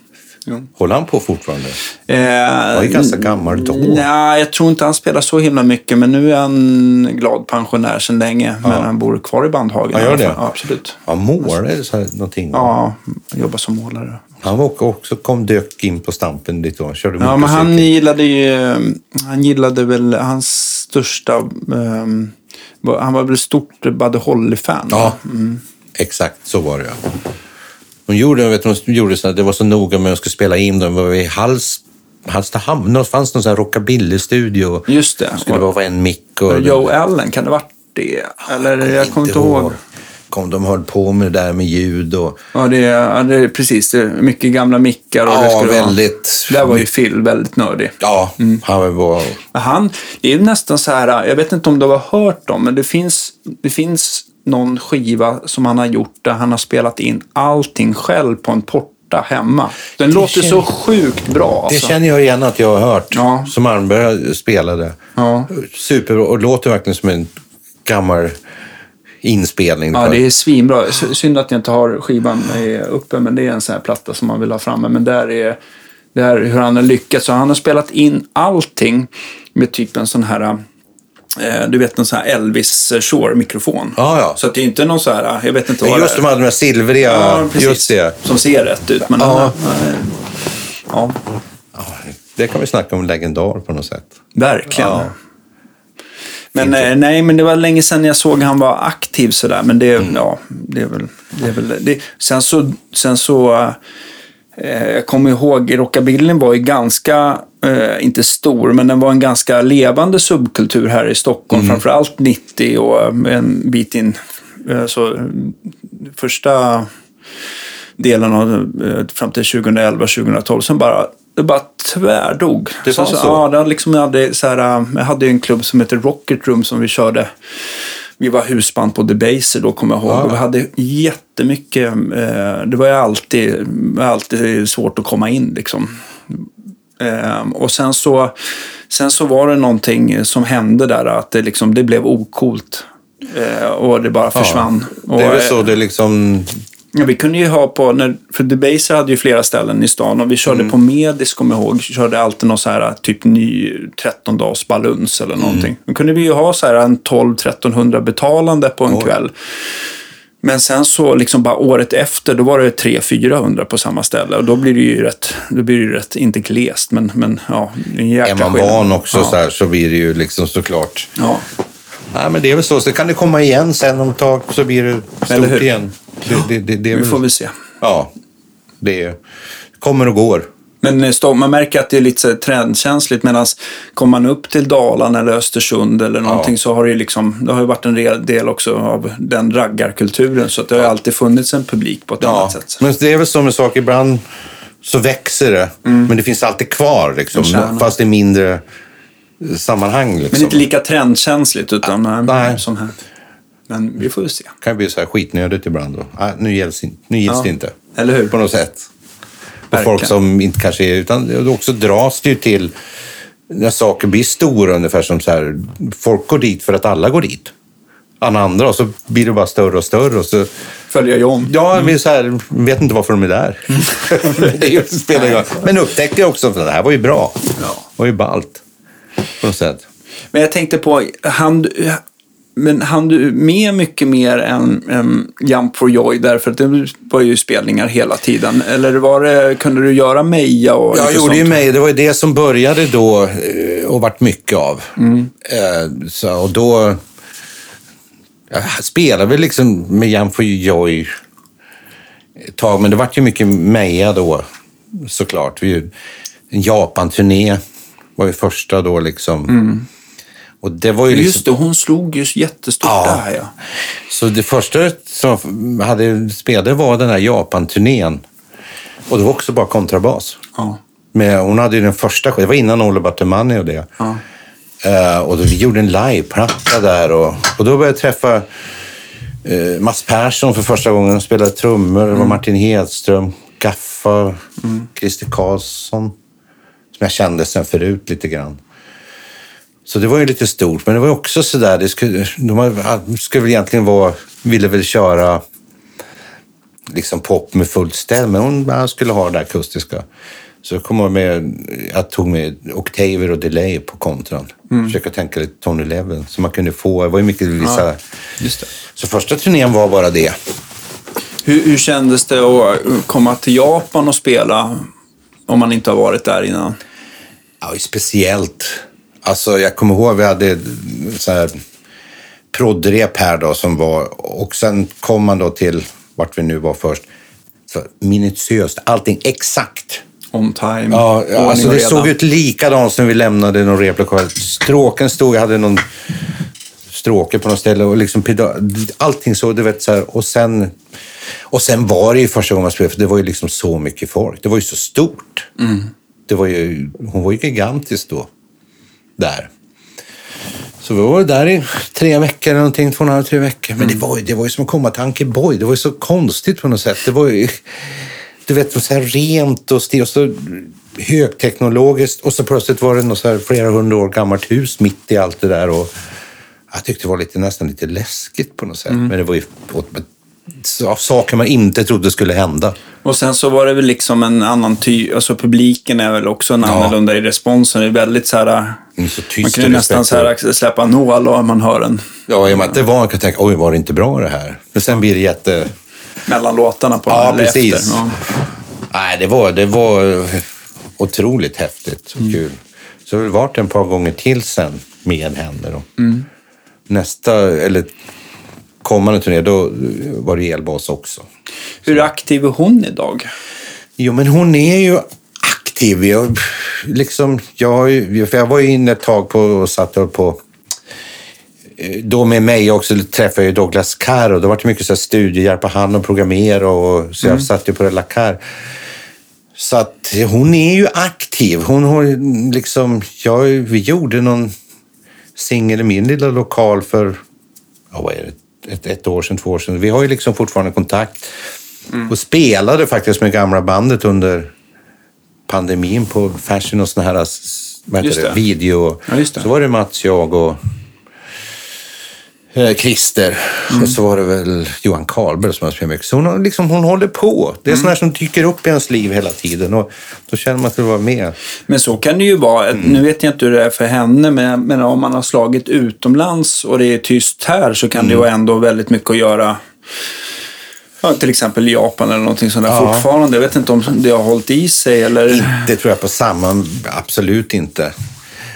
[SPEAKER 1] Jo.
[SPEAKER 2] Håller han på fortfarande?
[SPEAKER 1] Eh,
[SPEAKER 2] Han var ju ganska gammal då.
[SPEAKER 1] Nej, jag tror inte han spelar så himla mycket, men nu är han glad pensionär sedan länge. Men han bor kvar i Bandhagen.
[SPEAKER 2] Ja,
[SPEAKER 1] i
[SPEAKER 2] gör det?
[SPEAKER 1] Ja, absolut.
[SPEAKER 2] Han målade eller så här, någonting.
[SPEAKER 1] Ja, jobbar som målare.
[SPEAKER 2] Han var också, kom dök in på stampen lite och körde
[SPEAKER 1] Ja, men han gillade ju, han gillade väl, hans största, var- han var väl stort Buddy Holly-fan.
[SPEAKER 2] Ja,
[SPEAKER 1] Mm.
[SPEAKER 2] exakt så var det. ja. De gjorde, jag vet, de gjorde så att det var så noga med att skulle spela in dem. Det var i Hals, Hallstahammar. Det fanns någon sån här rockabilly-studio.
[SPEAKER 1] Just det.
[SPEAKER 2] Det skulle bara vara en mick. Och,
[SPEAKER 1] Joe Allen, kan det varit det? Eller jag kommer inte ihåg.
[SPEAKER 2] Kom, de höll på med det där med ljud och...
[SPEAKER 1] Ja, det, ja, det är precis. Det är mycket gamla mickar. Och det
[SPEAKER 2] Ja,
[SPEAKER 1] skulle
[SPEAKER 2] väldigt...
[SPEAKER 1] Vara. Där var ju Phil väldigt nördig.
[SPEAKER 2] Ja, han var...
[SPEAKER 1] Han, det är nästan så här, jag vet inte om du har hört dem, men det finns, det finns någon skiva som han har gjort där han har spelat in allting själv på en porta hemma. Den låter
[SPEAKER 2] känner-
[SPEAKER 1] så sjukt bra.
[SPEAKER 2] Det
[SPEAKER 1] Alltså.
[SPEAKER 2] känner jag igen att jag har hört.
[SPEAKER 1] Ja.
[SPEAKER 2] Som Almberg spelade.
[SPEAKER 1] Ja.
[SPEAKER 2] Superbra. Och låter verkligen som en gammal inspelning.
[SPEAKER 1] Ja, det är svinbra. Synd att jag inte har skivan eh, uppe, men det är en sån här platta som man vill ha framme. Men där är, det här hur han har lyckats. Så han har spelat in allting med typ en sån här, du vet en sån här Elvis Shore-mikrofon.
[SPEAKER 2] Ja, ja.
[SPEAKER 1] Så att det är inte någon så här, jag vet inte vad
[SPEAKER 2] just
[SPEAKER 1] det
[SPEAKER 2] de
[SPEAKER 1] är.
[SPEAKER 2] hade de här silvriga...
[SPEAKER 1] Ja, precis.
[SPEAKER 2] just det.
[SPEAKER 1] Som ser rätt ut. Men
[SPEAKER 2] Ja.
[SPEAKER 1] den eh, ja,
[SPEAKER 2] Det kan vi snacka om legendar på något sätt.
[SPEAKER 1] verkligen.
[SPEAKER 2] Ja.
[SPEAKER 1] Men eh, nej, men det var länge sedan jag såg han var aktiv sådär. Men det, ja, det är väl... Det är väl det. Sen så... Sen så eh, jag kommer ihåg, rockabillyn var ju ganska, eh, inte stor, men den var en ganska levande subkultur här i Stockholm. Framförallt 90 och eh, en bit in. Eh, så eh, första delen av, eh, fram till 2011-2012. Sen bara, det bara tvärdog.
[SPEAKER 2] Det var
[SPEAKER 1] så,
[SPEAKER 2] så?
[SPEAKER 1] Ja, det liksom, jag, hade, så här, jag hade en klubb som heter Rocket Room som vi körde. Vi var husband på Debaser då, kommer jag ihåg.
[SPEAKER 2] Ja.
[SPEAKER 1] Och vi hade jättemycket, eh, det var ju alltid, alltid svårt att komma in liksom. Eh, och sen så, sen så var det någonting som hände där, att det, liksom, det blev okult. Eh, och det bara försvann.
[SPEAKER 2] Det är väl så
[SPEAKER 1] eh,
[SPEAKER 2] det liksom...
[SPEAKER 1] Ja, vi kunde ju ha på, när, för Debaser hade ju flera ställen i stan och vi körde
[SPEAKER 2] Mm.
[SPEAKER 1] på Medis, kommer jag ihåg, vi körde alltid någon så här typ ny 13 dagars baluns eller någonting.
[SPEAKER 2] Mm.
[SPEAKER 1] Då kunde vi ju ha så här en 12-1300 betalande på en
[SPEAKER 2] Oj.
[SPEAKER 1] kväll. Men sen så liksom bara året efter, då var det 300-400 på samma ställe. Och då blir det ju rätt, då blir det ju rätt, inte glest, men, men ja, en jäkla
[SPEAKER 2] Är man
[SPEAKER 1] skillnad.
[SPEAKER 2] van också
[SPEAKER 1] ja.
[SPEAKER 2] så, här, så blir det ju liksom såklart...
[SPEAKER 1] Ja.
[SPEAKER 2] Nej, men det är väl så. Så kan det komma igen sen om ett tag så blir det
[SPEAKER 1] Eller hur?
[SPEAKER 2] stort igen. Det, det, det, det är
[SPEAKER 1] Vi får väl se.
[SPEAKER 2] Ja, det kommer och går.
[SPEAKER 1] Men eh, man märker att det är lite så trendkänsligt medan kommer man upp till Dalarna eller Östersund eller någonting så har det liksom, det har ju varit en del också av den raggarkulturen så att det har alltid funnits en publik på ett
[SPEAKER 2] Ja,
[SPEAKER 1] annat sätt.
[SPEAKER 2] men det är väl så med saker. Ibland så växer det, men det finns alltid kvar. Liksom, fast i mindre sammanhang. Liksom.
[SPEAKER 1] Men inte lika trendkänsligt utan nej.
[SPEAKER 2] Nej.
[SPEAKER 1] sån här. Men vi får ju se.
[SPEAKER 2] kan bli så här skitnödigt ibland. Då. Nej, nu gills, nu gills
[SPEAKER 1] Ja.
[SPEAKER 2] det inte.
[SPEAKER 1] Eller hur?
[SPEAKER 2] På något sätt. Och
[SPEAKER 1] Verkligen.
[SPEAKER 2] folk som inte kanske är... Utan också dras det ju till när saker blir stora ungefär som så här. Folk går dit för att alla går dit. Alla andra och så blir det bara större och större. Och så,
[SPEAKER 1] Följer jag om.
[SPEAKER 2] ja, vi är så här, vet inte varför de är där. *laughs* det är spelar ingen. Men upptäcker också att det här var ju bra.
[SPEAKER 1] Ja.
[SPEAKER 2] Det var ju ballt. På något sätt.
[SPEAKER 1] Men jag tänkte på, han, men han du med mycket mer än, än Jump for Joy därför att det var ju spelningar hela tiden. Eller var det, kunde du göra Meja och
[SPEAKER 2] Jag gjorde ju
[SPEAKER 1] sånt?
[SPEAKER 2] mig. Det var ju det som började då eh, och vart mycket av. Eh, Så, och då jag spelade väl liksom med Jan for Joy ett tag, men det vart ju mycket Meja då såklart. Vi, en Japan-turné var ju första då liksom. Och det var ju liksom...
[SPEAKER 1] Just det, hon slog ju jättestort
[SPEAKER 2] Ja.
[SPEAKER 1] där ja.
[SPEAKER 2] Så det första som hade spelade var den här Japan-turnén. Och det var också bara kontrabas.
[SPEAKER 1] ja.
[SPEAKER 2] Men hon hade ju den första, det var innan Olle Batemani och det.
[SPEAKER 1] Ja.
[SPEAKER 2] Eh, och då, vi gjorde en liveplatta där och, och då började jag träffa eh, Mats Persson för första gången. Han spelade trummor. Det var Martin Hedström, Gaffa, Christer Karlsson. Som jag kände sen förut lite grann. Så det var ju lite stort. Men det var också sådär, det skulle, de skulle väl egentligen vara, ville väl köra liksom pop med fullt ställ, men hon skulle ha det akustiska. Så jag kommer med, jag tog med Octaver och Delay på kontran. Försöka tänka lite Tony Levin, så man kunde få, det var ju mycket vissa...
[SPEAKER 1] Just det.
[SPEAKER 2] Så första turnén var bara det.
[SPEAKER 1] Hur, hur kändes det att komma till Japan och spela om man inte har varit där innan?
[SPEAKER 2] Ja, speciellt. Alltså, jag kommer ihåg vi hade så här proddrep här då som var och sen kom man då till vart vi nu var först. Så minutiöst, allting exakt.
[SPEAKER 1] On time?
[SPEAKER 2] Ja,
[SPEAKER 1] ordning
[SPEAKER 2] alltså det såg ut likadant som vi lämnade någon replokal. Stråken stod, jag hade någon stråke på något ställe och liksom allting så, du vet så här. Och sen, och sen var det ju första gången man spelade, för det var ju liksom så mycket folk. Det var ju så stort. Det var ju, hon var ju gigantisk då. Där. Så vi var där i tre veckor eller någonting, två och en halv, tre veckor. Men det, var ju, det var ju som att komma till Ankeborg. Det var ju så konstigt på något sätt. Det var ju, du vet, så här rent och stilt och så högteknologiskt. Och så plötsligt var det något så flera hundra år gammalt hus mitt i allt det där. Och jag tyckte det var lite, nästan lite läskigt på något sätt. Men det var ju saker man inte trodde skulle hända.
[SPEAKER 1] Och sen så var det väl liksom en annan ty... Alltså publiken är väl också en
[SPEAKER 2] Ja.
[SPEAKER 1] annorlunda i responsen. Det är väldigt så här...
[SPEAKER 2] Så
[SPEAKER 1] Man kunde
[SPEAKER 2] och
[SPEAKER 1] nästan så här släppa nål och man hör en
[SPEAKER 2] Ja, i och med att det var, jag kan tänka, oj, var det inte bra det här? Men sen blir det jätte...
[SPEAKER 1] mellan låtarna på
[SPEAKER 2] Ja, precis.
[SPEAKER 1] Efter. Ja.
[SPEAKER 2] Nej, det var, det var otroligt häftigt och kul. Så det har varit en par gånger till sen med henne. Då. Nästa, eller kommande turné, då var det elbas också.
[SPEAKER 1] Hur aktiv är hon idag?
[SPEAKER 2] Jo, men hon är ju aktiv. Jag, liksom, jag, för jag var ju inne ett tag på och satt och på eh, då med mig också träffade jag Douglas Carr och det var det mycket så här studiehjälp på han och programmera och så jag satt ju på La Carr. Så att hon är ju aktiv. Hon har liksom, jag, vi gjorde någon singel i min lilla lokal för, ja, vad är det, ett, ett år sedan, två år sedan. Vi har ju liksom fortfarande kontakt. Och spelade faktiskt med gamla bandet under pandemin på fashion och såna här vad heter det, video.
[SPEAKER 1] Ja.
[SPEAKER 2] Så var det Mats, jag och eh, Christer.
[SPEAKER 1] Mm.
[SPEAKER 2] Och så var det väl Johan Karlberg som har spelat mycket. Så hon, liksom, hon håller på. Det är
[SPEAKER 1] Mm.
[SPEAKER 2] sånt här som dyker upp i ens liv hela tiden. Och då känner man att det var med.
[SPEAKER 1] Men så kan det ju vara.
[SPEAKER 2] Mm.
[SPEAKER 1] Nu vet jag inte hur det är för henne, men, men om man har slagit utomlands och det är tyst här så kan det
[SPEAKER 2] Mm.
[SPEAKER 1] ju ändå väldigt mycket att göra. Ja, till exempel Japan eller någonting sånt där
[SPEAKER 2] Ja.
[SPEAKER 1] fortfarande. Jag vet inte om det har hållit i sig eller...
[SPEAKER 2] Det tror jag på samma, absolut inte.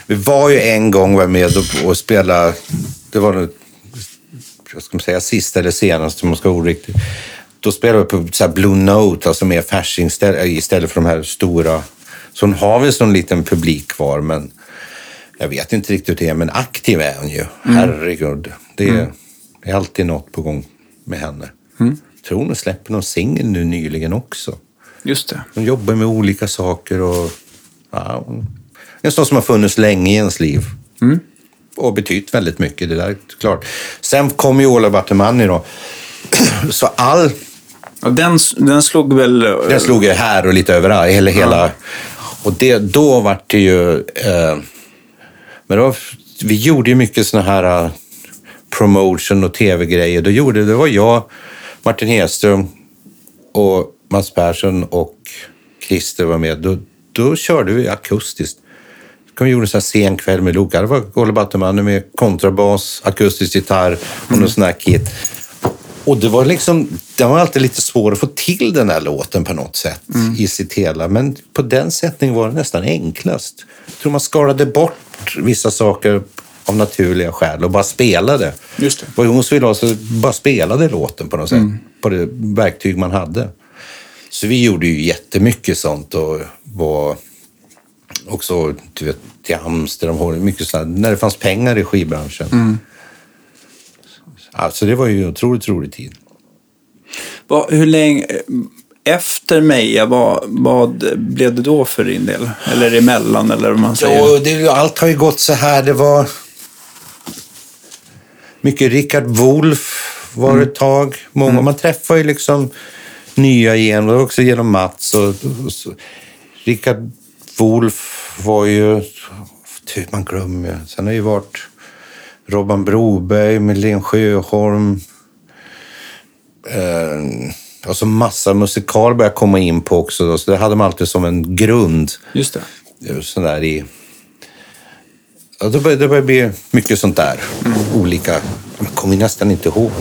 [SPEAKER 2] Vi var ju en gång var med och, och spela, det var jag ska säga sista eller senast om man ska vara oriktig. Då spelade vi på så Blue Note, alltså mer Fasching istället, istället för de här stora. Så hon har väl sån liten publik kvar, men jag vet inte riktigt hur det är. Men aktiv är hon ju. Herregud. Det är, det är alltid något på gång med henne. Jag tror hon släpper någon singel nu nyligen också.
[SPEAKER 1] Just det.
[SPEAKER 2] De jobbar med olika saker och ja, en sån som har funnits länge i ens liv. Och betytt väldigt mycket, det där är klart. Sen kom ju Ola Batemani då. *clears throat* Så all,
[SPEAKER 1] Ja, den, den slog väl...
[SPEAKER 2] den slog ju här och lite överallt, hela, hela. Och det, då var det ju... Eh, men då, vi gjorde ju mycket såna här eh, promotion och tv-grejer. Då gjorde, det var jag, Martin Hedström och Mats Persson och Christer var med. Då, då körde vi akustiskt. Vi gjorde en sån här sen kväll med Loka. Det var Olle Batterman med kontrabas, akustisk gitarr och någon sån här kit. Och det var liksom, det var alltid lite svårt att få till den här låten på något sätt i sitt hela. Men på den sättningen var det nästan enklast. Jag tror man skalade bort vissa saker av naturliga skäl och bara spelade.
[SPEAKER 1] Just det.
[SPEAKER 2] Vad hon ville ha så bara spelade låten på något sätt. På det verktyg man hade. Så vi gjorde ju jättemycket sånt och var också du vet, till Amsterdam. Mycket så här, när det fanns pengar i skivbranschen. Alltså det var ju en otroligt rolig tid.
[SPEAKER 1] Vad- hur länge... Efter Meja, vad, vad blev det då för din del? Eller emellan, eller vad man säger?
[SPEAKER 2] Ja, det, allt har ju gått så här. Det var mycket Richard Wolff var ett tag. Många, Man träffar ju liksom nya igen. Också genom Mats. Och, och så. Richard Wolff var ju... Typ, man glömmer ju. Sen har det ju varit Robban Broberg, Melén Sjöholm. Eh, och så massa musikal började komma in på också. Då, så det hade man alltid som en grund
[SPEAKER 1] Just det.
[SPEAKER 2] sån där i... Ja, det börjar, det börjar bli mycket sånt där. Olika... Jag kommer nästan inte ihåg.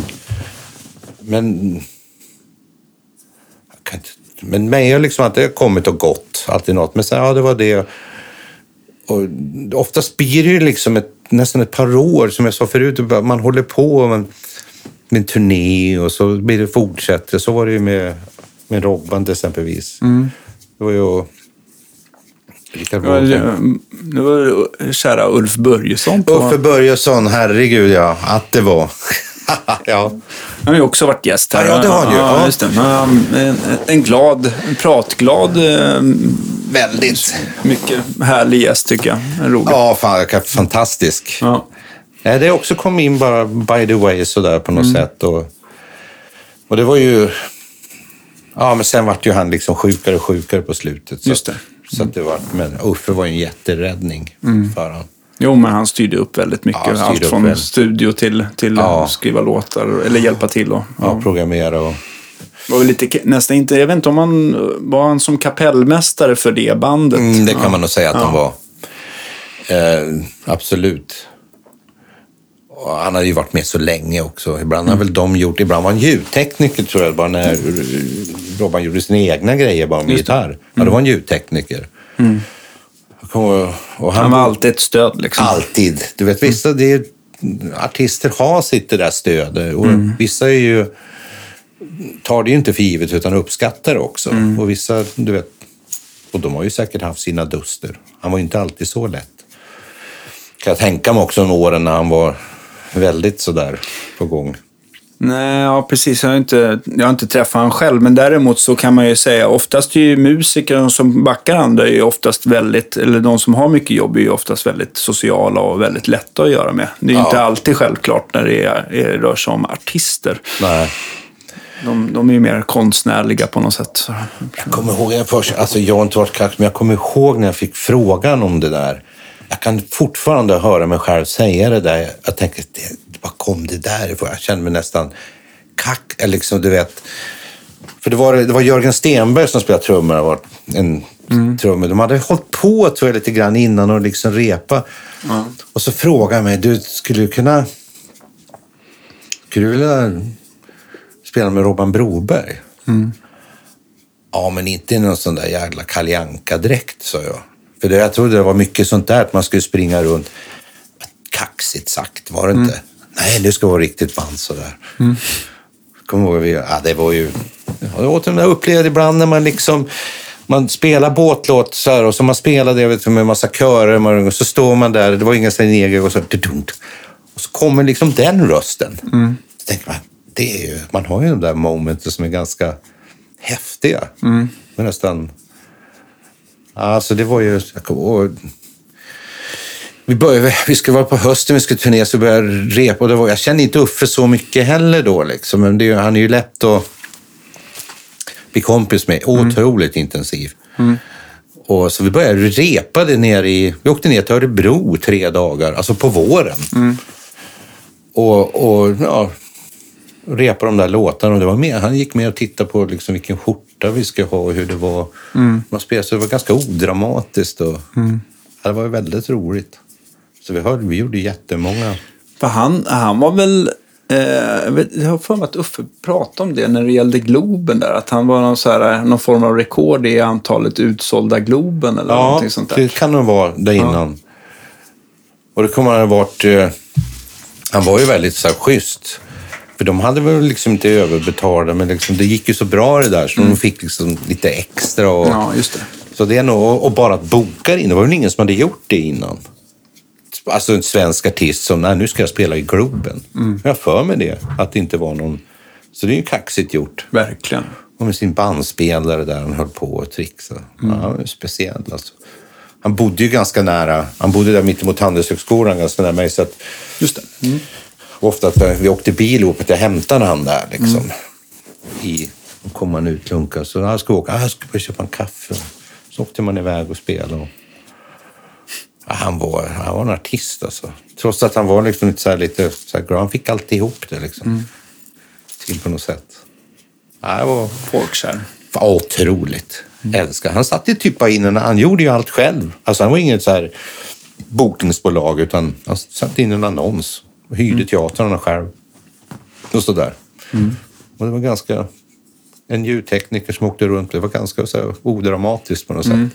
[SPEAKER 2] Men... Jag kan inte, men mig har liksom att det har kommit och gått. Alltid något. Men så, ja, det var det. Och oftast blir det ju liksom ett, nästan ett par år, som jag sa förut. Man håller på med, med en turné och så blir det fortsätter. Så var det ju med, med Robban till exempelvis. Det var ju... Rickard
[SPEAKER 1] Det var, det kära Ulf Börjesson. På,
[SPEAKER 2] Uffe Börjesson, herregud ja, att det var. *laughs* ja.
[SPEAKER 1] Han har ju också varit gäst här.
[SPEAKER 2] Ja, det har han ju.
[SPEAKER 1] Ja, just. Ja, En, en glad, en pratglad, eh,
[SPEAKER 2] Väldigt.
[SPEAKER 1] mycket härlig gäst tycker jag. Rolig.
[SPEAKER 2] Ja, fan, fantastisk.
[SPEAKER 1] Ja.
[SPEAKER 2] Det också kom in bara by the way sådär på något sätt. Och, och det var ju... Ja, men sen vart ju han liksom sjukare och sjukare på slutet. Så,
[SPEAKER 1] Just det.
[SPEAKER 2] Så att det var, men Uffe var ju en jätteräddning för honom.
[SPEAKER 1] Jo, men han styrde upp väldigt mycket.
[SPEAKER 2] Ja,
[SPEAKER 1] Allt från
[SPEAKER 2] väldigt.
[SPEAKER 1] studio till, till
[SPEAKER 2] Ja.
[SPEAKER 1] att skriva låtar eller hjälpa till. Och,
[SPEAKER 2] Ja, programmera och...
[SPEAKER 1] väl lite, nästan inte, jag vet inte om han var han som kapellmästare för det bandet.
[SPEAKER 2] Mm, det kan man nog säga att han var. Eh, absolut. Och han hade ju varit med så länge också. Ibland har väl de gjort, ibland var han ljudtekniker tror jag, bara när Robban gjorde sina egna grejer bara med
[SPEAKER 1] Just
[SPEAKER 2] gitarr. Ja, då var han ljudtekniker. Kommer- Och han,
[SPEAKER 1] Han var alltid ett stöd liksom.
[SPEAKER 2] Alltid. Du vet, vissa det är, artister har sitt det där stöd och vissa är ju, tar det ju inte för givet utan uppskattar det också. Och vissa, du vet, och de har ju säkert haft sina duster. Han var ju inte alltid så lätt. Kan jag tänka mig också de åren när han var väldigt sådär på gång.
[SPEAKER 1] Nej, ja precis. Jag har, inte, jag har inte träffat honom själv, men däremot så kan man ju säga oftast är ju musiker som backar andra är ju oftast väldigt, eller de som har mycket jobb är ju oftast väldigt sociala och väldigt lätta att göra med. Det är ju
[SPEAKER 2] Ja.
[SPEAKER 1] inte alltid självklart när det, är, det rör sig om artister.
[SPEAKER 2] Nej.
[SPEAKER 1] De, de är ju mer konstnärliga på något sätt.
[SPEAKER 2] Jag kommer ihåg, jag, först, alltså jag har inte varit kaxig, men jag kommer ihåg när jag fick frågan om det där. Jag kan fortfarande höra mig själv säga det där. Jag tänker, det, var kom det där ifrån? Jag kände mig nästan kack, eller liksom, du vet. För det var, det var Jörgen Stenberg som spelade trummor. Var en trummor. De hade hållit på tror jag, lite grann innan och liksom repa. Och så frågade jag mig, du skulle du kunna... Skulle du vilja spela med Robban Broberg? Ja, men inte i någon sån där jävla Kalle dräkt sa jag. För det, jag trodde det var mycket sånt där, att man skulle springa runt. Kaxigt sagt, var det inte? Nej, det ska vara riktigt band sådär. Mm. Kommer ihåg, vi, ja, det var ju... Ja, det den där upplevde ibland när man liksom... Man spelar båtlåt så här, och så man spelade jag vet, med en massa körer och så står man där, det var inga seneger och så... Och så kommer liksom den rösten. Så tänker man, det är ju, man har ju de där momenten som är ganska häftiga. Men nästan... Alltså det var ju... Jag ihåg- vi, började, vi skulle vara på hösten, vi skulle turné, så vi började repa. Och det var, jag kände inte Uffe så mycket heller då. Liksom. Men det, han är ju lätt att bli kompis med. Otroligt intensiv. Och så vi började repa det nere i... Vi åkte ner till Örebro tre dagar, alltså på våren. Och, och ja, repa de där låtarna. Och det var med, han gick med och tittade på liksom vilken skjorta vi skulle ha och hur det var. Man spelade, så det var ganska odramatiskt. Och, ja, det var väldigt roligt. Så vi, hörde, vi gjorde jättemånga.
[SPEAKER 1] För han, han var väl... Eh, jag, har för mig att Uffe pratade om det när det gällde Globen där. Att han var någon, så här, någon form av rekord i antalet utsålda Globen eller
[SPEAKER 2] Ja,
[SPEAKER 1] någonting sånt där.
[SPEAKER 2] det kan nog vara där innan. Och det kommer han ha varit... Eh, han var ju väldigt så här, schysst. För de hade väl liksom inte överbetalda, men liksom, det gick ju så bra det där så de fick liksom lite extra. Och,
[SPEAKER 1] Ja, just det.
[SPEAKER 2] Så det är nog, och bara att boka in, det var väl ingen som hade gjort det innan. Alltså en svensk artist som, nej nu ska jag spela i Globen. Jag har för mig det, att det inte var någon... Så det är ju kaxigt gjort.
[SPEAKER 1] Verkligen.
[SPEAKER 2] Och med sin bandspelare där han höll på och trixade. Ja, han var speciell alltså. Han bodde ju ganska nära, han bodde där mittemot Handelshögskolan ganska nära mig. Så att,
[SPEAKER 1] Just det. Mm.
[SPEAKER 2] ofta att vi åkte bil ihop, att jag hämtade han där liksom. I, och kom han utlunkad. Så jag ska åka, ah, jag ska bara köpa en kaffe. Så åkte man iväg och spelade. Han, var, han var en artist alltså. Trots att han var liksom lite så här, lite så här, han fick alltid ihop det liksom. Till på något sätt. Ja, det var
[SPEAKER 1] Folkkär.
[SPEAKER 2] otroligt. Älskar. Han satt ju typ bara in en, han gjorde ju allt själv. Alltså han var inget så här bokningsbolag utan han satte in en annons och hyrde teatrarna själv. Och sådär. Och det var ganska, en ljudtekniker som åkte runt. Det var ganska så här, odramatiskt på något sätt.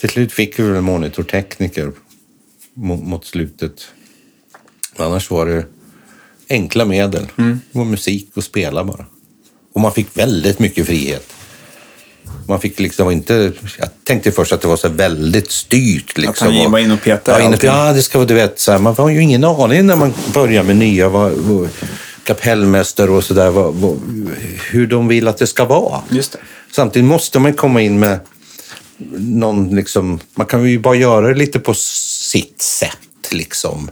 [SPEAKER 2] Till slut fick vi en monitortekniker mot, mot slutet. Annars var det enkla medel. Det var musik och spela bara. Och man fick väldigt mycket frihet. Man fick liksom inte... Jag tänkte först att det var så väldigt styrt. Liksom.
[SPEAKER 1] han var inne och petade
[SPEAKER 2] Ja, ja, det ska vara, du vet, så här, man har ju ingen aning när man börjar med nya vad, vad, kapellmästare och sådär, hur de vill att det ska vara.
[SPEAKER 1] Just det.
[SPEAKER 2] Samtidigt måste man komma in med någon, liksom, man kan ju bara göra det lite på sitt sätt. Liksom.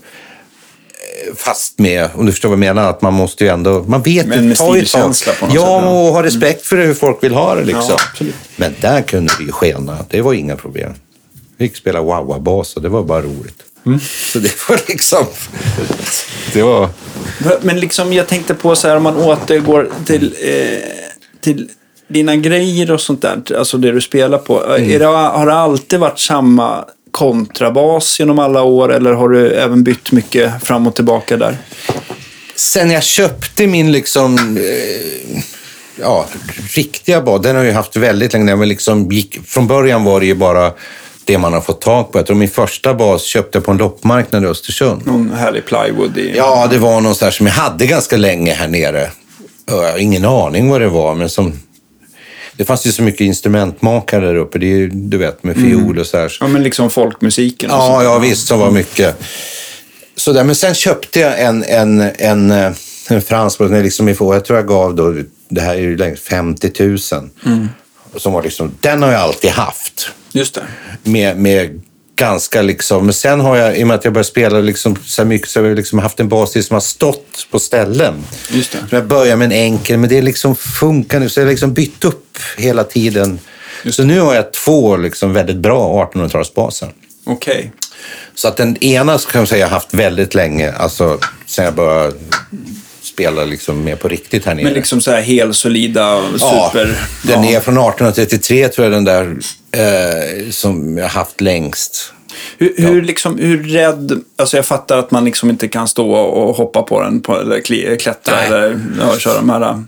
[SPEAKER 2] Eh, Fast med, om du förstår vad jag menar, att man måste ju ändå, man vet
[SPEAKER 1] Men med
[SPEAKER 2] tag.
[SPEAKER 1] stilkänsla på något
[SPEAKER 2] Ja,
[SPEAKER 1] sätt, ja.
[SPEAKER 2] och ha respekt för hur folk vill ha det liksom.
[SPEAKER 1] Ja.
[SPEAKER 2] Men där kunde det ju skena, det var inga problem. Vi fick spela wah-wah-bas och det var bara roligt.
[SPEAKER 1] Mm.
[SPEAKER 2] Så det var liksom, det var...
[SPEAKER 1] Men liksom, jag tänkte på så här om man återgår till, eh, till dina grejer och sånt där, alltså det du spelar på.
[SPEAKER 2] Mm.
[SPEAKER 1] Är det, har det alltid varit samma kontrabas genom alla år eller har du även bytt mycket fram och tillbaka där?
[SPEAKER 2] Sen jag köpte min liksom, eh, ja, riktiga bas, den har jag haft väldigt länge. Men liksom gick, från början var det ju bara det man har fått tag på. Jag tror min första bas köpte jag på en loppmarknad i Östersund.
[SPEAKER 1] Någon härlig plywood i...
[SPEAKER 2] Ja, det var någon sån där som jag hade ganska länge här nere. Jag har ingen aning vad det var, men som... Det fanns ju så mycket instrumentmakare där uppe. Det är ju, du vet, med fiol och så här.
[SPEAKER 1] Ja, men liksom folkmusiken.
[SPEAKER 2] Ja,
[SPEAKER 1] sånt.
[SPEAKER 2] ja visst, som var mycket. Så där, men sen köpte jag en, en, en, eh, en fransk, är liksom jag tror jag gav då, det här är ju längst 50 000. Som var liksom, den har jag alltid haft.
[SPEAKER 1] Just det.
[SPEAKER 2] Med, med ganska liksom, men sen har jag, i och med att jag började spela liksom så mycket, så har jag liksom haft en basstil som har stått på ställen.
[SPEAKER 1] Just det.
[SPEAKER 2] Jag började med en enkel, men det liksom funkar nu, så jag har liksom bytt upp hela tiden. Så nu har jag två liksom väldigt bra 1800-talsbaser.
[SPEAKER 1] Okej.
[SPEAKER 2] Så att den ena kan jag säga har haft väldigt länge, alltså sen jag började spela liksom mer på riktigt här nere.
[SPEAKER 1] Men liksom så här helsolida, super...
[SPEAKER 2] den
[SPEAKER 1] ja.
[SPEAKER 2] är från 1833 tror jag den där eh, som jag har haft längst.
[SPEAKER 1] Hur, hur, liksom, hur rädd... Alltså jag fattar att man liksom inte kan stå och hoppa på den på, eller klättra
[SPEAKER 2] Nej.
[SPEAKER 1] eller ja, köra de här
[SPEAKER 2] det-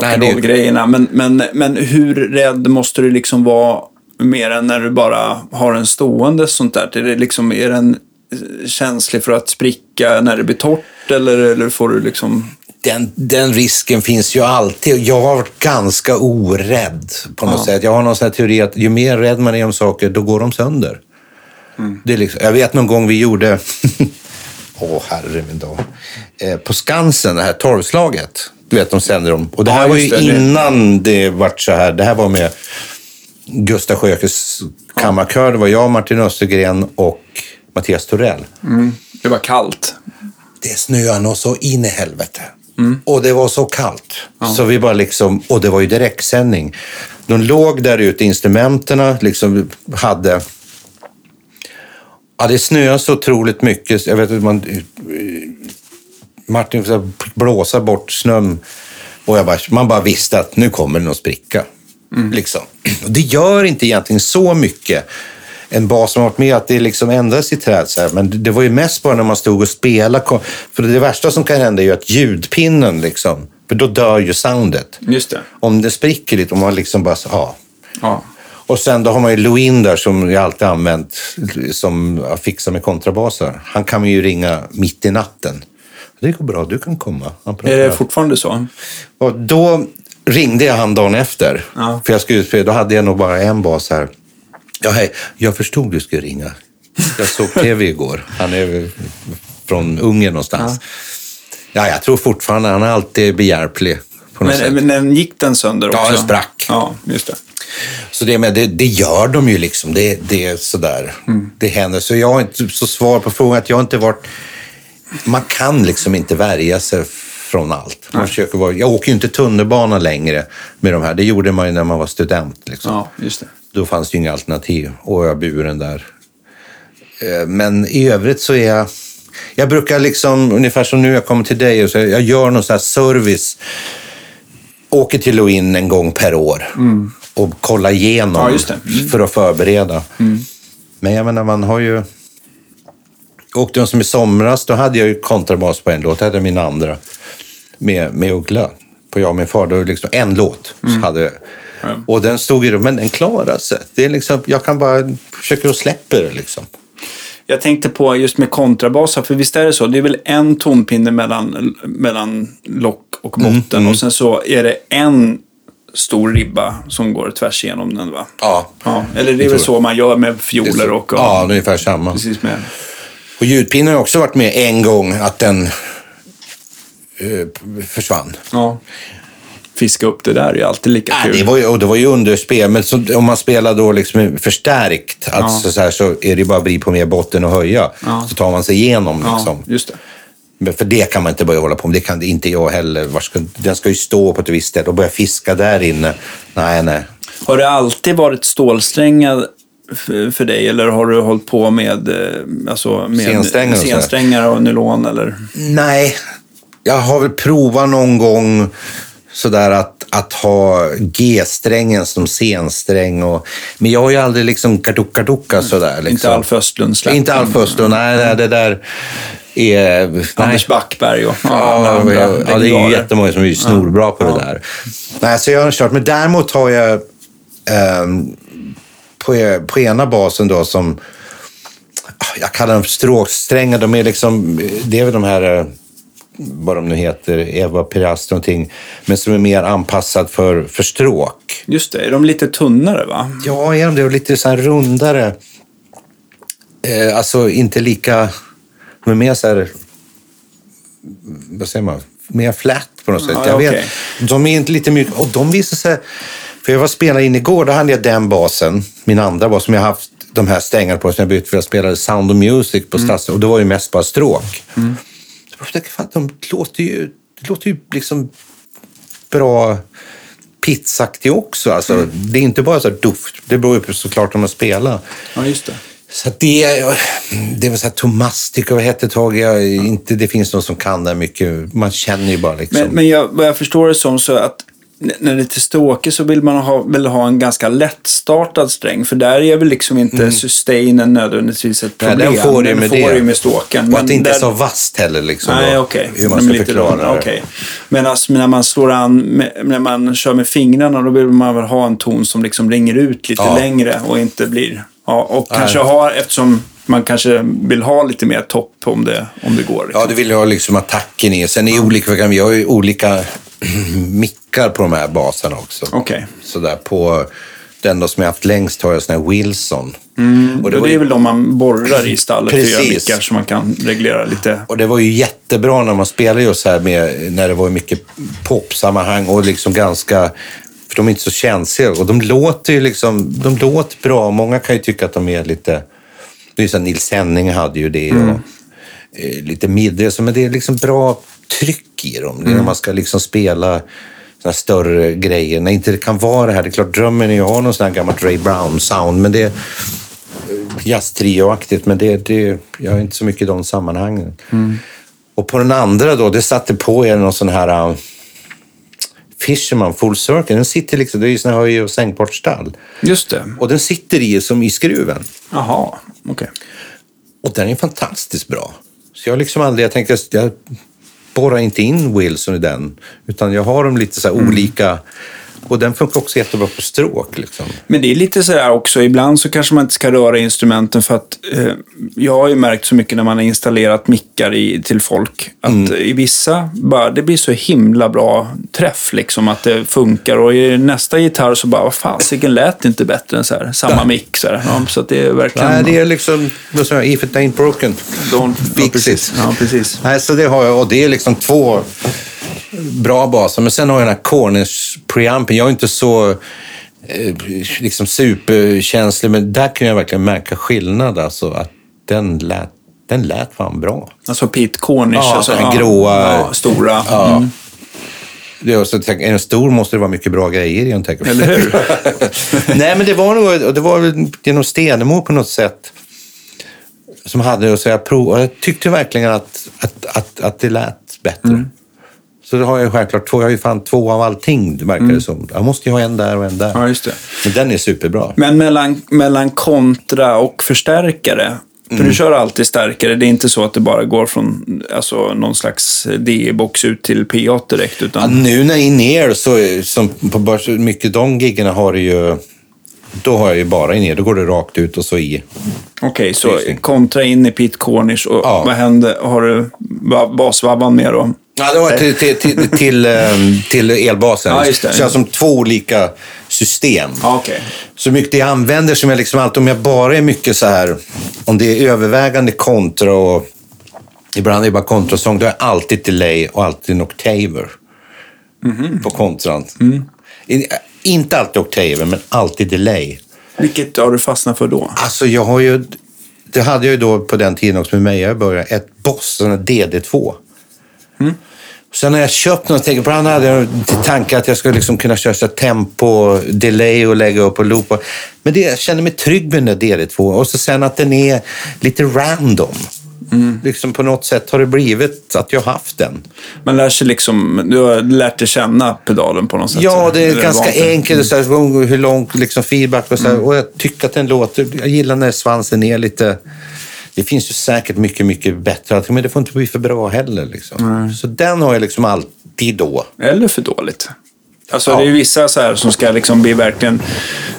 [SPEAKER 1] rock'n'roll-grejerna. Men, men, men hur rädd måste du liksom vara mer än när du bara har en stående sånt där? Är, det liksom, är den eh, känslig för att spricka när det blir torrt eller, eller får du liksom...
[SPEAKER 2] Den, den risken finns ju alltid. Jag har varit ganska orädd på något
[SPEAKER 1] Ja.
[SPEAKER 2] sätt. Jag har någon sån teori att ju mer rädd man är om saker, då går de sönder.
[SPEAKER 1] Mm.
[SPEAKER 2] Det är liksom, jag vet någon gång vi gjorde, *laughs* åh herre min dag, eh, på Skansen, det här torvslaget. Du vet, de sänder dem. Och det här
[SPEAKER 1] Ja,
[SPEAKER 2] var ju
[SPEAKER 1] det.
[SPEAKER 2] innan det vart så här. Det här var med Gustav Sjökes kammarkör. Det var jag, Martin Östergren och Mattias Torell.
[SPEAKER 1] Det var kallt.
[SPEAKER 2] Det snöade nog så in i helvete. Och det var så kallt. Så vi bara liksom, och det var ju direktsändning. De låg där ute, instrumenterna liksom hade... Ja, det snöade så otroligt mycket. Jag vet att man... Martin fick blåsa bort snön. Och jag bara, man bara visste att nu kommer det någon spricka. Liksom. *clears throat* Och det gör inte egentligen så mycket. En bas som har varit med att det liksom ändras i träd. Så här. Men det- var ju mest bara när man stod och spelade. För det värsta som kan hända är ju att ljudpinnen, liksom, för då dör ju soundet.
[SPEAKER 1] Just det.
[SPEAKER 2] Om det spricker lite, om man liksom bara, ja.
[SPEAKER 1] Ja.
[SPEAKER 2] Och sen då har man ju Louin där som jag alltid använt som fixar med kontrabaser. Han kan man ju ringa mitt i natten. Det går bra, du kan komma.
[SPEAKER 1] Är det fortfarande så?
[SPEAKER 2] Och då ringde jag han dagen efter.
[SPEAKER 1] Ja.
[SPEAKER 2] För jag skulle spela, då hade jag nog bara en bas här. Ja, hej. Jag förstod du skulle ringa. Jag såg tv igår. Han är från Ungern någonstans. Ja. jag tror fortfarande han är alltid behjälplig.
[SPEAKER 1] Men, men den gick den sönder också?
[SPEAKER 2] Ja, den sprack.
[SPEAKER 1] Ja, just det.
[SPEAKER 2] Så det, med, det, det gör de ju liksom. Det, det är sådär. Det händer. Så jag har inte så svar på frågan att jag har inte varit... Man kan liksom inte värja sig från allt. Man försöker vara, jag åker ju inte tunnelbana längre med de här. Det gjorde man ju när man var student. Liksom.
[SPEAKER 1] Ja, just det.
[SPEAKER 2] Då fanns det ju inga alternativ. Och jag buren där. Eh, Men i övrigt så är jag... Jag brukar liksom, ungefär som nu jag kommer till dig, och så jag gör någon sån här service. Åker till och in en gång per år och kollar igenom
[SPEAKER 1] Ja. Mm.
[SPEAKER 2] för att förbereda. Men jag menar, man har ju... Jag åkte som i somras, då hade jag ju kontrabas på en låt. Det hade jag min andra med, med Uggla. På Jag och min far. Då liksom en låt. Så hade,
[SPEAKER 1] Mm.
[SPEAKER 2] Och den stod ju men den klarar sig. Det är liksom, jag kan bara försöka att släppa det liksom.
[SPEAKER 1] Jag tänkte på just med kontrabasar, för visst är det så? Det är väl en tonpinne mellan, mellan lock och
[SPEAKER 2] Mm,
[SPEAKER 1] botten och sen så är det en stor ribba som går tvärs igenom den va?
[SPEAKER 2] Ja.
[SPEAKER 1] Ja, eller det är väl så man gör med fioler
[SPEAKER 2] så-
[SPEAKER 1] och...
[SPEAKER 2] Ja, ungefär samma.
[SPEAKER 1] Precis med.
[SPEAKER 2] Och ljudpinnen har också varit med en gång att den eh, försvann.
[SPEAKER 1] Ja. Fiska upp det där är ju alltid lika kul.
[SPEAKER 2] det var ju, och det var ju underspel, men så, om man spelar då liksom förstärkt, alltså så, här, så är det bara att vrida på mer botten och höja.
[SPEAKER 1] Ja.
[SPEAKER 2] Så tar man sig igenom.
[SPEAKER 1] Ja,
[SPEAKER 2] Liksom.
[SPEAKER 1] just det.
[SPEAKER 2] Men för det kan man inte börja hålla på med. Det kan inte jag heller. Var ska, den ska ju stå på ett visst ställe och börja fiska där inne. Nej, nej.
[SPEAKER 1] Har det alltid varit stålsträngar för dig eller har du hållit på med, eh, alltså med
[SPEAKER 2] Sensträngar och
[SPEAKER 1] sensträngar och nylon? Eller?
[SPEAKER 2] Nej, jag har väl provat någon gång sådär att, att ha G-strängen som scensträng. Och, men jag har ju aldrig liksom karducka sådär. Liksom.
[SPEAKER 1] Inte Alf Östlund släpp.
[SPEAKER 2] Inte Alf Östlund, nej, nej, det där är... Nej.
[SPEAKER 1] Anders Backberg och
[SPEAKER 2] Ja,
[SPEAKER 1] andra
[SPEAKER 2] ja, det är ju jättemånga som är snorbra på det där. Nej, så jag har kört. Men däremot har jag ehm, på, på ena basen då som... ah, Jag kallar dem stråksträngar. De är liksom... Det är väl de här... Vad de nu heter. Eva Pirast någonting. Men som är mer anpassad för, för stråk.
[SPEAKER 1] Just det, är de lite tunnare va?
[SPEAKER 2] Ja, är de det? Och lite så rundare. Eh, alltså inte lika... De är mer så här... Vad säger man? Mer flat på något sätt.
[SPEAKER 1] Ja,
[SPEAKER 2] jag
[SPEAKER 1] okej.
[SPEAKER 2] vet. De är inte lite mjuka. Och de visar sig... För jag var spelare in igår, då hade jag den basen, min andra bas, som jag haft de här strängarna på, som jag bytt för jag spelade Sound of Music på Stads. Och det var ju mest bara stråk. Så jag tänkte, fan, de låter ju, det låter ju liksom bra pizzaktig också. Alltså, Det är inte bara så här duft. Det beror ju på såklart om man spelar.
[SPEAKER 1] Ja, just det.
[SPEAKER 2] Så det, det var så här Tomastic och vad hette ett tag. Jag, inte, det finns någon som kan det mycket. Man känner ju bara liksom.
[SPEAKER 1] Men, men jag, vad jag förstår det som så att när det är till stråke så vill man ha, vill ha en ganska lättstartad sträng. För där är väl liksom inte sustainen nödvändigtvis ett
[SPEAKER 2] Mm. Nej,
[SPEAKER 1] problem.
[SPEAKER 2] den får du med
[SPEAKER 1] får
[SPEAKER 2] det.
[SPEAKER 1] med stråken.
[SPEAKER 2] och att det inte är
[SPEAKER 1] där-
[SPEAKER 2] så vasst heller. Liksom,
[SPEAKER 1] Nej, okej.
[SPEAKER 2] Hur man ska
[SPEAKER 1] är lite
[SPEAKER 2] förklara det.
[SPEAKER 1] Men alltså, när man slår an, med, när man kör med fingrarna, då vill man väl ha en ton som liksom ringer ut lite
[SPEAKER 2] Ja.
[SPEAKER 1] längre och inte blir... Ja, och kanske ha, eftersom man kanske vill ha lite mer topp om det, om det går. Liksom.
[SPEAKER 2] Ja, du vill ha liksom attacken i. Sen är det olika. Vi har ju olika *clears throat* mickar på de här baserna också.
[SPEAKER 1] Okej.
[SPEAKER 2] Sådär på den då som jag haft längst har jag sån här Wilson.
[SPEAKER 1] Och
[SPEAKER 2] Och
[SPEAKER 1] det,
[SPEAKER 2] det, var
[SPEAKER 1] är
[SPEAKER 2] ju,
[SPEAKER 1] väl de man borrar i stallet för att göra
[SPEAKER 2] Precis.
[SPEAKER 1] mickar så man kan reglera lite.
[SPEAKER 2] och det var ju jättebra när man spelade just här med, när det var mycket popsammanhang och liksom ganska, för de är inte så känsliga. Och de låter ju liksom, de låter bra. Många kan ju tycka att de är lite, det är ju så Nils Henning hade ju det och eh, lite så, men det är liksom bra tryck i dem. Är när man ska liksom spela såna större grejer. När inte det kan vara det här. Det är klart, drömmen är ju att ha någon sån här gammalt Ray Brown-sound, men det är jazztrio-aktigt, men det, det, jag är inte så mycket i de sammanhangen. Och på den andra då, det satte på er någon sån här uh, Fisherman Full Circle. Den sitter liksom, det är ju sån här höj och sänkbart stall.
[SPEAKER 1] Just det.
[SPEAKER 2] Och den sitter i som i skruven.
[SPEAKER 1] Jaha, okej.
[SPEAKER 2] Och den är fantastiskt bra. Så jag liksom aldrig, jag tänker, jag spårar inte in Wilson i den. Utan jag har dem lite så här olika och den funkar också jättebra på stråk. Liksom.
[SPEAKER 1] Men det är lite sådär också, ibland så kanske man inte ska röra instrumenten för att eh, jag har ju märkt så mycket när man har installerat mickar i, till folk att
[SPEAKER 2] Mm.
[SPEAKER 1] i vissa, bara, det blir så himla bra träff liksom att det funkar och i nästa gitarr så bara, vad fasiken lät det inte bättre än så här, samma mick så här. Ja, så det är verkligen...
[SPEAKER 2] Nej, det är liksom, vad jag, if it ain't broken,
[SPEAKER 1] Don't, ja,
[SPEAKER 2] fix
[SPEAKER 1] precis.
[SPEAKER 2] it.
[SPEAKER 1] Ja, precis.
[SPEAKER 2] Nej, så det har jag och det är liksom två bra baser. Men sen har jag den här Corners preampen. Jag är inte så eh, liksom superkänslig, men där kan jag verkligen märka skillnad. Alltså att den lät, den lät fan bra.
[SPEAKER 1] Alltså Pete Cornish.
[SPEAKER 2] Ja,
[SPEAKER 1] alltså,
[SPEAKER 2] den gråa-
[SPEAKER 1] Ja, stora.
[SPEAKER 2] Ja.
[SPEAKER 1] Mm.
[SPEAKER 2] Det är, så, är den stor måste det vara mycket bra grejer i tänker jag.
[SPEAKER 1] Eller hur? *laughs*
[SPEAKER 2] Nej, men det var nog det var väl genom Stenemo på något sätt som hade det. Så jag, prov, jag tyckte verkligen att, att, att, att det lät bättre.
[SPEAKER 1] Mm.
[SPEAKER 2] Så det har jag självklart två. Jag har ju fan två av allting, verkar det som. Jag måste ju ha en där och en där.
[SPEAKER 1] Mm. Ja, just det.
[SPEAKER 2] Men den är superbra.
[SPEAKER 1] Men mellan, mellan kontra och förstärkare. För
[SPEAKER 2] Mm.
[SPEAKER 1] du kör alltid starkare. Det är inte så att det bara går från alltså, någon slags DE-box ut till P8 direkt.
[SPEAKER 2] Ja,
[SPEAKER 1] Utan,
[SPEAKER 2] nu när in-ear, så, som på börs, mycket de giggarna har det ju... Då har jag ju bara in-ear. Då går det rakt ut och så i.
[SPEAKER 1] Okej, så
[SPEAKER 2] Precis.
[SPEAKER 1] kontra in i Pete Cornish. Och
[SPEAKER 2] Ja.
[SPEAKER 1] vad hände? Har du ba- basvabban med då?
[SPEAKER 2] Ja, det var till, till, till, *laughs* till, ehm, till elbasen.
[SPEAKER 1] Ja, just det.
[SPEAKER 2] Så jag har som två olika system.
[SPEAKER 1] Ja, okej.
[SPEAKER 2] Så mycket jag använder som jag liksom alltid, om jag bara är mycket så här, om det är övervägande kontra och ibland är det bara kontrasång, då är jag alltid delay och alltid en octaver
[SPEAKER 1] Mhm.
[SPEAKER 2] på kontran.
[SPEAKER 1] Mm.
[SPEAKER 2] In, inte alltid octaver, men alltid delay.
[SPEAKER 1] Vilket har du fastnat för då?
[SPEAKER 2] Alltså jag har ju, det hade jag ju då på den tiden också med mig, jag började, ett Boss, en DD2. Sen när jag köpt något, tänkte, ibland hade jag tanke att jag skulle liksom kunna köra så tempo, delay och lägga upp och loopa. Men det, jag känner mig trygg med den där DD2. Och så sen att den är lite random. Liksom på något sätt har det blivit att jag har haft den.
[SPEAKER 1] Man lär sig liksom, du har lärt dig känna pedalen på något sätt.
[SPEAKER 2] Ja, det är
[SPEAKER 1] du
[SPEAKER 2] ganska enkelt. Så här, hur lång liksom, feedback och så här. Och jag tycker att den låter... Jag gillar när svansen är lite... Det finns ju säkert mycket, mycket bättre. Men det får inte bli för bra heller. Liksom. Så den har jag liksom alltid då.
[SPEAKER 1] Eller för dåligt. Alltså
[SPEAKER 2] Ja.
[SPEAKER 1] det är vissa så här som ska liksom bli verkligen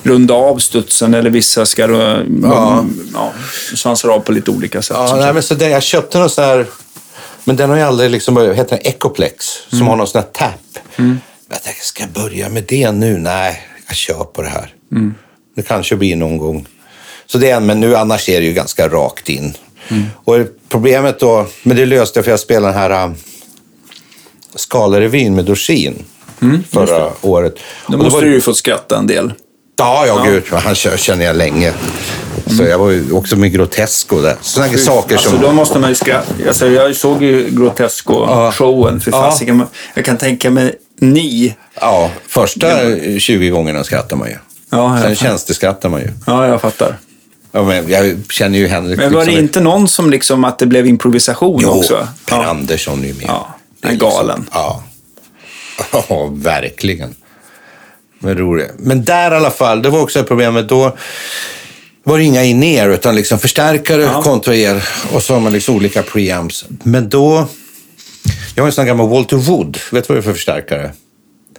[SPEAKER 1] runda av studsen eller vissa ska ja. Ja, svansar av på lite olika sätt.
[SPEAKER 2] Ja, nej, men så den, jag köpte någon sån här... Men den har ju aldrig liksom. Heter den Ecoplex? Som har någon sån här tap. Men jag tänkte, ska jag börja med det nu? Nej, jag kör på det här. Det kanske blir någon gång. Så det är en, men nu annars är det ju ganska rakt in. Och problemet då, men det löste jag för jag spelade den här um, Skalarevyn med Dorsin förra året.
[SPEAKER 1] Då måste
[SPEAKER 2] var-
[SPEAKER 1] du ju fått skratta en del.
[SPEAKER 2] Ja, ja, gud. Han känner jag länge. Så jag var ju också med Grotesco där. Sådana saker
[SPEAKER 1] Alltså
[SPEAKER 2] som...
[SPEAKER 1] då måste man ju skratta. Alltså, jag såg ju Grotesco-showen. För
[SPEAKER 2] Ja.
[SPEAKER 1] fasiken, jag kan tänka mig ni.
[SPEAKER 2] Ja, första 20 gångerna skrattar man ju.
[SPEAKER 1] Ja,
[SPEAKER 2] Sen tjänsteskrattar man ju.
[SPEAKER 1] Ja, jag fattar.
[SPEAKER 2] Ja, men jag känner ju Henrik.
[SPEAKER 1] Men var det
[SPEAKER 2] liksom-
[SPEAKER 1] inte någon som liksom att det blev improvisation
[SPEAKER 2] Jo,
[SPEAKER 1] också?
[SPEAKER 2] Per
[SPEAKER 1] Ja.
[SPEAKER 2] Andersson är ju med.
[SPEAKER 1] Ja, är
[SPEAKER 2] liksom-
[SPEAKER 1] galen.
[SPEAKER 2] Ja. *laughs* ja, verkligen. Men roligt. Men där i alla fall, det var också ett problem då var det inga in-ear utan liksom förstärkare
[SPEAKER 1] Ja.
[SPEAKER 2] kontra er och så har man liksom olika preamps. Men då, jag har en sån här gammal Walter Wood. Vet du vad det är för förstärkare?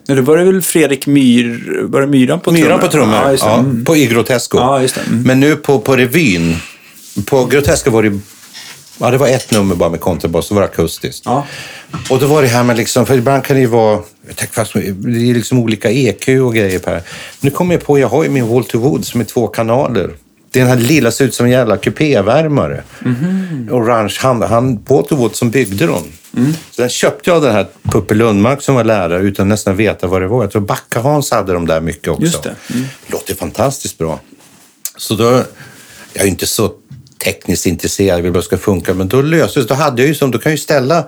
[SPEAKER 1] Men då var det väl Fredrik Myr... Var det Myran på trummor?
[SPEAKER 2] Myran på trummor,
[SPEAKER 1] Ja,
[SPEAKER 2] ja,
[SPEAKER 1] det. Mm.
[SPEAKER 2] på, i Grotesco.
[SPEAKER 1] Ja, det. Mm.
[SPEAKER 2] Men nu på, på revyn, på Grotesco var det Ja, det var ett nummer bara med kontrabas, så var det akustiskt.
[SPEAKER 1] Ja.
[SPEAKER 2] Och då var det här med liksom, för ibland kan det ju vara, fast, det är liksom olika EQ och grejer på det här. Nu kommer jag på, jag har ju min Walter Wood som är två kanaler. Det är den här lilla, ser ut som en jävla kupévärmare. Orange, han, han, Walter Wood som byggde dem. Så den köpte jag den här Puppe Lundmark som var lärare utan nästan veta vad det var. Jag tror Backa-Hans hade de där mycket också.
[SPEAKER 1] Just det. Mm.
[SPEAKER 2] Låter fantastiskt bra. Så då, jag är ju inte så tekniskt intresserad, jag vill bara att det ska funka, men då löstes Då hade jag ju som, då kan jag ju ställa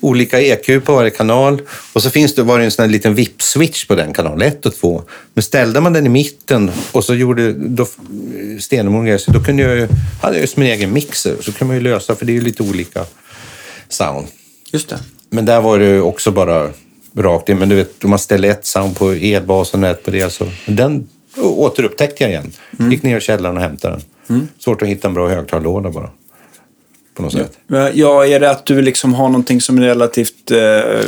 [SPEAKER 2] olika EQ på varje kanal och så finns det, var det en sån här liten VIP-switch på den kanalen, 1 och 2. Men ställde man den i mitten och så gjorde då, Stenemor då kunde jag ju, hade jag ju som min egen mixer, så kan man ju lösa, för det är ju lite olika sound.
[SPEAKER 1] Just det.
[SPEAKER 2] Men där var det också bara rakt in. Men du vet, om man ställer ett sound på elbasen och ett på det. Så den återupptäckte jag igen. Gick ner i källaren och hämtade den. Svårt att hitta en bra högtalarlåda bara. På något sätt.
[SPEAKER 1] Ja, är det att du liksom har någonting som är relativt eh,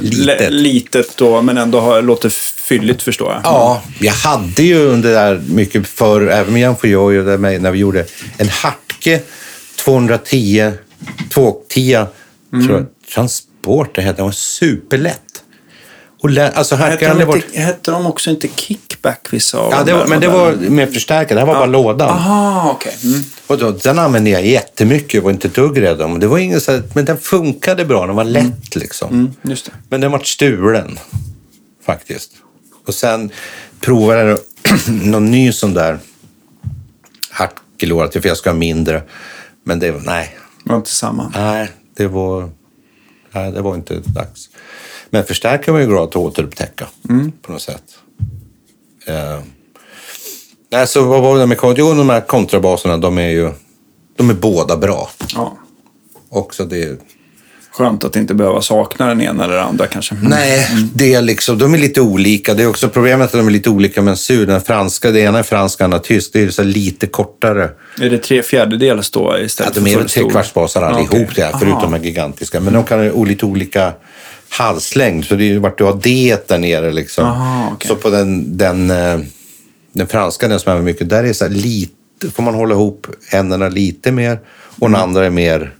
[SPEAKER 2] Litet.
[SPEAKER 1] litet då, men ändå har, låter fylligt förstår jag.
[SPEAKER 2] Ja, jag hade ju under där mycket förr, även med Jan och där med, när vi gjorde en Hartke 210, 210,
[SPEAKER 1] Mm.
[SPEAKER 2] tror jag, Transport det hette. Den var superlätt. Och lä, alltså
[SPEAKER 1] Hette de,
[SPEAKER 2] varit...
[SPEAKER 1] inte, hette de också inte kickback vissa av
[SPEAKER 2] Ja,
[SPEAKER 1] de
[SPEAKER 2] det var, men det var med förstärkare. Det här var bara lådan.
[SPEAKER 1] Aha, okej. Mm.
[SPEAKER 2] Och då, den använde jag jättemycket. Jag var inte dugg rädd om. Det var ingen så här, men den funkade bra. Den var lätt liksom.
[SPEAKER 1] Mm, just det.
[SPEAKER 2] Men den var stulen faktiskt. Och sen provade jag *clears throat* någon ny sån där Hartkelåda till för jag ska ha mindre. Men det var, nej,
[SPEAKER 1] Det var inte samma.
[SPEAKER 2] nej, det var, nej, det var inte dags. Men förstärkare var ju glad att återupptäcka på något sätt. Eh, nej, så vad var det med kont- Jo, de här kontrabaserna, de är ju de är båda bra.
[SPEAKER 1] Ja.
[SPEAKER 2] Också det,
[SPEAKER 1] Skönt att inte behöva sakna den ena eller andra kanske. Mm.
[SPEAKER 2] Nej, det är liksom, de är lite olika. Det är också problemet att de är lite olika mensur. Den franska, det ena är fransk, andra tysk. Det är så lite kortare.
[SPEAKER 1] Är det tre fjärdedels då
[SPEAKER 2] Ja,
[SPEAKER 1] istället
[SPEAKER 2] de är
[SPEAKER 1] för
[SPEAKER 2] väl
[SPEAKER 1] full stor?
[SPEAKER 2] trekvartsbasar allihop,
[SPEAKER 1] okej.
[SPEAKER 2] det här, förutom
[SPEAKER 1] Aha.
[SPEAKER 2] de gigantiska. Men de kan ha lite olika halslängd. Så det är ju vart du har D där nere. Liksom.
[SPEAKER 1] Aha, okej.
[SPEAKER 2] Så på den, den, eh, den franska, den som använder mycket, där är så här lite, får man hålla ihop händerna lite mer och den andra är mer...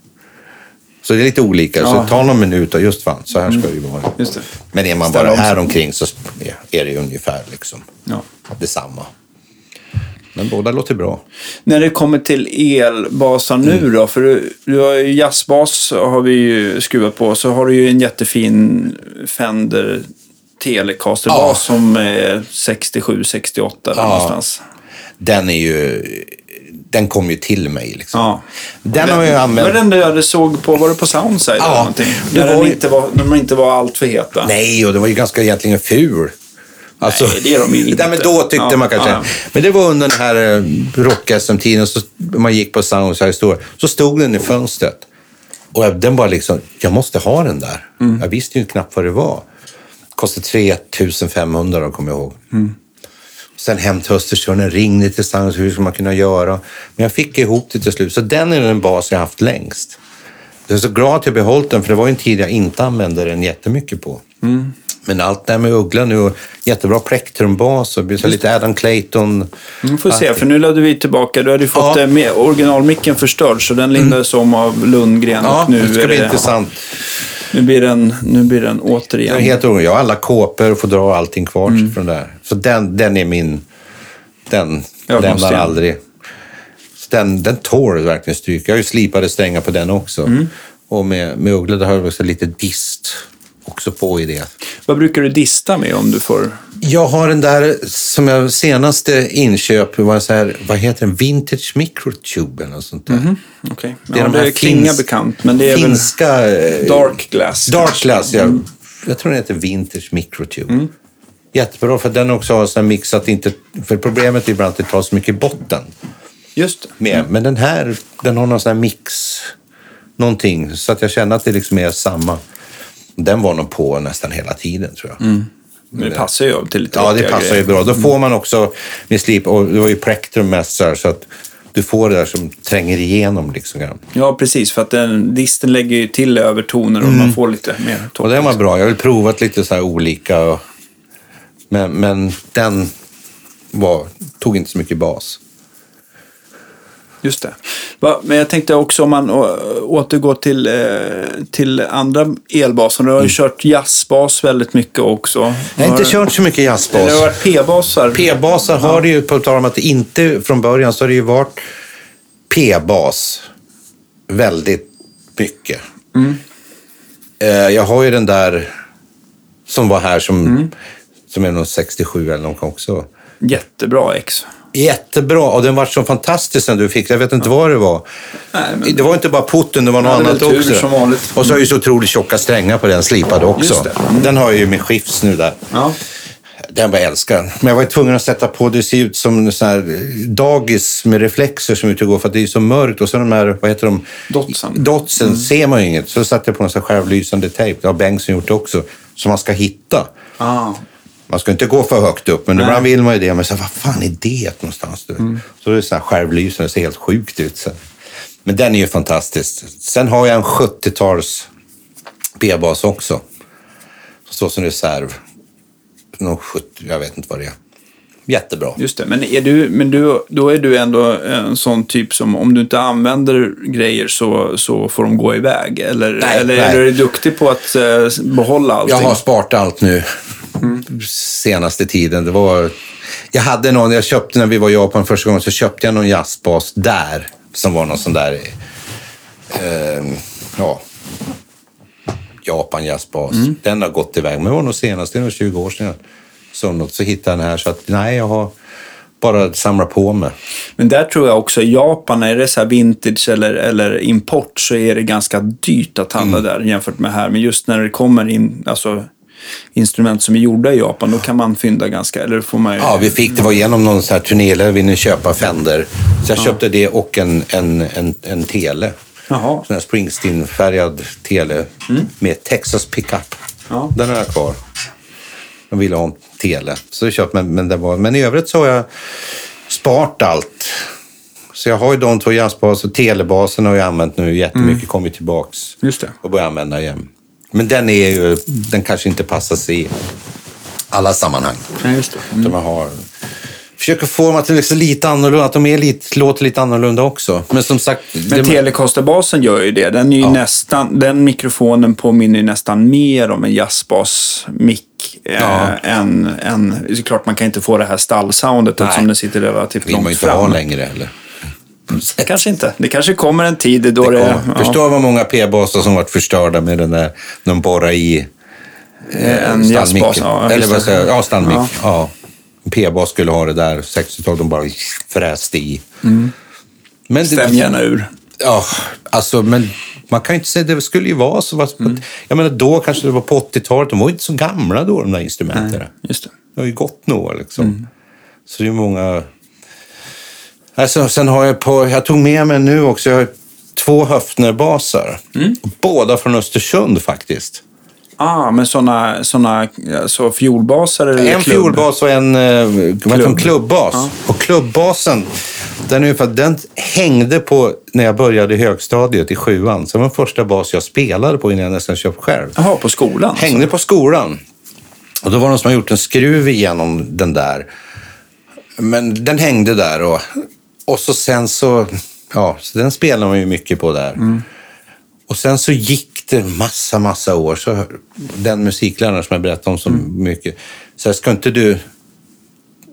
[SPEAKER 2] Så det är lite olika. Så tar någon minut och just fan, så här ska det ju vara.
[SPEAKER 1] Just det.
[SPEAKER 2] Men är man bara här omkring så är det ungefär liksom
[SPEAKER 1] Ja.
[SPEAKER 2] detsamma. Men båda låter bra.
[SPEAKER 1] När det kommer till elbasar nu
[SPEAKER 2] Mm.
[SPEAKER 1] då, för du, du har ju jazzbas har vi ju skruvat på, så har du ju en jättefin Fender Telecaster-bas
[SPEAKER 2] Ja.
[SPEAKER 1] som är 67-68 där
[SPEAKER 2] Ja.
[SPEAKER 1] någonstans.
[SPEAKER 2] Den är ju... Den kom ju till mig liksom.
[SPEAKER 1] Ja.
[SPEAKER 2] Den har jag
[SPEAKER 1] Var
[SPEAKER 2] använt...
[SPEAKER 1] den där du såg på, var det på Soundside eller
[SPEAKER 2] Ja,
[SPEAKER 1] någonting? När,
[SPEAKER 2] var
[SPEAKER 1] den
[SPEAKER 2] ju-
[SPEAKER 1] inte var, de inte var allt för heta.
[SPEAKER 2] Nej, och det var ju ganska egentligen ful. Alltså,
[SPEAKER 1] Nej, det är de inte. *laughs*
[SPEAKER 2] Nej, men då tyckte
[SPEAKER 1] Ja,
[SPEAKER 2] man kanske...
[SPEAKER 1] ja.
[SPEAKER 2] Men det var under den här eh, rock-SM-tiden, man gick på Sounds här stor, så stod den i fönstret. Och jag, den bara liksom, jag måste ha den där.
[SPEAKER 1] Mm.
[SPEAKER 2] Jag visste ju knappt vad det var. Kostade 3500 då, kommer jag ihåg.
[SPEAKER 1] Mm.
[SPEAKER 2] Sen hem till Östersund, jag ringde till Sounds, hur ska man kunna göra? Men jag fick ihop det till slut. Så den är den bas jag haft längst. Jag är så glad att jag behållit den, för det var ju en tid jag inte använde den jättemycket på.
[SPEAKER 1] Mm.
[SPEAKER 2] Men allt det här med Uggla nu, och jättebra plektrumbas och lite Adam Clayton.
[SPEAKER 1] Vi får se, för nu lade vi tillbaka. Du hade ju fått
[SPEAKER 2] Ja.
[SPEAKER 1] eh, med, originalmicken förstörd, så den lindades om av Lundgren.
[SPEAKER 2] Ja,
[SPEAKER 1] och nu
[SPEAKER 2] det ska bli
[SPEAKER 1] det,
[SPEAKER 2] intressant.
[SPEAKER 1] Nu blir den, nu blir den återigen...
[SPEAKER 2] Jag är helt orolig. Jag har alla kåpor och får dra allting kvar från där. Så den, den är min... Den
[SPEAKER 1] Ja, måste
[SPEAKER 2] lämnar
[SPEAKER 1] jag.
[SPEAKER 2] aldrig. Så den, den tål verkligen stryk. Jag har ju slipade strängar på den också. Och med, med Uggla där har jag också lite dist också på i det.
[SPEAKER 1] Vad brukar du dista med om du får...
[SPEAKER 2] Jag har den där som jag senaste inköp var så här, vad heter den? Vintage Microtube eller sånt där.
[SPEAKER 1] Okej,
[SPEAKER 2] Det är
[SPEAKER 1] ja,
[SPEAKER 2] de
[SPEAKER 1] det
[SPEAKER 2] finsk-
[SPEAKER 1] bekant, men det är
[SPEAKER 2] Finska... eh,
[SPEAKER 1] väl dark glass.
[SPEAKER 2] Dark. Glass, ja. Jag tror den heter Vintage Microtube.
[SPEAKER 1] Mm.
[SPEAKER 2] Jättebra, för den också har här mix att inte... För problemet är ibland att det tar så mycket botten
[SPEAKER 1] Just
[SPEAKER 2] med. Men den här, den har någon sån här mix, någonting. Så att jag känner att det liksom är samma. Den var nog på nästan hela tiden tror jag.
[SPEAKER 1] Men det passar ju till lite
[SPEAKER 2] Ja, det passar ju
[SPEAKER 1] grejer.
[SPEAKER 2] bra. Då får man också med slip, och det var ju plektrum mest så här, så att du får det där som tränger igenom liksom.
[SPEAKER 1] Ja, precis. För att den, disten lägger ju till övertoner och
[SPEAKER 2] Mm.
[SPEAKER 1] man får lite mer
[SPEAKER 2] Och
[SPEAKER 1] topp.
[SPEAKER 2] den var bra. Jag har provat lite så här olika. Och, men, men den var, tog inte så mycket bas.
[SPEAKER 1] Just det. Men jag tänkte också om man återgår till, eh, till andra elbaser. Du har ju kört jazzbas väldigt mycket också.
[SPEAKER 2] Mm. Jag har inte kört så mycket
[SPEAKER 1] Det har
[SPEAKER 2] jazzbas.
[SPEAKER 1] varit P-basar.
[SPEAKER 2] P-basar har det ju, på tal om att det inte från början så har det ju varit P-bas väldigt mycket. Eh, Jag har ju den där som var här som, som är någon 67 eller något också.
[SPEAKER 1] Jättebra ex.
[SPEAKER 2] Jättebra och den var så fantastisk sen du fick. Jag vet inte vad det var.
[SPEAKER 1] Nej, men-
[SPEAKER 2] Det var inte bara putten, det var något annat också.
[SPEAKER 1] som vanligt.
[SPEAKER 2] Och så har ju så otroligt tjocka strängar på den, slipade också.
[SPEAKER 1] Det.
[SPEAKER 2] Den har jag ju med skifts nu där.
[SPEAKER 1] Ja.
[SPEAKER 2] Den var jag älskar. Men jag var tvungen att sätta på, det ser ut som sån här dagis med reflexer som ute går för att det är så mörkt. Och så de här, vad heter de?
[SPEAKER 1] Dotsen.
[SPEAKER 2] Dotsen ser man ju inget. Så satte jag på en sån här självlysande tejp. Det har Bengtsson gjort också. Som man ska hitta.
[SPEAKER 1] Ah.
[SPEAKER 2] Man ska inte gå för högt upp, men ibland vill man ju det. Men så, här, vad fan är det någonstans? Du?
[SPEAKER 1] Mm.
[SPEAKER 2] Så det är så här självlysande, det ser helt sjukt ut. Så. Men den är ju fantastisk. Sen har jag en 70-tals B-bas också. Som står som reserv. någon 70, jag vet inte vad det är. Jättebra.
[SPEAKER 1] Just det, men, är du, men du, då är du ändå en sån typ som om du inte använder grejer så, så får de gå iväg? Eller,
[SPEAKER 2] Nej,
[SPEAKER 1] eller
[SPEAKER 2] nej.
[SPEAKER 1] är du duktig på att eh, behålla allting?
[SPEAKER 2] Jag har sparat allt nu senaste tiden. Det var, jag hade någon, jag köpte när vi var i Japan första gången, så köpte jag någon jazzbas där som var någon sån där, eh, ja, Japan jazzbas. Den har gått iväg, men det var nog senast, det är nog 20 år sedan jag något. Så hittade jag den här, så att nej, jag har bara samlat på mig.
[SPEAKER 1] Men där tror jag också, i Japan, är det så vintage eller, eller import så är det ganska dyrt att handla
[SPEAKER 2] Mm.
[SPEAKER 1] där jämfört med här. Men just när det kommer in alltså, instrument som är gjorda i Japan, då kan man fynda ganska, eller får man ju...
[SPEAKER 2] Ja, vi fick, det var igenom någon sån här turné, vi ville köpa Fender. Så jag köpte det och en, en, en, en tele.
[SPEAKER 1] Jaha.
[SPEAKER 2] Sån här Springsteen-färgad tele med Texas pickup.
[SPEAKER 1] Ja.
[SPEAKER 2] Den har jag kvar. Jag ville ha en tele. Så jag köpte, men, men, det var, men i övrigt så har jag sparat allt. Så jag har ju de två jazzbaser. Telebasen har jag använt nu jättemycket. Kommit tillbaks
[SPEAKER 1] Just det.
[SPEAKER 2] och börjat använda igen. Men den är ju, den kanske inte passar sig i alla sammanhang.
[SPEAKER 1] Ja, just det.
[SPEAKER 2] Man har, försöker få dem att det så lite annorlunda, att de är lite, låter lite annorlunda också. Men som sagt...
[SPEAKER 1] Men
[SPEAKER 2] det-
[SPEAKER 1] Telecaster-basen gör ju det. Den, är ju nästan, den mikrofonen påminner ju nästan mer om en jazzbas-mick. Eh,
[SPEAKER 2] Ja.
[SPEAKER 1] än, än, det är klart man kan inte få det här stallsoundet eftersom den sitter relativt
[SPEAKER 2] vill man ju
[SPEAKER 1] långt
[SPEAKER 2] inte
[SPEAKER 1] fram.
[SPEAKER 2] ha längre heller.
[SPEAKER 1] Kanske inte. Det kanske kommer en tid då det...
[SPEAKER 2] Ja.
[SPEAKER 1] ja,
[SPEAKER 2] Förstår vad många p-basar som varit förstörda med den där, de borrar i eh,
[SPEAKER 1] en jazzbas. Ja,
[SPEAKER 2] Eller vad
[SPEAKER 1] det.
[SPEAKER 2] säger jag? Ja.
[SPEAKER 1] Ja.
[SPEAKER 2] Ja. P-bas skulle ha det där. 60-talet, de bara fräste i.
[SPEAKER 1] Mm.
[SPEAKER 2] Men
[SPEAKER 1] Stäm gärna ur.
[SPEAKER 2] Ja, alltså, men man kan ju inte säga, det skulle ju vara så.
[SPEAKER 1] Mm.
[SPEAKER 2] Jag menar, då kanske det var på 80-talet, de var ju inte så gamla då, de där instrumenten.
[SPEAKER 1] Just det.
[SPEAKER 2] Det har ju gått några liksom.
[SPEAKER 1] Mm.
[SPEAKER 2] Så det är många... Alltså, sen har jag på, jag tog med mig nu också, jag har två Höfner-basar.
[SPEAKER 1] Mm.
[SPEAKER 2] Båda från Östersund faktiskt.
[SPEAKER 1] Ah, men sådana såna, alltså fiolbaser eller
[SPEAKER 2] En
[SPEAKER 1] klubb?
[SPEAKER 2] fiolbas och en, eh,
[SPEAKER 1] Klubb.
[SPEAKER 2] klubbas. Och klubbbasen, den, är den hängde på när jag började i högstadiet i sjuan. Så det var den första bas jag spelade på innan jag nästan köpte själv.
[SPEAKER 1] Jaha, på skolan? alltså.
[SPEAKER 2] Hängde på skolan. Och då var det någon som har gjort en skruv igenom den där. Men den hängde där och, och så sen så, ja, så den spelar man ju mycket på där. Och sen så gick det massa, massa år. Så den musikläraren som jag berättade om så mycket. Så här, ska inte du,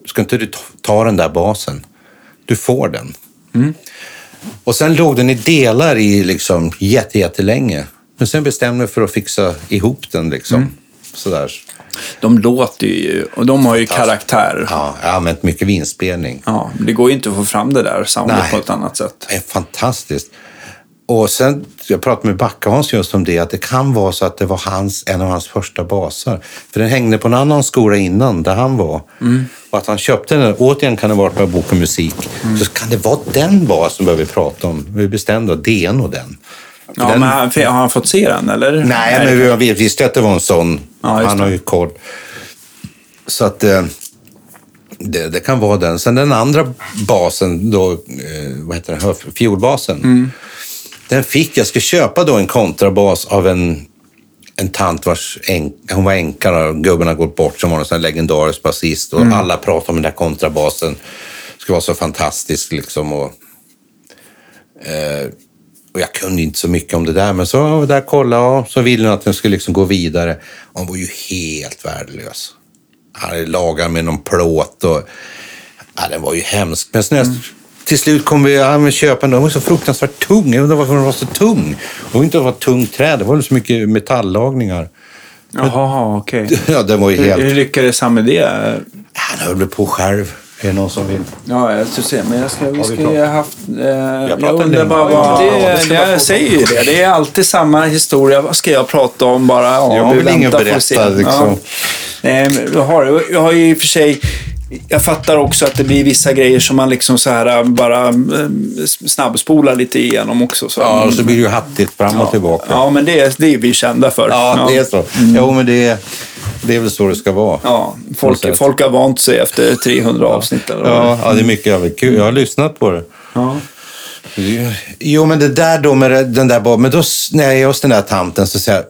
[SPEAKER 2] ska inte du ta- den där basen? Du får den. Och sen låg den i delar i liksom jätte, jättelänge. Men sen bestämde jag för att fixa ihop den liksom. Sådär.
[SPEAKER 1] De låter ju, och de har ju karaktär.
[SPEAKER 2] Ja, jag har använt mycket vinspelning.
[SPEAKER 1] Ja, det går ju inte att få fram det där soundet
[SPEAKER 2] Nej.
[SPEAKER 1] på ett annat sätt.
[SPEAKER 2] Det är fantastiskt. Och sen, jag pratade med Backa-Hans just om det, att det kan vara så att det var hans, en av hans första basar. För den hängde på en annan skola innan, där han var. Och att han köpte den, återigen kan det vara på Bok och musik, så kan det vara den basen vi pratar om. Vi bestämde att är nog den.
[SPEAKER 1] Ja,
[SPEAKER 2] den
[SPEAKER 1] men har, har han fått se den, eller?
[SPEAKER 2] Nej, men vi visste ju att det var en sån.
[SPEAKER 1] Ja,
[SPEAKER 2] han
[SPEAKER 1] det.
[SPEAKER 2] har ju koll. Så att eh, det, det kan vara den. Sen den andra basen, då, eh, vad heter det, Höf- fiolbasen.
[SPEAKER 1] Mm.
[SPEAKER 2] Den fick, jag ska köpa då en kontrabas av en, en tant vars änk, hon var änka och gubben har gått bort som var en legendarisk basist. Och
[SPEAKER 1] Mm.
[SPEAKER 2] alla pratade om den där kontrabasen. skulle vara så fantastisk liksom. Och, eh, och jag kunde inte så mycket om det där, men så var jag där och kollade och så ville hon att den skulle liksom gå vidare. Och hon var ju helt värdelös. Han hade lagat med någon plåt och ja, den var ju hemsk. Men sen jag, till slut kom vi men köpa den. Den var så fruktansvärt tung. Jag undrar varför den var så tung. Det var inte att det var tungt trä, det var så mycket metallagningar.
[SPEAKER 1] Jaha, okej. *laughs*
[SPEAKER 2] Ja, den var ju
[SPEAKER 1] Hur, hur
[SPEAKER 2] helt...
[SPEAKER 1] lyckades han med det?
[SPEAKER 2] Han höll på själv. Är det någon som vill?
[SPEAKER 1] Ja, jag ska se. Men jag ska, vi ska ju ha haft... Eh, jag
[SPEAKER 2] pratat
[SPEAKER 1] undrar bara
[SPEAKER 2] Ja,
[SPEAKER 1] vad...
[SPEAKER 2] det
[SPEAKER 1] Det, jag säger ju det. Det är alltid samma historia. Vad ska jag prata om bara? Ja,
[SPEAKER 2] Jag
[SPEAKER 1] vi
[SPEAKER 2] vill
[SPEAKER 1] se.
[SPEAKER 2] berätta, liksom.
[SPEAKER 1] Ja. Eh, jag, har, jag har ju i och för sig... Jag fattar också att det blir vissa grejer som man liksom så här bara eh, snabbspolar lite igenom också. Så.
[SPEAKER 2] Ja, och så blir det ju hattigt fram och tillbaka.
[SPEAKER 1] Ja, men det, det är vi kända för.
[SPEAKER 2] Ja, det är så. Jo, men det är, det är väl så det ska vara.
[SPEAKER 1] Ja, folk, folk har vant sig efter 300 avsnitt. Eller det är.
[SPEAKER 2] Ja, ja, det är mycket kul. Jag har lyssnat på det.
[SPEAKER 1] Ja.
[SPEAKER 2] Jo, men det där då med det- den där bara, men då när jag är hos den där tanten så säger jag,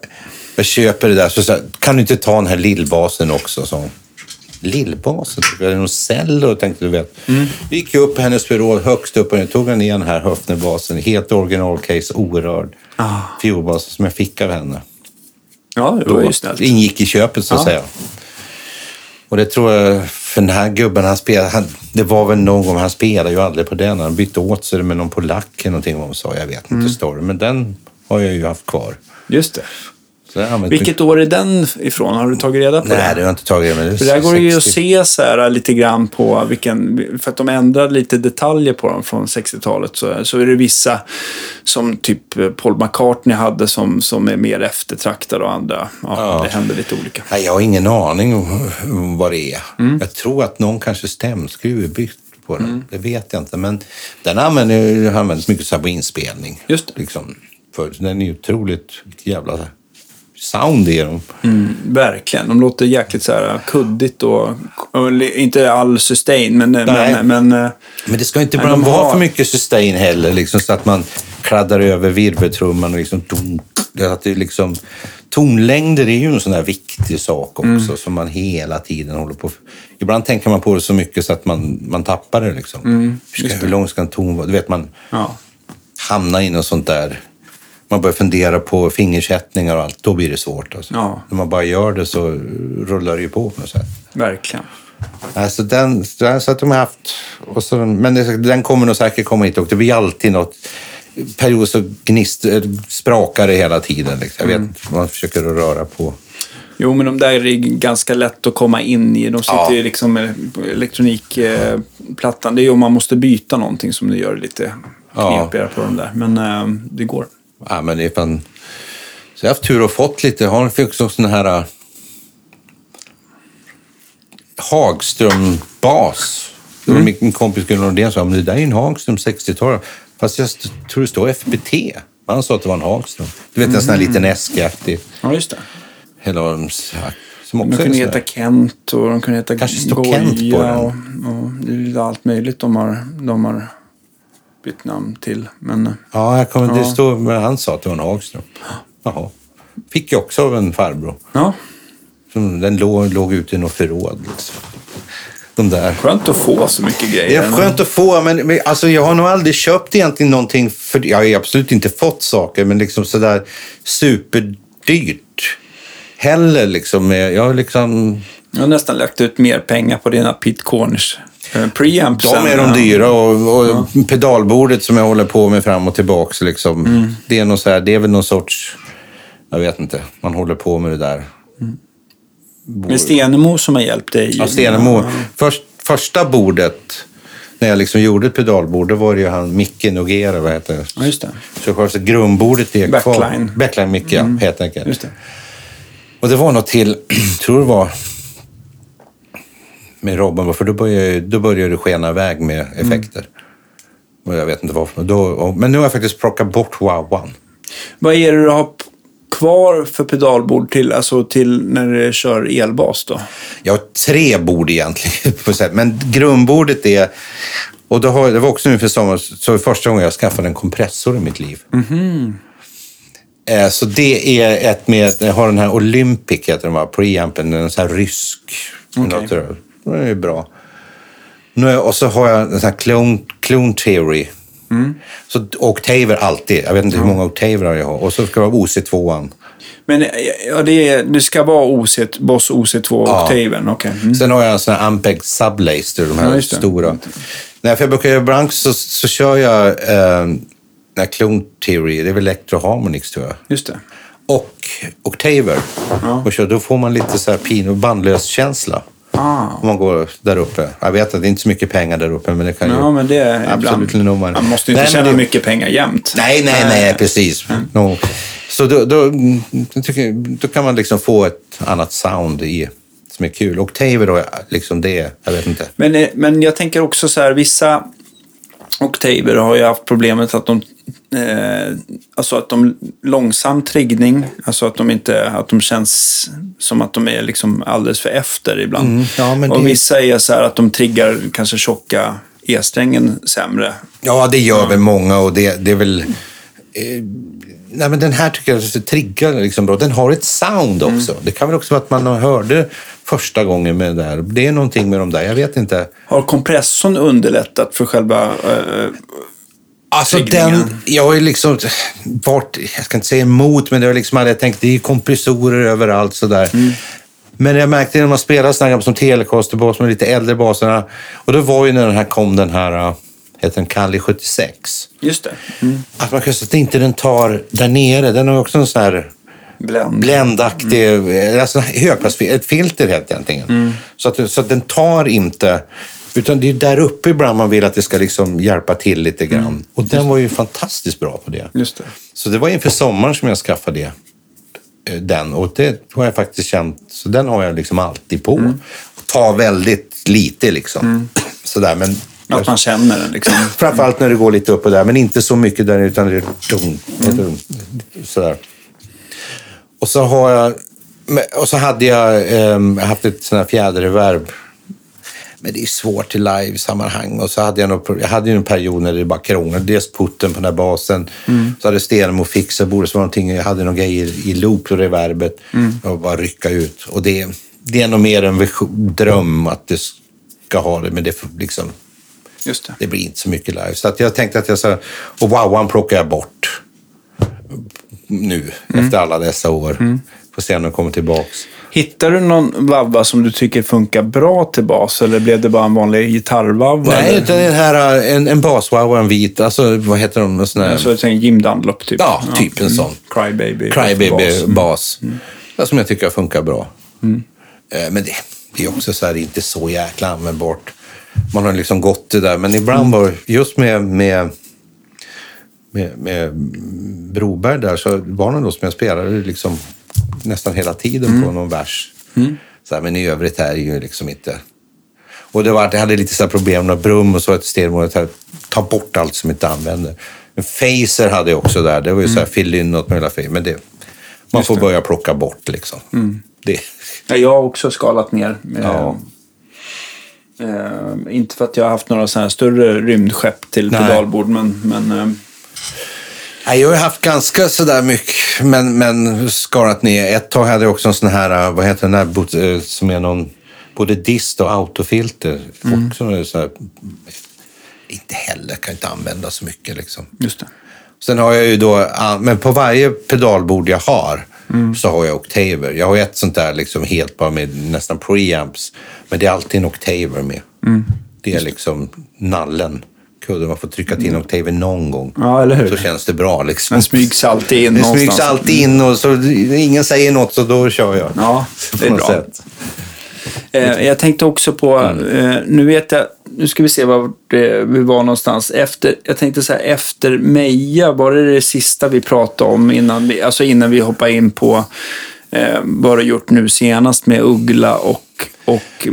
[SPEAKER 2] jag köper det där, så säger kan du inte ta den här lillbasen också? Så. lillbasen. Typ. Eller någon cello, tänkte du vet.
[SPEAKER 1] Mm.
[SPEAKER 2] Vi gick upp på hennes förråd högst upp och jag tog jag ner den här Höfnerbasen. Helt originalcase, orörd.
[SPEAKER 1] Ah.
[SPEAKER 2] Fiolbas som jag fick av henne.
[SPEAKER 1] Ja, det var ju snällt.
[SPEAKER 2] Ingick i köpet så att
[SPEAKER 1] Ja.
[SPEAKER 2] säga. Och det tror jag, för den här gubben, han spelade, han, det var väl någon gång, han spelade ju aldrig på den. Han bytte åt sig med någon polack eller någonting vad hon sa. Jag vet
[SPEAKER 1] Mm.
[SPEAKER 2] inte storyn, men den har jag ju haft kvar.
[SPEAKER 1] Just det. Vilket år är den ifrån? Har du tagit reda på
[SPEAKER 2] Nej,
[SPEAKER 1] det?
[SPEAKER 2] det har jag inte tagit. Men det är
[SPEAKER 1] För där går det ju att
[SPEAKER 2] 60.
[SPEAKER 1] se så här lite grann på vilken, för att de ändrade lite detaljer på dem från 60-talet. Så, så är det vissa som typ Paul McCartney hade som, som är mer eftertraktade och andra. Ja,
[SPEAKER 2] Ja.
[SPEAKER 1] Det händer lite olika.
[SPEAKER 2] Nej, jag har ingen aning om- vad det är.
[SPEAKER 1] Mm.
[SPEAKER 2] Jag tror att någon kanske stämskruv är bytt på den.
[SPEAKER 1] Mm.
[SPEAKER 2] Det vet jag inte. Men den använder, har använts mycket så på inspelning.
[SPEAKER 1] Just det.
[SPEAKER 2] Liksom, för den är ju otroligt jävla sound i dem.
[SPEAKER 1] Mm, verkligen. De låter jäkligt så här kuddigt och, och inte all sustain, men, men, men eh,
[SPEAKER 2] Men det ska inte bara vara
[SPEAKER 1] har-
[SPEAKER 2] för mycket sustain heller, liksom, så att man kladdar över virveltrumman och liksom... Att det liksom tonlängder är ju en sån här viktig sak också
[SPEAKER 1] Mm.
[SPEAKER 2] som man hela tiden håller på... Ibland tänker man på det så mycket så att man, man tappar det. Liksom. hur, ska, hur lång ska en ton vara? Du vet, man
[SPEAKER 1] ja.
[SPEAKER 2] hamnar i något sånt där... Man börjar fundera på fingersättningar och allt. Då blir det svårt. Alltså.
[SPEAKER 1] Ja.
[SPEAKER 2] När man bara gör det så rullar det ju på. på något sätt.
[SPEAKER 1] verkligen.
[SPEAKER 2] Alltså den, så att de har haft, och så, men den kommer nog säkert komma hit och det blir alltid något period så gnist, eh, sprakar det hela tiden. Liksom. Jag vet, man försöker att röra på.
[SPEAKER 1] Jo, men de där är ganska lätt att komma in i. De sitter
[SPEAKER 2] Ja.
[SPEAKER 1] ju liksom med elektronikplattan. Det är ju om man måste byta någonting som det gör det lite
[SPEAKER 2] Ja.
[SPEAKER 1] knepigare på de där. Men eh, det går.
[SPEAKER 2] Ja, men det är fan, så jag har haft tur och fått lite. Jag har också sån här uh, Hagström-bas. Var Min kompis Gunnar Nordén sa, men det där är en Hagström 60-tal. Fast jag tror det står FBT. Han sa att det var en Hagström. Du vet en sån här liten äskaktig.
[SPEAKER 1] Ja, just det.
[SPEAKER 2] Hela de, som också
[SPEAKER 1] De kunde heta Kent och de kunde heta
[SPEAKER 2] Kanske
[SPEAKER 1] Goya
[SPEAKER 2] Kent på den.
[SPEAKER 1] Och, och det är allt möjligt de har, de har bytt namn till. Men eh,
[SPEAKER 2] Ja, jag kommer, det
[SPEAKER 1] Ja.
[SPEAKER 2] står, men han sa att det var en Hagström. Jaha. Fick jag också av en farbror.
[SPEAKER 1] ja,
[SPEAKER 2] Som, den låg, låg ute i något förråd. Liksom. De där.
[SPEAKER 1] skönt att få så mycket
[SPEAKER 2] Det
[SPEAKER 1] grejer.
[SPEAKER 2] är skönt att få, men, men alltså, jag har nog aldrig köpt egentligen någonting. För, jag har absolut inte fått saker, men liksom sådär superdyrt. Heller liksom. Jag har liksom...
[SPEAKER 1] Jag har nästan lagt ut mer pengar på dina Pete Eh, preamps.
[SPEAKER 2] De är de dyra och, och pedalbordet som jag håller på med fram och tillbaks. Liksom,
[SPEAKER 1] Mm.
[SPEAKER 2] det, är nog så här, det är väl någon sorts... Jag vet inte. Man håller på med det där.
[SPEAKER 1] Med Stenemo som har hjälpt dig.
[SPEAKER 2] Ja, Stenemo. Först, första bordet, när jag liksom gjorde ett pedalbord, då var det ju han Micke Nogera, vad heter det?
[SPEAKER 1] Ja, just det.
[SPEAKER 2] Så grundbordet är kvar.
[SPEAKER 1] Backline.
[SPEAKER 2] Backline Micke, ja, helt enkelt.
[SPEAKER 1] Just det.
[SPEAKER 2] Och det var något till, *clears throat* tror det var med Robban, för då började, då började det skena iväg med effekter. Och jag vet inte varför. Då, och, men nu har jag faktiskt plockat bort Wow One.
[SPEAKER 1] Vad är det du har kvar för pedalbord till, alltså till när du kör elbas då?
[SPEAKER 2] Jag har tre bord egentligen, *laughs* men grundbordet är... Och det, har, det var också nu för sommar, så första gången jag skaffade en kompressor i mitt liv. Eh, Så det är ett med, jag har den här Olympic, heter den va, preampen, en sån här rysk. Något där. Den är bra. Nu och så har jag en sån här clone, clone theory. Så oktaver alltid. Jag vet inte hur många oktaver jag har. Och så ska det vara OC2.
[SPEAKER 1] Men eh, ja, det, är, det ska vara OC, Boss OC2
[SPEAKER 2] Ja.
[SPEAKER 1] Octaven, okej. Mm.
[SPEAKER 2] Sen har jag en sån här Ampeg Sublaster, de här
[SPEAKER 1] Ja, just det.
[SPEAKER 2] stora. När jag brukar göra blank så, så kör jag eh, den här Clone Theory, det är väl Electro Harmonix tror jag.
[SPEAKER 1] Just det.
[SPEAKER 2] Och Octaver.
[SPEAKER 1] Ja.
[SPEAKER 2] Och kör, då får man lite så här pin och bandlös känsla.
[SPEAKER 1] Ah.
[SPEAKER 2] Om man går där uppe. Jag vet att det är inte så mycket pengar där uppe, men det kan ju...
[SPEAKER 1] Ja, men det är
[SPEAKER 2] Absolut
[SPEAKER 1] ibland...
[SPEAKER 2] nummer.
[SPEAKER 1] Man måste ju inte
[SPEAKER 2] Nej,
[SPEAKER 1] tjäna
[SPEAKER 2] det-
[SPEAKER 1] mycket pengar jämt.
[SPEAKER 2] Nej, nej, nej, precis. No. Så då, då, mm, då kan man liksom få ett annat sound i, som är kul. Octaver då, liksom det, jag vet inte.
[SPEAKER 1] Men, eh, men jag tänker också så här, vissa Octaver har ju haft problemet att de eh, alltså att de långsam triggning, alltså att de inte, att de känns som att de är liksom alldeles för efter ibland.
[SPEAKER 2] Mm, ja, men
[SPEAKER 1] och
[SPEAKER 2] det-
[SPEAKER 1] vissa är så här att de triggar kanske tjocka E-strängen sämre.
[SPEAKER 2] Ja, det gör väl många och det, det är väl... Eh, nej, men den här tycker jag så triggar liksom bra. Den har ett sound också. Det kan väl också vara att man hörde första gången med det där. Det är någonting med de där, jag vet inte.
[SPEAKER 1] Har kompressorn underlättat för själva... eh,
[SPEAKER 2] Alltså den, jag har ju liksom varit, jag ska inte säga emot, men det har liksom aldrig tänkt, det är kompressorer överallt sådär. Men jag märkte när man spelar sådana här som Telecaster-bas med lite äldre baserna. Och då var ju när den här kom, den här, uh, heter den Kali 76.
[SPEAKER 1] just det. Mm.
[SPEAKER 2] Att man säga att inte den tar där nere. Den har också en sån här
[SPEAKER 1] Bländ.
[SPEAKER 2] bländaktig, alltså högpass, ett filter helt egentligen. Så, att, så att den tar inte, utan det är där uppe ibland man vill att det ska liksom hjälpa till lite grann. Och den var ju fantastiskt bra på det.
[SPEAKER 1] Just det.
[SPEAKER 2] Så det var inför sommaren som jag skaffade det, eh, den. Och det har jag faktiskt känt, så den har jag liksom alltid på. Och tar väldigt lite liksom. *clears throat* Sådär, men
[SPEAKER 1] Att man känner den liksom. *clears throat*
[SPEAKER 2] Framförallt när det går lite upp och där, men inte så mycket där utan det är dum, dum, sådär. Och så har jag, och så hade jag eh, haft ett sånt här fjäderreverb. Men det är svårt i live-sammanhang. Och så hade jag, nog, jag hade ju en period när det bara krånglade. Dels putten på den här basen. Så hade Stenemo fixat bordet. Så var det någonting, jag hade någon grej i, i loop och reverbet. Och bara rycka ut. Och det, det är nog mer en vision, dröm att det ska ha det. Men det liksom
[SPEAKER 1] det.
[SPEAKER 2] det blir inte så mycket live. Så att jag tänkte att jag sa, och wowan plockar jag bort nu efter alla dessa år. Får se om den kommer tillbaks.
[SPEAKER 1] Hittar du någon vavva som du tycker funkar bra till bas eller blev det bara en vanlig gitarrvavva?
[SPEAKER 2] Nej,
[SPEAKER 1] eller?
[SPEAKER 2] utan den här, en, en baswow och en vit, alltså vad heter de? En sån här,
[SPEAKER 1] Så tänker Jim Dunlop typ.
[SPEAKER 2] ja, typ en sån.
[SPEAKER 1] Crybaby.
[SPEAKER 2] Crybaby-bas. Ja, Som jag tycker funkar bra. Eh, Men det, det är också så här, inte så jäkla användbart. Man har liksom gått det där, men ibland var just med, med, med, med Broberg där så var det någon som jag spelade liksom nästan hela tiden på någon vers. Så här, men i övrigt är det ju liksom inte... Och det var, jag hade lite så här problem med Brum och så ett här, ta bort allt som inte använder. Men Phaser hade jag också där. Det var ju så här, fill in något med hela. Men det, man får börja plocka bort liksom. Det,
[SPEAKER 1] Ja, jag har också skalat ner. Eh,
[SPEAKER 2] Ja.
[SPEAKER 1] eh, inte för att jag har haft några sådana här större rymdskepp till
[SPEAKER 2] Nej.
[SPEAKER 1] pedalbord, men, men eh,
[SPEAKER 2] jag har haft ganska sådär mycket, men, men skalat ner. Ett tag hade jag också en sån här, vad heter den där, eh, som är någon, både dist och autofilter. Också så här, inte heller, kan inte använda så mycket liksom.
[SPEAKER 1] just det.
[SPEAKER 2] Sen har jag ju då, ah, men på varje pedalbord jag har så har jag oktaver. Jag har ett sånt där liksom helt bara med nästan preamps. Men det är alltid en oktaver med. Det är liksom nallen. Kudden, man får trycka till en någon gång.
[SPEAKER 1] Ja, eller hur?
[SPEAKER 2] Så känns det bra liksom.
[SPEAKER 1] Den smygs alltid in
[SPEAKER 2] Det
[SPEAKER 1] någonstans.
[SPEAKER 2] smygs alltid in och så ingen säger något så då kör jag.
[SPEAKER 1] Ja, det är bra.
[SPEAKER 2] sätt.
[SPEAKER 1] Eh, jag tänkte också på, eh, nu vet jag, nu ska vi se var vi var någonstans. Efter, jag tänkte så här, efter Meja, var det det sista vi pratade om innan vi, alltså innan vi hoppade in på eh, vad du gjort nu senast med Uggla och, och,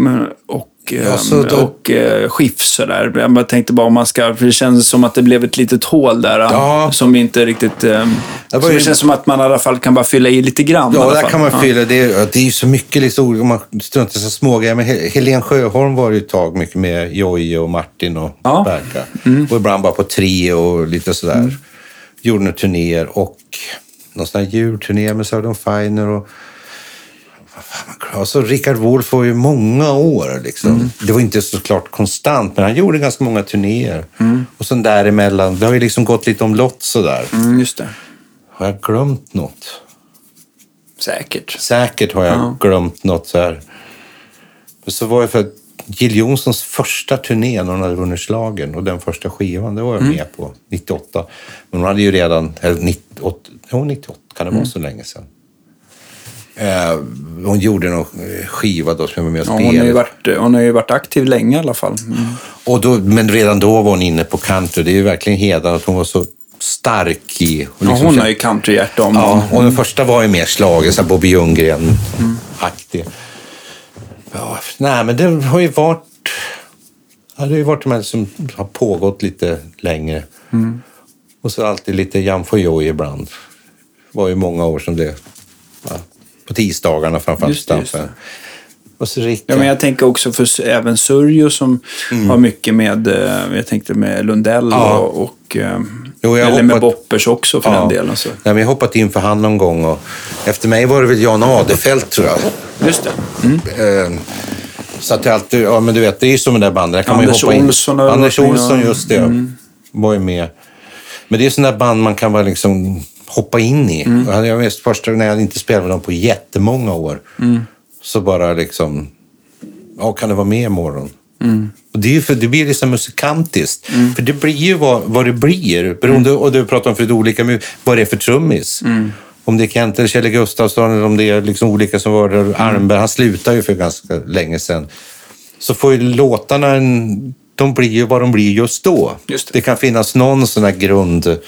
[SPEAKER 1] och
[SPEAKER 2] Ja,
[SPEAKER 1] eh,
[SPEAKER 2] så då-
[SPEAKER 1] och eh, Schiff sådär. Jag tänkte bara om man ska, för det känns som att det blev ett litet hål där.
[SPEAKER 2] Ja.
[SPEAKER 1] Som inte riktigt... Eh, så
[SPEAKER 2] ju-
[SPEAKER 1] det känns som att man i alla fall kan bara fylla i lite grann.
[SPEAKER 2] Ja, där
[SPEAKER 1] fall.
[SPEAKER 2] kan man
[SPEAKER 1] Ja.
[SPEAKER 2] fylla. Det är, det är ju så mycket liksom, om man struntar i så små grejer. Men Hel- Helen Sjöholm var ju ett tag mycket med Jojje och Martin och
[SPEAKER 1] Ja.
[SPEAKER 2] Berka. Och ibland bara på trio och lite sådär. Gjorde några turnéer och någon sån här julturné med Southern Finer och vad fan man klarar. Och så Richard Wolff var ju många år. Liksom. Det var inte såklart konstant, men han gjorde ganska många turnéer. Och sen däremellan, det har ju liksom gått lite omlott sådär.
[SPEAKER 1] Mm, just det.
[SPEAKER 2] Har jag glömt något?
[SPEAKER 1] Säkert.
[SPEAKER 2] Säkert har jag glömt något så här. Så var det för Jill Johnsons första turné när hon hade vunnit schlagern och den första skivan, det var jag med på 98. Men hon hade ju redan, eller 98, jo, 98 kan det vara så länge sedan. Eh, hon gjorde någon eh, skiva då som jag var med och
[SPEAKER 1] Ja,
[SPEAKER 2] spelade.
[SPEAKER 1] hon, har ju varit, hon har ju varit aktiv länge i alla fall. Mm.
[SPEAKER 2] och då, men redan då var hon inne på country. Det är ju verkligen hedrande att hon var så stark i... och
[SPEAKER 1] Ja,
[SPEAKER 2] liksom
[SPEAKER 1] hon
[SPEAKER 2] så-
[SPEAKER 1] har ju countryhjärta om
[SPEAKER 2] Ja,
[SPEAKER 1] hon.
[SPEAKER 2] och den första var ju mer slagen, så här Bobby Ljunggren-aktig. Ja, nej, men det har ju varit... Ja, det har ju varit de här som har pågått lite längre. Och så alltid lite Jan Foyot ibland. Det var ju många år som det... Ja, på tisdagarna framförallt.
[SPEAKER 1] Just det, just det.
[SPEAKER 2] Och så Rickard.
[SPEAKER 1] Ja, men jag tänker också för även Surjo som har mycket med, eh, jag tänkte med Lundell
[SPEAKER 2] Ja.
[SPEAKER 1] och, och eh,
[SPEAKER 2] Jo, jag
[SPEAKER 1] Eller med
[SPEAKER 2] hoppat-
[SPEAKER 1] boppers också för den delen. Så.
[SPEAKER 2] Nej, men jag har hoppat in för han någon gång. Och efter mig var det väl Jan Adefelt tror jag.
[SPEAKER 1] Just det. Mm.
[SPEAKER 2] Eh, så att jag alltid, ja men du vet, det är ju som med det där bandet. Där kan man ju
[SPEAKER 1] Anders
[SPEAKER 2] hoppa in.
[SPEAKER 1] Olsson har
[SPEAKER 2] Anders
[SPEAKER 1] med,
[SPEAKER 2] Olsson,
[SPEAKER 1] ja.
[SPEAKER 2] just det. Var ju med. Men det är sådana där band man kan bara liksom hoppa in i.
[SPEAKER 1] Mm.
[SPEAKER 2] Jag minns första gången när jag inte spelade med dem på jättemånga år.
[SPEAKER 1] Mm.
[SPEAKER 2] Så bara liksom, ja kan du vara med imorgon?
[SPEAKER 1] Mm.
[SPEAKER 2] Och det, är för, det blir liksom musikantiskt. För det blir ju vad, vad det blir. Beroende,
[SPEAKER 1] Mm.
[SPEAKER 2] Och du pratar om för olika, vad det är för trummis. Om det är Kent eller Kjell Gustafsson eller om det är liksom olika som var
[SPEAKER 1] Mm.
[SPEAKER 2] där. Arnberg, han slutade ju för ganska länge sedan. Så får ju låtarna en, de blir ju vad de blir just då.
[SPEAKER 1] Just det.
[SPEAKER 2] kan finnas någon sån här grund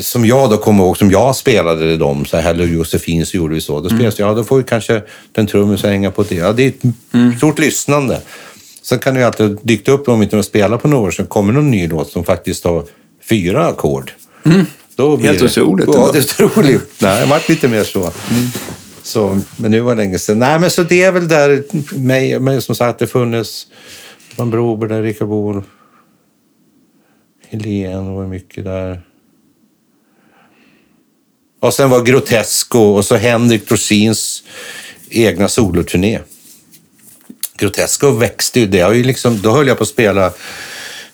[SPEAKER 2] som jag då kommer ihåg, som jag spelade dem, så här Hello Josefin så gjorde vi så. Då spelades det, ja då får ju kanske den trummisen hänga på det. Ja, det är ett stort lyssnande. Sen kan det ju alltid dykt upp, om inte de spelar på några år, så kommer någon ny låt som faktiskt har fyra ackord. Då blir
[SPEAKER 1] Helt otroligt
[SPEAKER 2] Ja, det är otroligt. Nej, det varit lite mer så. så. Men nu var det länge sedan. Nej, men så det är väl där, mig, mig som sagt, det funnits Van Broberg där, Rickard Bohl, Helene var mycket där. Och sen var Grotesco och så Henrik Dorsins egna soloturné. Grotesco växte ju. Det har ju liksom, då höll jag på att spela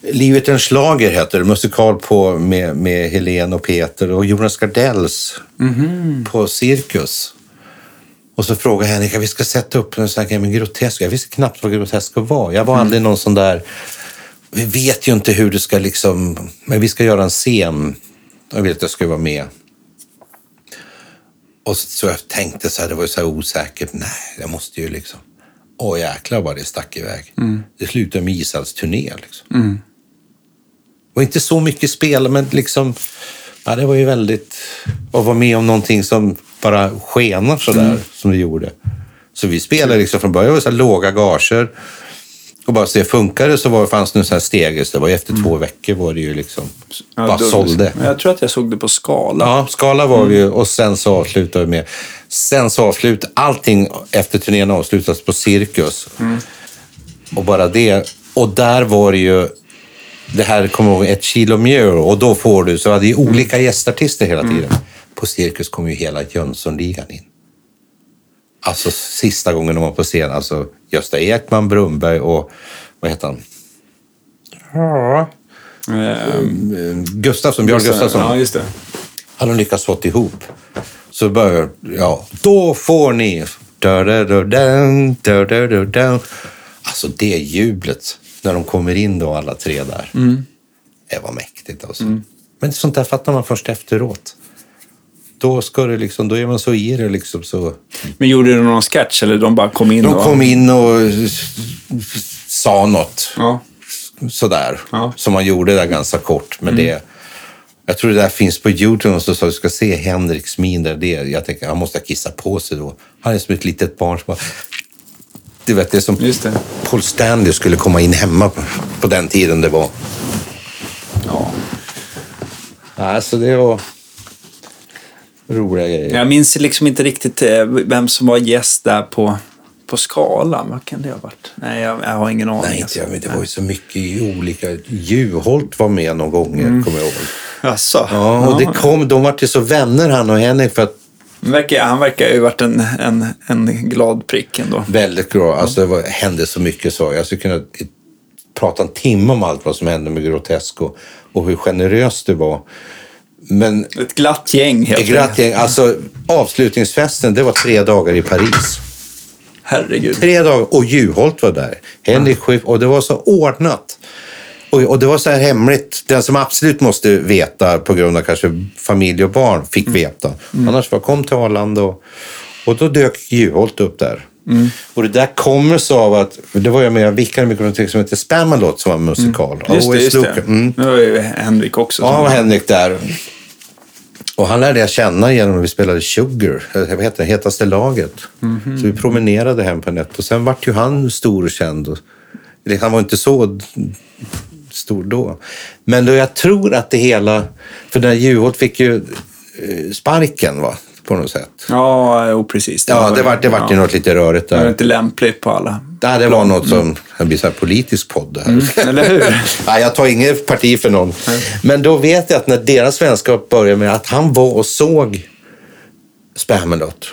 [SPEAKER 2] Livet en schlager heter det, musikal på, med, med Helene och Peter och Jonas Gardells på Cirkus. Och så frågade Henrik att vi ska sätta upp en sån här med Grotesco. Jag visste knappt vad Grotesco var. Jag var aldrig någon sån där... Vi vet ju inte hur det ska liksom... Men vi ska göra en scen. Jag vill att jag ska vara med. Och så, jag tänkte så här, det var ju så osäkert. Nej, jag måste ju liksom... Åh jäklar vad det stack iväg. Det slutade med Israels turné. Liksom. Det var inte så mycket spel, men liksom... Ja, det var ju väldigt... Att vara med om någonting som bara skenar sådär, som det gjorde. Så vi spelade liksom från början, var det så låga gager. Och bara se, funkar det så var, fanns det en sån här stegis. Det var efter två veckor var det ju liksom...
[SPEAKER 1] Ja,
[SPEAKER 2] bara
[SPEAKER 1] då-
[SPEAKER 2] sålde.
[SPEAKER 1] Jag tror att jag såg det på skala.
[SPEAKER 2] Ja, Skala var vi ju och sen så avslutade vi med... Sen så avslut, allting efter turnén avslutas på Cirkus. Och bara det. Och där var det ju, det här kommer jag ihåg, ett kilo mjöl och då får du, så hade ju olika gästartister hela tiden. På Cirkus kom ju hela Jönssonligan in. Alltså sista gången de var på scen, alltså Gösta Ekman, Brumberg och vad heter han? Ja.
[SPEAKER 1] Ehm,
[SPEAKER 2] Gustafsson, Björn Gustafsson.
[SPEAKER 1] Ja, just det.
[SPEAKER 2] hade de lyckats fått ihop. Så börjar, ja, då får ni... Alltså det jublet när de kommer in då alla tre där. Det var mäktigt alltså. Men sånt där fattar man först efteråt. Då, ska det liksom, då är man så i det liksom så.
[SPEAKER 1] Men gjorde du någon sketch eller de bara kom in?
[SPEAKER 2] De
[SPEAKER 1] och...
[SPEAKER 2] kom in och sa något
[SPEAKER 1] Ja.
[SPEAKER 2] sådär.
[SPEAKER 1] Ja. Mm.
[SPEAKER 2] Som man gjorde där ganska kort. Men det, jag tror det där finns på Youtube. Så sa du ska se Henriks min där. Det, jag tänker, han måste ha kissat på sig då. Han är som ett litet barn som bara... Du vet, det är som
[SPEAKER 1] det.
[SPEAKER 2] Paul Stanley skulle komma in hemma på, på den tiden det var.
[SPEAKER 1] Ja.
[SPEAKER 2] Alltså det var roliga grejer.
[SPEAKER 1] Jag minns liksom inte riktigt eh, vem som var gäst där på, på skalan. Vad kan det ha varit? Nej, jag, jag har ingen aning.
[SPEAKER 2] Nej, inte
[SPEAKER 1] alltså.
[SPEAKER 2] jag, men det var ju så mycket olika... Juholt var med några gånger, kommer jag ihåg.
[SPEAKER 1] Jaså?
[SPEAKER 2] Ja, och det kom, de var till så vänner han och Henrik för att
[SPEAKER 1] Han verkar, han verkar ju varit en, en, en glad prick ändå.
[SPEAKER 2] Väldigt bra. Alltså, det var, hände så mycket så. Jag skulle kunna prata en timme om allt vad som hände med Grotesco och hur generöst det var. Men
[SPEAKER 1] Ett glatt gäng helt enkelt.
[SPEAKER 2] gratis, alltså, avslutningsfesten, det var tre dagar i Paris.
[SPEAKER 1] Herregud.
[SPEAKER 2] Tre dagar. Och Juholt var där. Henrik Schiff. Och det var så ordnat. Och, och det var så här hemligt. Den som absolut måste veta på grund av kanske familj och barn fick veta. Annars var kom till Arlanda och, och då dök Juholt upp där. Och det där kommer så av att, det var jag med, jag vickade med någonting som heter Spamalot som var en musikal.
[SPEAKER 1] Just det, just det.
[SPEAKER 2] Mm.
[SPEAKER 1] Nu var ju Henrik också.
[SPEAKER 2] Ja, var Henrik där. Och han lärde jag känna genom att vi spelade Sugar, eh, vad heter det, Hetaste laget. Så vi promenerade hem på nätet. Och sen vart ju han stor och känd. Och, han var inte så stor då. Men då jag tror att det hela... För den Juholt fick ju eh, sparken va? På något sätt.
[SPEAKER 1] Ja, jo, precis.
[SPEAKER 2] Ja, det vart det vart ju något lite rörigt
[SPEAKER 1] Det var
[SPEAKER 2] där.
[SPEAKER 1] inte lämpligt på alla.
[SPEAKER 2] Ja, det var något som, det blir så här politisk podd det här.
[SPEAKER 1] Eller hur? *laughs*
[SPEAKER 2] Nej, jag tar inget parti för någon. Men då vet jag att när deras vänskap började med att han var och såg Spamalot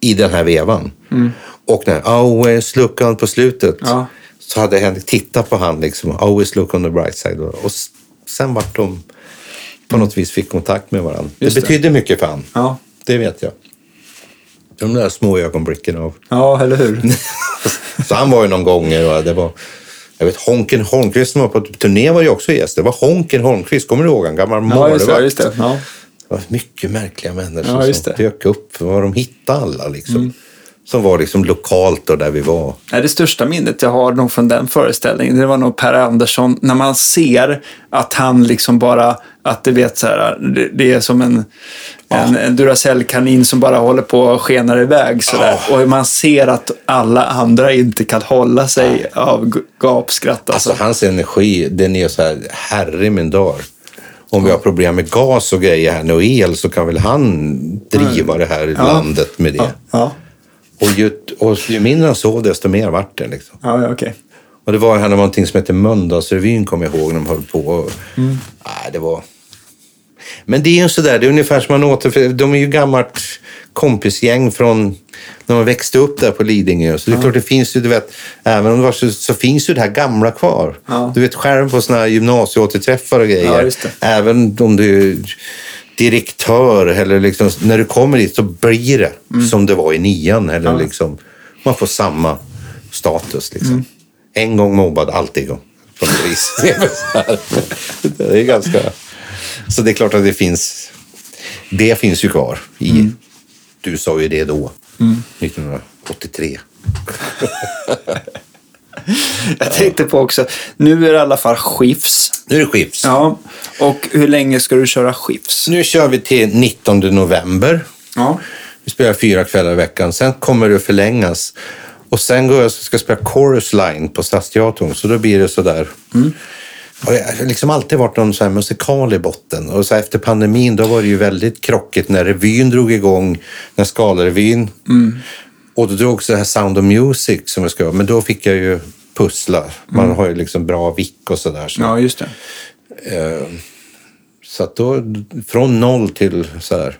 [SPEAKER 2] i den här vevan. Och när always look on på slutet
[SPEAKER 1] Ja.
[SPEAKER 2] så hade Henrik tittat på han liksom. Always look on the bright side. Och sen vart de på något vis fick kontakt med varandra.
[SPEAKER 1] Just
[SPEAKER 2] det
[SPEAKER 1] det.
[SPEAKER 2] betydde mycket för han.
[SPEAKER 1] Ja,
[SPEAKER 2] Det vet jag. De där små ögonblicken av
[SPEAKER 1] ja eller hur? *laughs*
[SPEAKER 2] så han var ju någon gång, och det var, jag vet Honken Holmqvist som var på turné var ju också gäst. Det var Honken Holmqvist, kommer du ihåg? En gammal
[SPEAKER 1] Ja, just det.
[SPEAKER 2] målvakt.
[SPEAKER 1] Det. Ja.
[SPEAKER 2] Det var mycket märkliga människor
[SPEAKER 1] Ja,
[SPEAKER 2] som
[SPEAKER 1] det. Mm.
[SPEAKER 2] dök upp. Var de hittade alla liksom. Som var liksom lokalt och där vi var.
[SPEAKER 1] Det största minnet jag har nog från den föreställningen, det var nog Per Andersson. När man ser att han liksom bara, att det vet så här, det, det är som en, en, en Duracell-kanin som bara håller på och skenar iväg sådär. Och man ser att alla andra inte kan hålla sig av g- gapskratt. Alltså.
[SPEAKER 2] Alltså hans energi, den är så här, herre min dag. Om vi har problem med gas och grejer här nu och el så kan väl han driva det här landet med det.
[SPEAKER 1] Ja,
[SPEAKER 2] Och, ju, och ju mindre han sov desto mer vart det liksom.
[SPEAKER 1] ja, ja
[SPEAKER 2] det var här någonting som hette Mölndalsrevyn, kommer jag ihåg, när de höll på.
[SPEAKER 1] Mm.
[SPEAKER 2] nej, det var... Men det är ju sådär, det är ungefär som man åter... De är ju gammalt kompisgäng från när man växte upp där på Lidingö. Så det är klart, det finns ju, du vet, även om det var så, så finns ju det här gamla kvar.
[SPEAKER 1] Ja.
[SPEAKER 2] Du vet, själv på sådana här gymnasieåterträffar och grejer.
[SPEAKER 1] Ja.
[SPEAKER 2] Även om du är direktör eller liksom, när du kommer dit så blir det
[SPEAKER 1] Mm.
[SPEAKER 2] som det var i nian. Eller liksom, man får samma status. Liksom.
[SPEAKER 1] Mm.
[SPEAKER 2] En gång mobbad, alltid gång. På något vis. *laughs* Det är ganska... Så det är klart att det finns... Det finns ju kvar. I,
[SPEAKER 1] Mm.
[SPEAKER 2] Du sa ju det då, 1983. *laughs*
[SPEAKER 1] Jag tänkte på också, nu är det i alla fall skifs.
[SPEAKER 2] Nu är det skifts.
[SPEAKER 1] Ja, och hur länge ska du köra skifs?
[SPEAKER 2] Nu kör vi till 19 november.
[SPEAKER 1] Ja.
[SPEAKER 2] Vi spelar fyra kvällar i veckan. Sen kommer det att förlängas. Och sen går jag ska spela Chorus Line på Stadsteatern. Så då blir det sådär. Och jag har liksom alltid varit någon så här musikal i botten. Och så efter pandemin då var det ju väldigt krockigt när revyn drog igång. När Skalarevyn. Och då drog också det här Sound of Music som jag ska Men då fick jag ju pussla. Man har ju liksom bra vick och sådär. Så.
[SPEAKER 1] ja, just det.
[SPEAKER 2] Eh, Så att då, från noll till så här.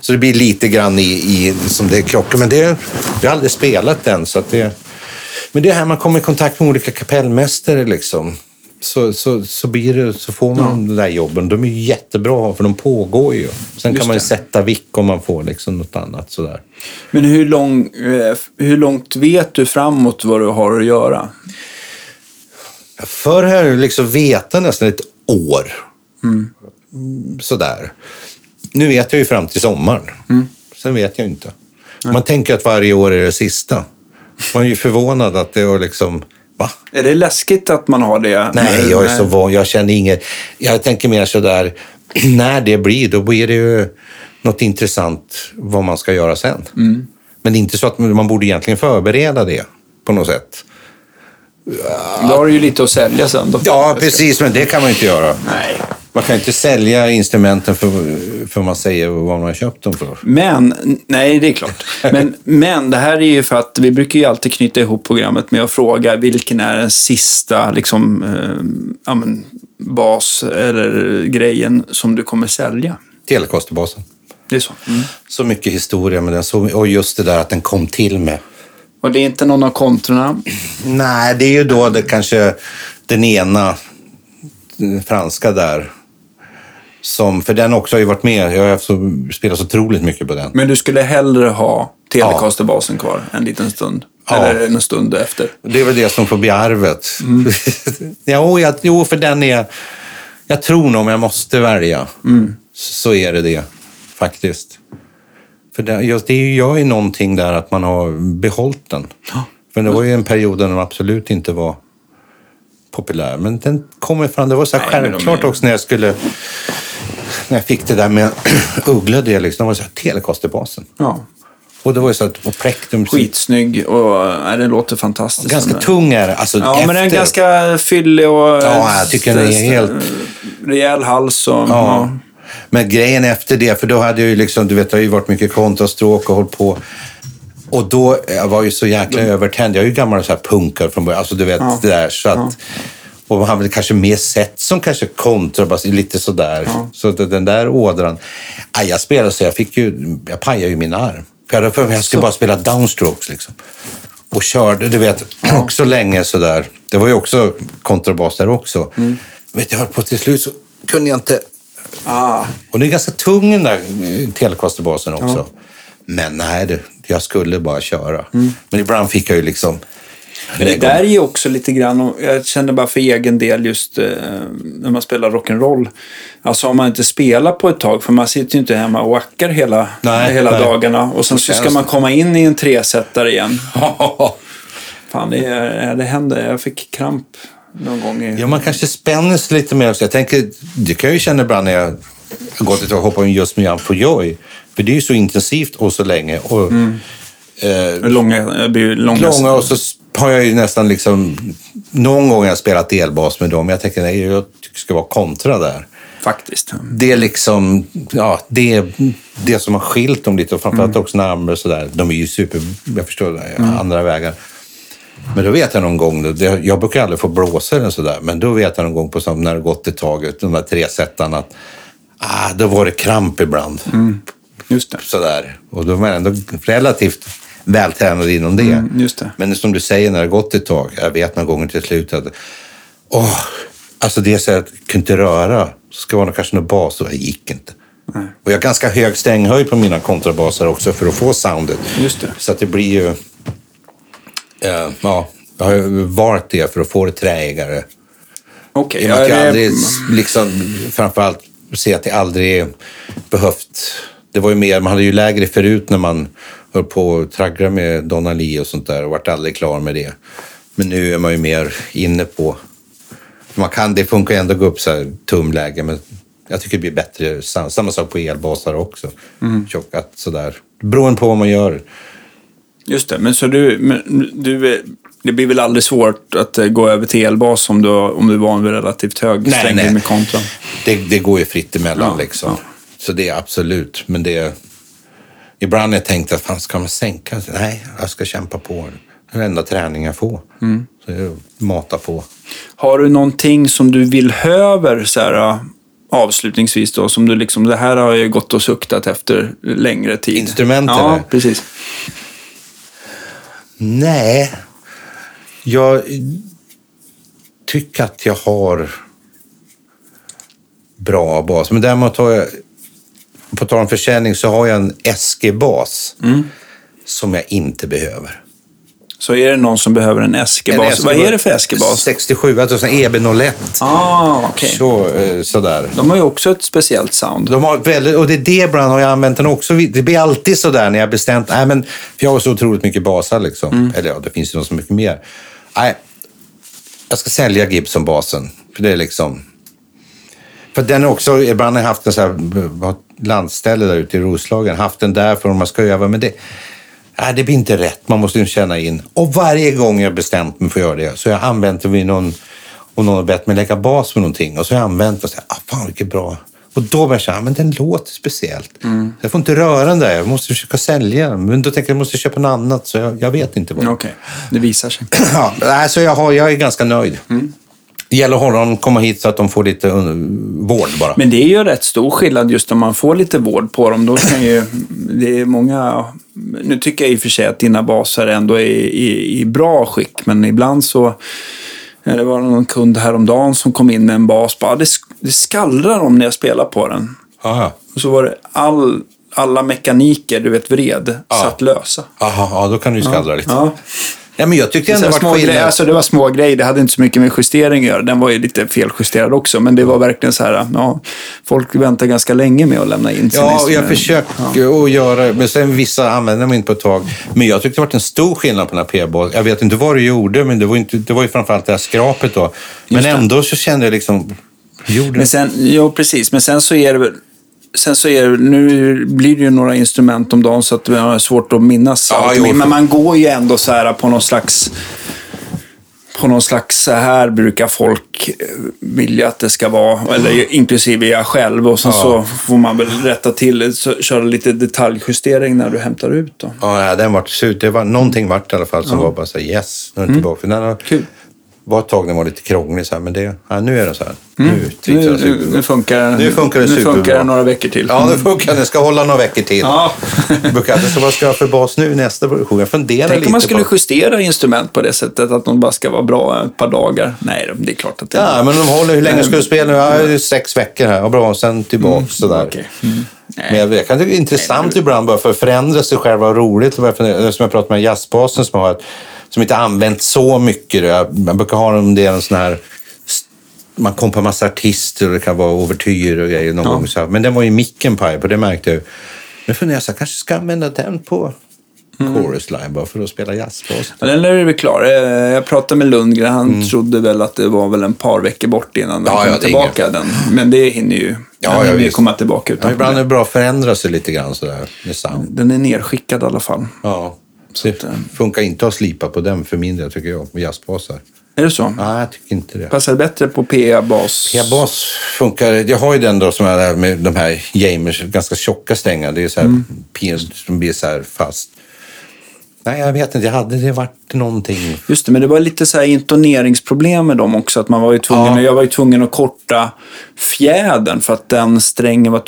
[SPEAKER 2] Så det blir lite grann i, i som det är klockor. Men det, vi har aldrig spelat den. Så det, men det är här man kommer i kontakt med olika kapellmästare liksom. Så, så, så, blir det, så får man de där jobben. De är ju jättebra för de pågår ju. Sen
[SPEAKER 1] Just
[SPEAKER 2] kan man ju
[SPEAKER 1] det.
[SPEAKER 2] sätta vick om man får liksom något annat sådär.
[SPEAKER 1] Men hur, lång, eh, hur långt vet du framåt vad du har att göra?
[SPEAKER 2] Förr har jag liksom vetat nästan ett år. Mm, Sådär. Nu vet jag ju fram till sommaren. Sen vet jag inte. Man tänker att varje år är det sista. Man är ju förvånad att det är liksom... Va?
[SPEAKER 1] Är det läskigt att man har det?
[SPEAKER 2] Nej, jag är så van. Jag känner inget... Jag tänker mer sådär, *clears throat* när det blir, då blir det ju något intressant vad man ska göra sen. Men det är inte så att man borde egentligen förbereda det på något sätt.
[SPEAKER 1] Då har du ju lite att sälja sen då.
[SPEAKER 2] Ja, precis, men det kan man ju inte göra.
[SPEAKER 1] Nej.
[SPEAKER 2] Man kan inte sälja instrumenten för, för man säger vad man har köpt dem för.
[SPEAKER 1] Men, nej det är klart. Men, *laughs* men det här är ju för att vi brukar ju alltid knyta ihop programmet med att fråga vilken är den sista liksom, eh, men, bas eller grejen som du kommer sälja.
[SPEAKER 2] Telecasterbasen.
[SPEAKER 1] Det är så. Mm.
[SPEAKER 2] Så mycket historia med den. Så, och just det där att den kom till med.
[SPEAKER 1] Och det är inte någon av kontrorna.
[SPEAKER 2] Nej, det är ju då det kanske den ena den franska där. Som, för den också har ju varit med. Jag har haft så, spelat så otroligt mycket på den.
[SPEAKER 1] Men du skulle hellre ha Telecaster-basen kvar en liten stund.
[SPEAKER 2] Ja.
[SPEAKER 1] Eller en stund efter.
[SPEAKER 2] Det är väl det som får bli arvet. *laughs* jo, jag, jo, för den är... Jag tror nog om jag måste välja så är det det faktiskt. För det, just, det gör ju någonting där att man har behållit den. För det var ju en period där den absolut inte var populär. Men den kommer fram. Det var så här
[SPEAKER 1] Nej, de
[SPEAKER 2] självklart
[SPEAKER 1] är-
[SPEAKER 2] också när jag skulle... När jag fick det där med *clears throat* Uggla det liksom. Det var så här, Telecasterbasen.
[SPEAKER 1] Ja.
[SPEAKER 2] Och det var ju så att... Och Plectum...
[SPEAKER 1] Skitsnygg och nej, det låter fantastiskt.
[SPEAKER 2] Ganska
[SPEAKER 1] Den där.
[SPEAKER 2] tung är det. Alltså,
[SPEAKER 1] Ja, men den är
[SPEAKER 2] efter-
[SPEAKER 1] ganska fyllig och...
[SPEAKER 2] Ja, jag tycker den är helt-
[SPEAKER 1] Rejäl hals och...
[SPEAKER 2] Ja. Men grejen efter det, för då hade jag ju liksom, du vet, det har ju varit mycket kontrastråk och hållit på. Och då, jag var ju så jäkla övertänd. Jag är ju gammal så här punkare från början. Alltså du vet,
[SPEAKER 1] Ja.
[SPEAKER 2] det där. Så att, Och har väl kanske mer sett som kanske kontrabas, lite sådär. Så att den där ådran. Aj, jag spelade så jag fick ju, jag pajade ju min arm. För jag hade för jag skulle bara spela downstrokes liksom. Och körde, du vet, *clears throat* också länge sådär. Det var ju också kontrabas där också. Vet jag höll på till slut så kunde jag inte
[SPEAKER 1] Ah.
[SPEAKER 2] och det är ganska tung den där eh, Telecaster-basen också. Men nej, det, jag skulle bara köra. Men ibland fick jag ju liksom...
[SPEAKER 1] Men det där är ju också lite grann, jag känner bara för egen del just eh, när man spelar rock'n'roll. Alltså om man inte spelar på ett tag, för man sitter ju inte hemma och wackar hela,
[SPEAKER 2] Nej,
[SPEAKER 1] hela
[SPEAKER 2] nej.
[SPEAKER 1] dagarna. Och sen
[SPEAKER 2] Så
[SPEAKER 1] ska man komma in i en tresetare igen. *laughs* Fan, det, är- det hände. Jag fick kramp någon gång. I,
[SPEAKER 2] ja, man kanske spänner sig lite mer. Så jag tänker, det kan jag ju känna ibland när jag gått ett och hoppat in just med Jan på Joy. För det är ju så intensivt och så länge. Och, eh,
[SPEAKER 1] långa, ju långa,
[SPEAKER 2] långa och så har jag ju nästan liksom... Någon gång har jag spelat elbas med dem. Jag tänker nej, jag ska vara kontra där.
[SPEAKER 1] Faktiskt.
[SPEAKER 2] det är liksom, ja, det är det som har skilt dem lite och framförallt också närmare och sådär. De är ju super, jag förstår det, andra vägar. Men då vet jag någon gång, det, jag brukar aldrig få blåsa eller sådär, men då vet jag någon gång på som, när det gått ett tag, de där tre sättarna, att ah, då var det kramp ibland.
[SPEAKER 1] Just det.
[SPEAKER 2] Sådär. Och då var jag ändå relativt vältränad inom det.
[SPEAKER 1] Mm, det.
[SPEAKER 2] Men som du säger, när det gått ett tag, jag vet några gånger till slut att åh, alltså det är så att jag kunde inte röra. Så ska det vara kanske någon bas och det gick inte.
[SPEAKER 1] Nej.
[SPEAKER 2] Och jag har ganska hög stränghöjd på mina kontrabaser också för att få soundet.
[SPEAKER 1] Just det.
[SPEAKER 2] Så att det blir ju... Eh, ja, jag har ju varit det för att få det träigare.
[SPEAKER 1] Okej. Ja,
[SPEAKER 2] jag
[SPEAKER 1] det-
[SPEAKER 2] aldrig, liksom, framförallt se att jag aldrig behövt... Det var ju mer, man hade ju lägre förut när man höll på och tragglade med Donna Lee och sånt där och vart aldrig klar med det. Men nu är man ju mer inne på... Man kan, det funkar ju ändå att gå upp så här tumläge, men jag tycker det blir bättre. Sam- Samma sak på elbasar också. Tjockat sådär. Beroende på vad man gör.
[SPEAKER 1] Just det, men så du, men du, det blir väl aldrig svårt att eh, gå över till elbas om du, om du är van vid relativt hög
[SPEAKER 2] nej.
[SPEAKER 1] med kontra?
[SPEAKER 2] Det, det går ju fritt emellan
[SPEAKER 1] Ja,
[SPEAKER 2] liksom.
[SPEAKER 1] ja.
[SPEAKER 2] Så det är absolut. Men det... Ibland har jag tänkt att fan, ska man sänka? Nej, jag ska kämpa på. Det är den enda träning jag får.
[SPEAKER 1] Mm.
[SPEAKER 2] Så jag matar på.
[SPEAKER 1] Har du någonting som du vill höver så här, eh, avslutningsvis då? Som du liksom, det här har jag ju gått och suktat efter längre tid.
[SPEAKER 2] Instrument,
[SPEAKER 1] Ja, precis.
[SPEAKER 2] Nej, jag tycker att jag har bra bas. Men däremot har jag, på tal om försäljning, så har jag en SG-bas som jag inte behöver.
[SPEAKER 1] Så är det någon som behöver en SG-bas.
[SPEAKER 2] SG
[SPEAKER 1] Vad är det för SG-bas?
[SPEAKER 2] 67, alltså en EB01.
[SPEAKER 1] Ah, okej.
[SPEAKER 2] Så, eh, sådär.
[SPEAKER 1] De har ju också ett speciellt sound.
[SPEAKER 2] De har väldigt, och det är det ibland har jag använt den också. Det blir alltid sådär när jag bestämt, nej men, för jag har så otroligt mycket basar liksom. Eller ja, det finns ju något så mycket mer. Nej, jag ska sälja Gibson-basen. För det är liksom... För den är också, ibland har jag haft en så här, landställe där ute i Roslagen, haft den där för om man ska öva, men det, nej, det blir inte rätt. Man måste ju känna in. Och varje gång jag bestämt mig för att göra det så har jag använt det vid någon, och någon har bett mig lägga bas med någonting och så har jag använt det och sagt, ah, fan vilket bra. Och då börjar jag känna, ah, men den låter speciellt. Jag får inte röra den där, jag måste försöka sälja den. Men då tänker jag, jag måste köpa något annat, så jag, jag vet inte vad.
[SPEAKER 1] Okej, det visar sig. *clears throat*
[SPEAKER 2] Ja, nej, så jag, har, jag är ganska nöjd. Det gäller att hålla dem komma hit så att de får lite uh, vård bara.
[SPEAKER 1] Men det är ju rätt stor skillnad just om man får lite vård på dem. Då kan ju, det är många... Nu tycker jag i och för sig att dina baser ändå är i, i bra skick, men ibland så... Det var någon kund häromdagen som kom in med en bas. Bara, det, det skallrar om när jag spelar på den.
[SPEAKER 2] Aha.
[SPEAKER 1] Och så var det all, alla mekaniker, du vet vred, satt lösa.
[SPEAKER 2] Aha, ja, då kan du ju skallra lite.
[SPEAKER 1] Ja.
[SPEAKER 2] Ja, men jag tyckte ändå det
[SPEAKER 1] små
[SPEAKER 2] var
[SPEAKER 1] grejer,
[SPEAKER 2] skillnad.
[SPEAKER 1] alltså det var små grejer, det hade inte så mycket med justering att göra. Den var ju lite feljusterad också, men det var verkligen så här, ja, folk väntar ganska länge med att lämna in sina
[SPEAKER 2] Ja, och jag
[SPEAKER 1] instrument.
[SPEAKER 2] försöker att göra men sen vissa använder de inte på ett tag. Men jag tyckte det var en stor skillnad på den här p-basen. Jag vet inte vad du gjorde, men det var, inte, det var ju framförallt det här skrapet då. Men ändå så kände jag liksom, gjorde
[SPEAKER 1] Men sen, jo precis, men sen så är det väl Sen så är det, nu blir det ju några instrument om dagen så att det är svårt att minnas
[SPEAKER 2] Ja,
[SPEAKER 1] allt. men man går ju ändå så här på någon slags på någon slags, så här brukar folk eh, vilja att det ska vara, eller inklusive jag själv. Och sen
[SPEAKER 2] Ja.
[SPEAKER 1] så får man väl rätta till, så, köra lite detaljjustering när du hämtar ut då.
[SPEAKER 2] Ja, ja, den vart surt. Det var någonting vart i alla fall som var bara så yes, nu är den tillbaka. För den har,
[SPEAKER 1] Kul.
[SPEAKER 2] Var ett tag den var lite krånglig så här, men det, ja, nu är den så här. Nu
[SPEAKER 1] Nu, nu, nu funkar
[SPEAKER 2] Nu funkar det
[SPEAKER 1] nu funkar det några veckor till.
[SPEAKER 2] Ja, det funkar. Den ska hålla några veckor till.
[SPEAKER 1] Ja.
[SPEAKER 2] Så vad ska jag ha för bas nu i nästa version? Jag funderar
[SPEAKER 1] Tänk
[SPEAKER 2] lite
[SPEAKER 1] om man skulle
[SPEAKER 2] på...
[SPEAKER 1] justera instrument på det sättet, att de bara ska vara bra ett par dagar. Nej, det är klart att det
[SPEAKER 2] Ja, men de håller. Hur länge ska du spela nu? Ja, sex veckor här. Ja, bra. Sen tillbaka sådär.
[SPEAKER 1] Okej. Mm.
[SPEAKER 2] Men jag, jag kan tycka det är intressant ibland bara för att förändra sig själv och roligt. Som jag pratade med jazzbasen som har som inte använt så mycket. Jag, man brukar ha en del en sån här man kom på massa artister och det kan vara ouvertyr och grejer någon
[SPEAKER 1] Ja.
[SPEAKER 2] gång. Så. Men den var ju micken paj på, det märkte jag. Nu funderar jag så här, kanske ska använda den på
[SPEAKER 1] Mm.
[SPEAKER 2] chorus line bara för att spela jazzbas.
[SPEAKER 1] Ja, den är väl klar. Eh, Jag pratade med Lundgren, han trodde väl att det var väl en par veckor bort innan den
[SPEAKER 2] Mm. Ja,
[SPEAKER 1] kom
[SPEAKER 2] ja,
[SPEAKER 1] tillbaka. Den. Men det hinner ju
[SPEAKER 2] Ja,
[SPEAKER 1] den
[SPEAKER 2] ja,
[SPEAKER 1] hinner ju komma tillbaka
[SPEAKER 2] Ja,
[SPEAKER 1] utan
[SPEAKER 2] ibland är det bra att förändra sig lite grann sådär med sound.
[SPEAKER 1] Den är nerskickad i alla fall.
[SPEAKER 2] Ja, det funkar inte att slipa på den för min del tycker jag, med jazzbasar.
[SPEAKER 1] Är det så?
[SPEAKER 2] Nej, jag tycker inte det.
[SPEAKER 1] Passar det bättre på PA-bas?
[SPEAKER 2] P-bas funkar. Jag har ju den då som är med de här Jamers, ganska tjocka strängar. Det är så här
[SPEAKER 1] Mm.
[SPEAKER 2] som blir så här fast. Nej, jag vet inte. Jag hade det varit någonting.
[SPEAKER 1] Just det, men det var lite så här intoneringsproblem med dem också. Att man var ju tvungen,
[SPEAKER 2] Ja.
[SPEAKER 1] Jag var ju tvungen att korta fjädern för att den strängen var,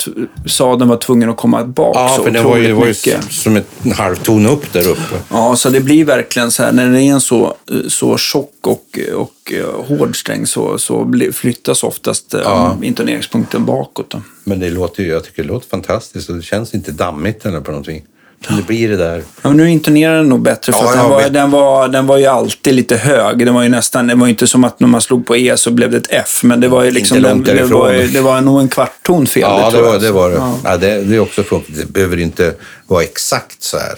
[SPEAKER 1] sadeln var tvungen att komma bak
[SPEAKER 2] Ja,
[SPEAKER 1] så
[SPEAKER 2] för det var ju, det var ju som ett en halvton upp där uppe.
[SPEAKER 1] Ja, så det blir verkligen så här, när det är en så, så tjock och, och eh, hård sträng så, så flyttas oftast eh,
[SPEAKER 2] Ja.
[SPEAKER 1] intoneringspunkten bakåt. Då.
[SPEAKER 2] Men det låter ju, jag tycker det låter fantastiskt och det känns inte dammigt eller på någonting. Men det blir det där.
[SPEAKER 1] Ja, men nu intonerar den nog bättre för
[SPEAKER 2] Ja,
[SPEAKER 1] den, var, den, var, den var ju alltid lite hög. Den var ju nästan, det var ju inte som att när man slog på E så blev det ett F, men det var ju liksom,
[SPEAKER 2] Inte långt
[SPEAKER 1] det, det, var, ju- det var nog en kvartton fel.
[SPEAKER 2] Ja, det
[SPEAKER 1] tror
[SPEAKER 2] var det. Var det.
[SPEAKER 1] Ja.
[SPEAKER 2] Ja. det, det är också funkar. Det behöver inte vara exakt så här.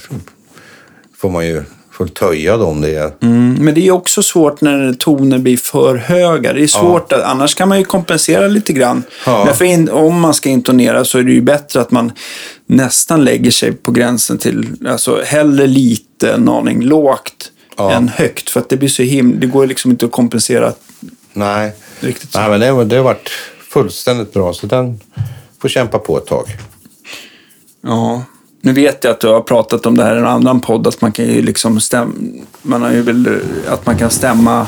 [SPEAKER 2] får man ju får töja dem det är.
[SPEAKER 1] Mm, men det är också svårt när toner blir för höga. Det är svårt, att, annars kan man ju kompensera lite grann.
[SPEAKER 2] Ja.
[SPEAKER 1] Därför in, om man ska intonera så är det ju bättre att man nästan lägger sig på gränsen till, alltså hellre lite en aning lågt
[SPEAKER 2] Ja.
[SPEAKER 1] än högt. För att det blir så him det går liksom inte att kompensera
[SPEAKER 2] Nej,
[SPEAKER 1] riktigt så.
[SPEAKER 2] Nej men det, har- det har varit fullständigt bra. Så den får kämpa på ett tag.
[SPEAKER 1] Ja. Nu vet jag att du har pratat om det här i en annan podd, att man kan ju liksom stämma, man har ju väl, att man kan stämma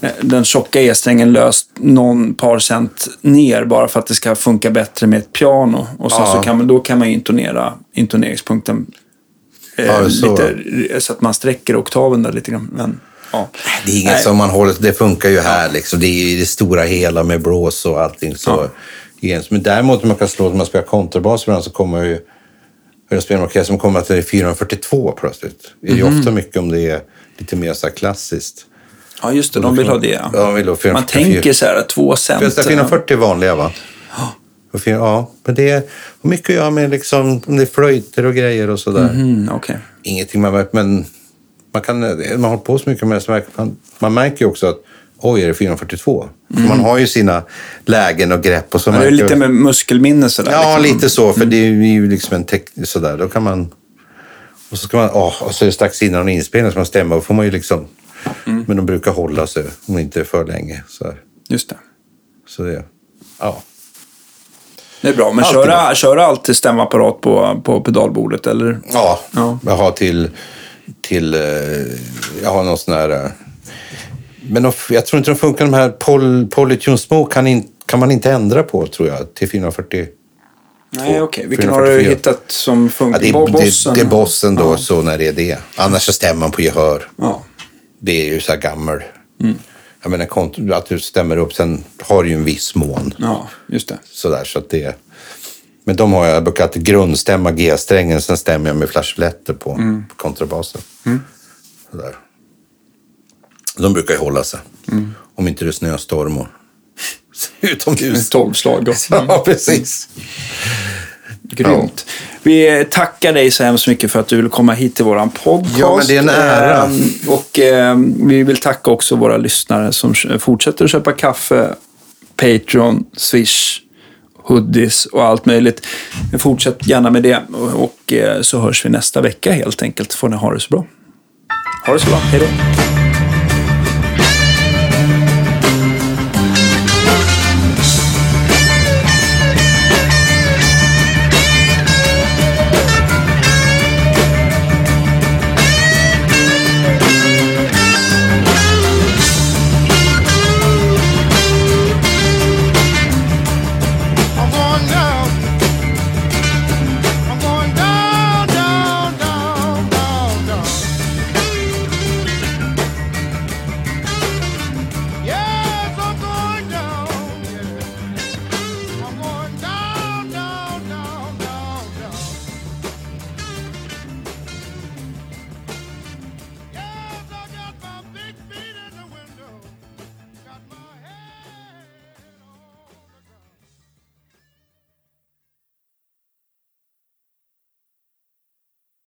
[SPEAKER 1] eh, den tjocka E-strängen löst någon par cent ner bara för att det ska funka bättre med ett piano. Och sen
[SPEAKER 2] Ja.
[SPEAKER 1] så kan man, då kan man ju intonera intoneringspunkten eh,
[SPEAKER 2] Ja, så.
[SPEAKER 1] lite, så att man sträcker oktaven där lite grann. Men, ja.
[SPEAKER 2] Det är inget
[SPEAKER 1] Nej.
[SPEAKER 2] som man håller, det funkar ju här liksom. Det är ju det stora hela med blås och allting. Så. Ens. Men däremot om man kan slå, när man spelar kontrabas så kommer jag jag spelar en orkester som kommer att det är 442 plötsligt. Det är ju
[SPEAKER 1] Mhm.
[SPEAKER 2] ofta mycket om det är lite mer så här klassiskt.
[SPEAKER 1] ja, just det. De vill ha det.
[SPEAKER 2] Ja,
[SPEAKER 1] Ja.
[SPEAKER 2] de vill ha
[SPEAKER 1] Man
[SPEAKER 2] 444.
[SPEAKER 1] tänker så här, två cent.
[SPEAKER 2] Finns det 440 vanliga va? Fyra- Ja, men det har mycket att göra med liksom, om det är flöjter och grejer och sådär.
[SPEAKER 1] Mm, okej.
[SPEAKER 2] Ingenting man vet, men man, kan, man har hållit på så mycket med det så märker man, man märker ju också att oj, är det 442? För man har ju sina lägen och grepp. Och så
[SPEAKER 1] Men det är lite med muskelminne sådär.
[SPEAKER 2] Ja,
[SPEAKER 1] liksom.
[SPEAKER 2] lite så. För det är ju liksom en teknik sådär. Då kan man... Och så ska man... åh, och så är det strax innan en inspelning som man stämmer. Då får man ju liksom... Men de brukar hålla sig om inte för länge. Så.
[SPEAKER 1] Just det.
[SPEAKER 2] så det... Ja.
[SPEAKER 1] Det är bra, men
[SPEAKER 2] Alltid
[SPEAKER 1] köra, köra alltid stämapparat på, på pedalbordet, eller?
[SPEAKER 2] Ja,
[SPEAKER 1] Ja.
[SPEAKER 2] jag har till... till eh, jag har någon sån här... Men de, jag tror inte de funkar. De här Poly, Polytune Smoke kan, in, kan man inte ändra på, tror jag, till 440.
[SPEAKER 1] Nej, okej. Vilken har du
[SPEAKER 2] 444.
[SPEAKER 1] hittat som funkar?
[SPEAKER 2] Ja, det, är,
[SPEAKER 1] Bo-
[SPEAKER 2] det,
[SPEAKER 1] bossen?
[SPEAKER 2] det är bossen då, så när det är det. Annars så stämmer man på gehör.
[SPEAKER 1] Ja.
[SPEAKER 2] Det är ju så här gammal.
[SPEAKER 1] Mm.
[SPEAKER 2] Jag menar, att du stämmer upp, sen har du ju en viss mån.
[SPEAKER 1] ja, just det.
[SPEAKER 2] Sådär, så att det... Men de har jag, alltid grundstämma G-strängen, sen stämmer jag med flashbletter på,
[SPEAKER 1] Mm.
[SPEAKER 2] på kontrabasen. Sådär. De brukar ju hålla sig.
[SPEAKER 1] Mm.
[SPEAKER 2] Om inte det är snöstorm och *laughs* utomhus. *laughs*
[SPEAKER 1] Tolvslag.
[SPEAKER 2] Ja, precis.
[SPEAKER 1] Grymt. Vi tackar dig så hemskt mycket för att du ville komma hit till våran podcast.
[SPEAKER 2] Ja, men det är en ära.
[SPEAKER 1] Ehm, Och eh, vi vill tacka också våra lyssnare som fortsätter att köpa kaffe, Patreon, Swish, hoodies och allt möjligt. Fortsätt gärna med det och eh, så hörs vi nästa vecka helt enkelt. Får ni ha det så bra. Ha det så bra. Hej då.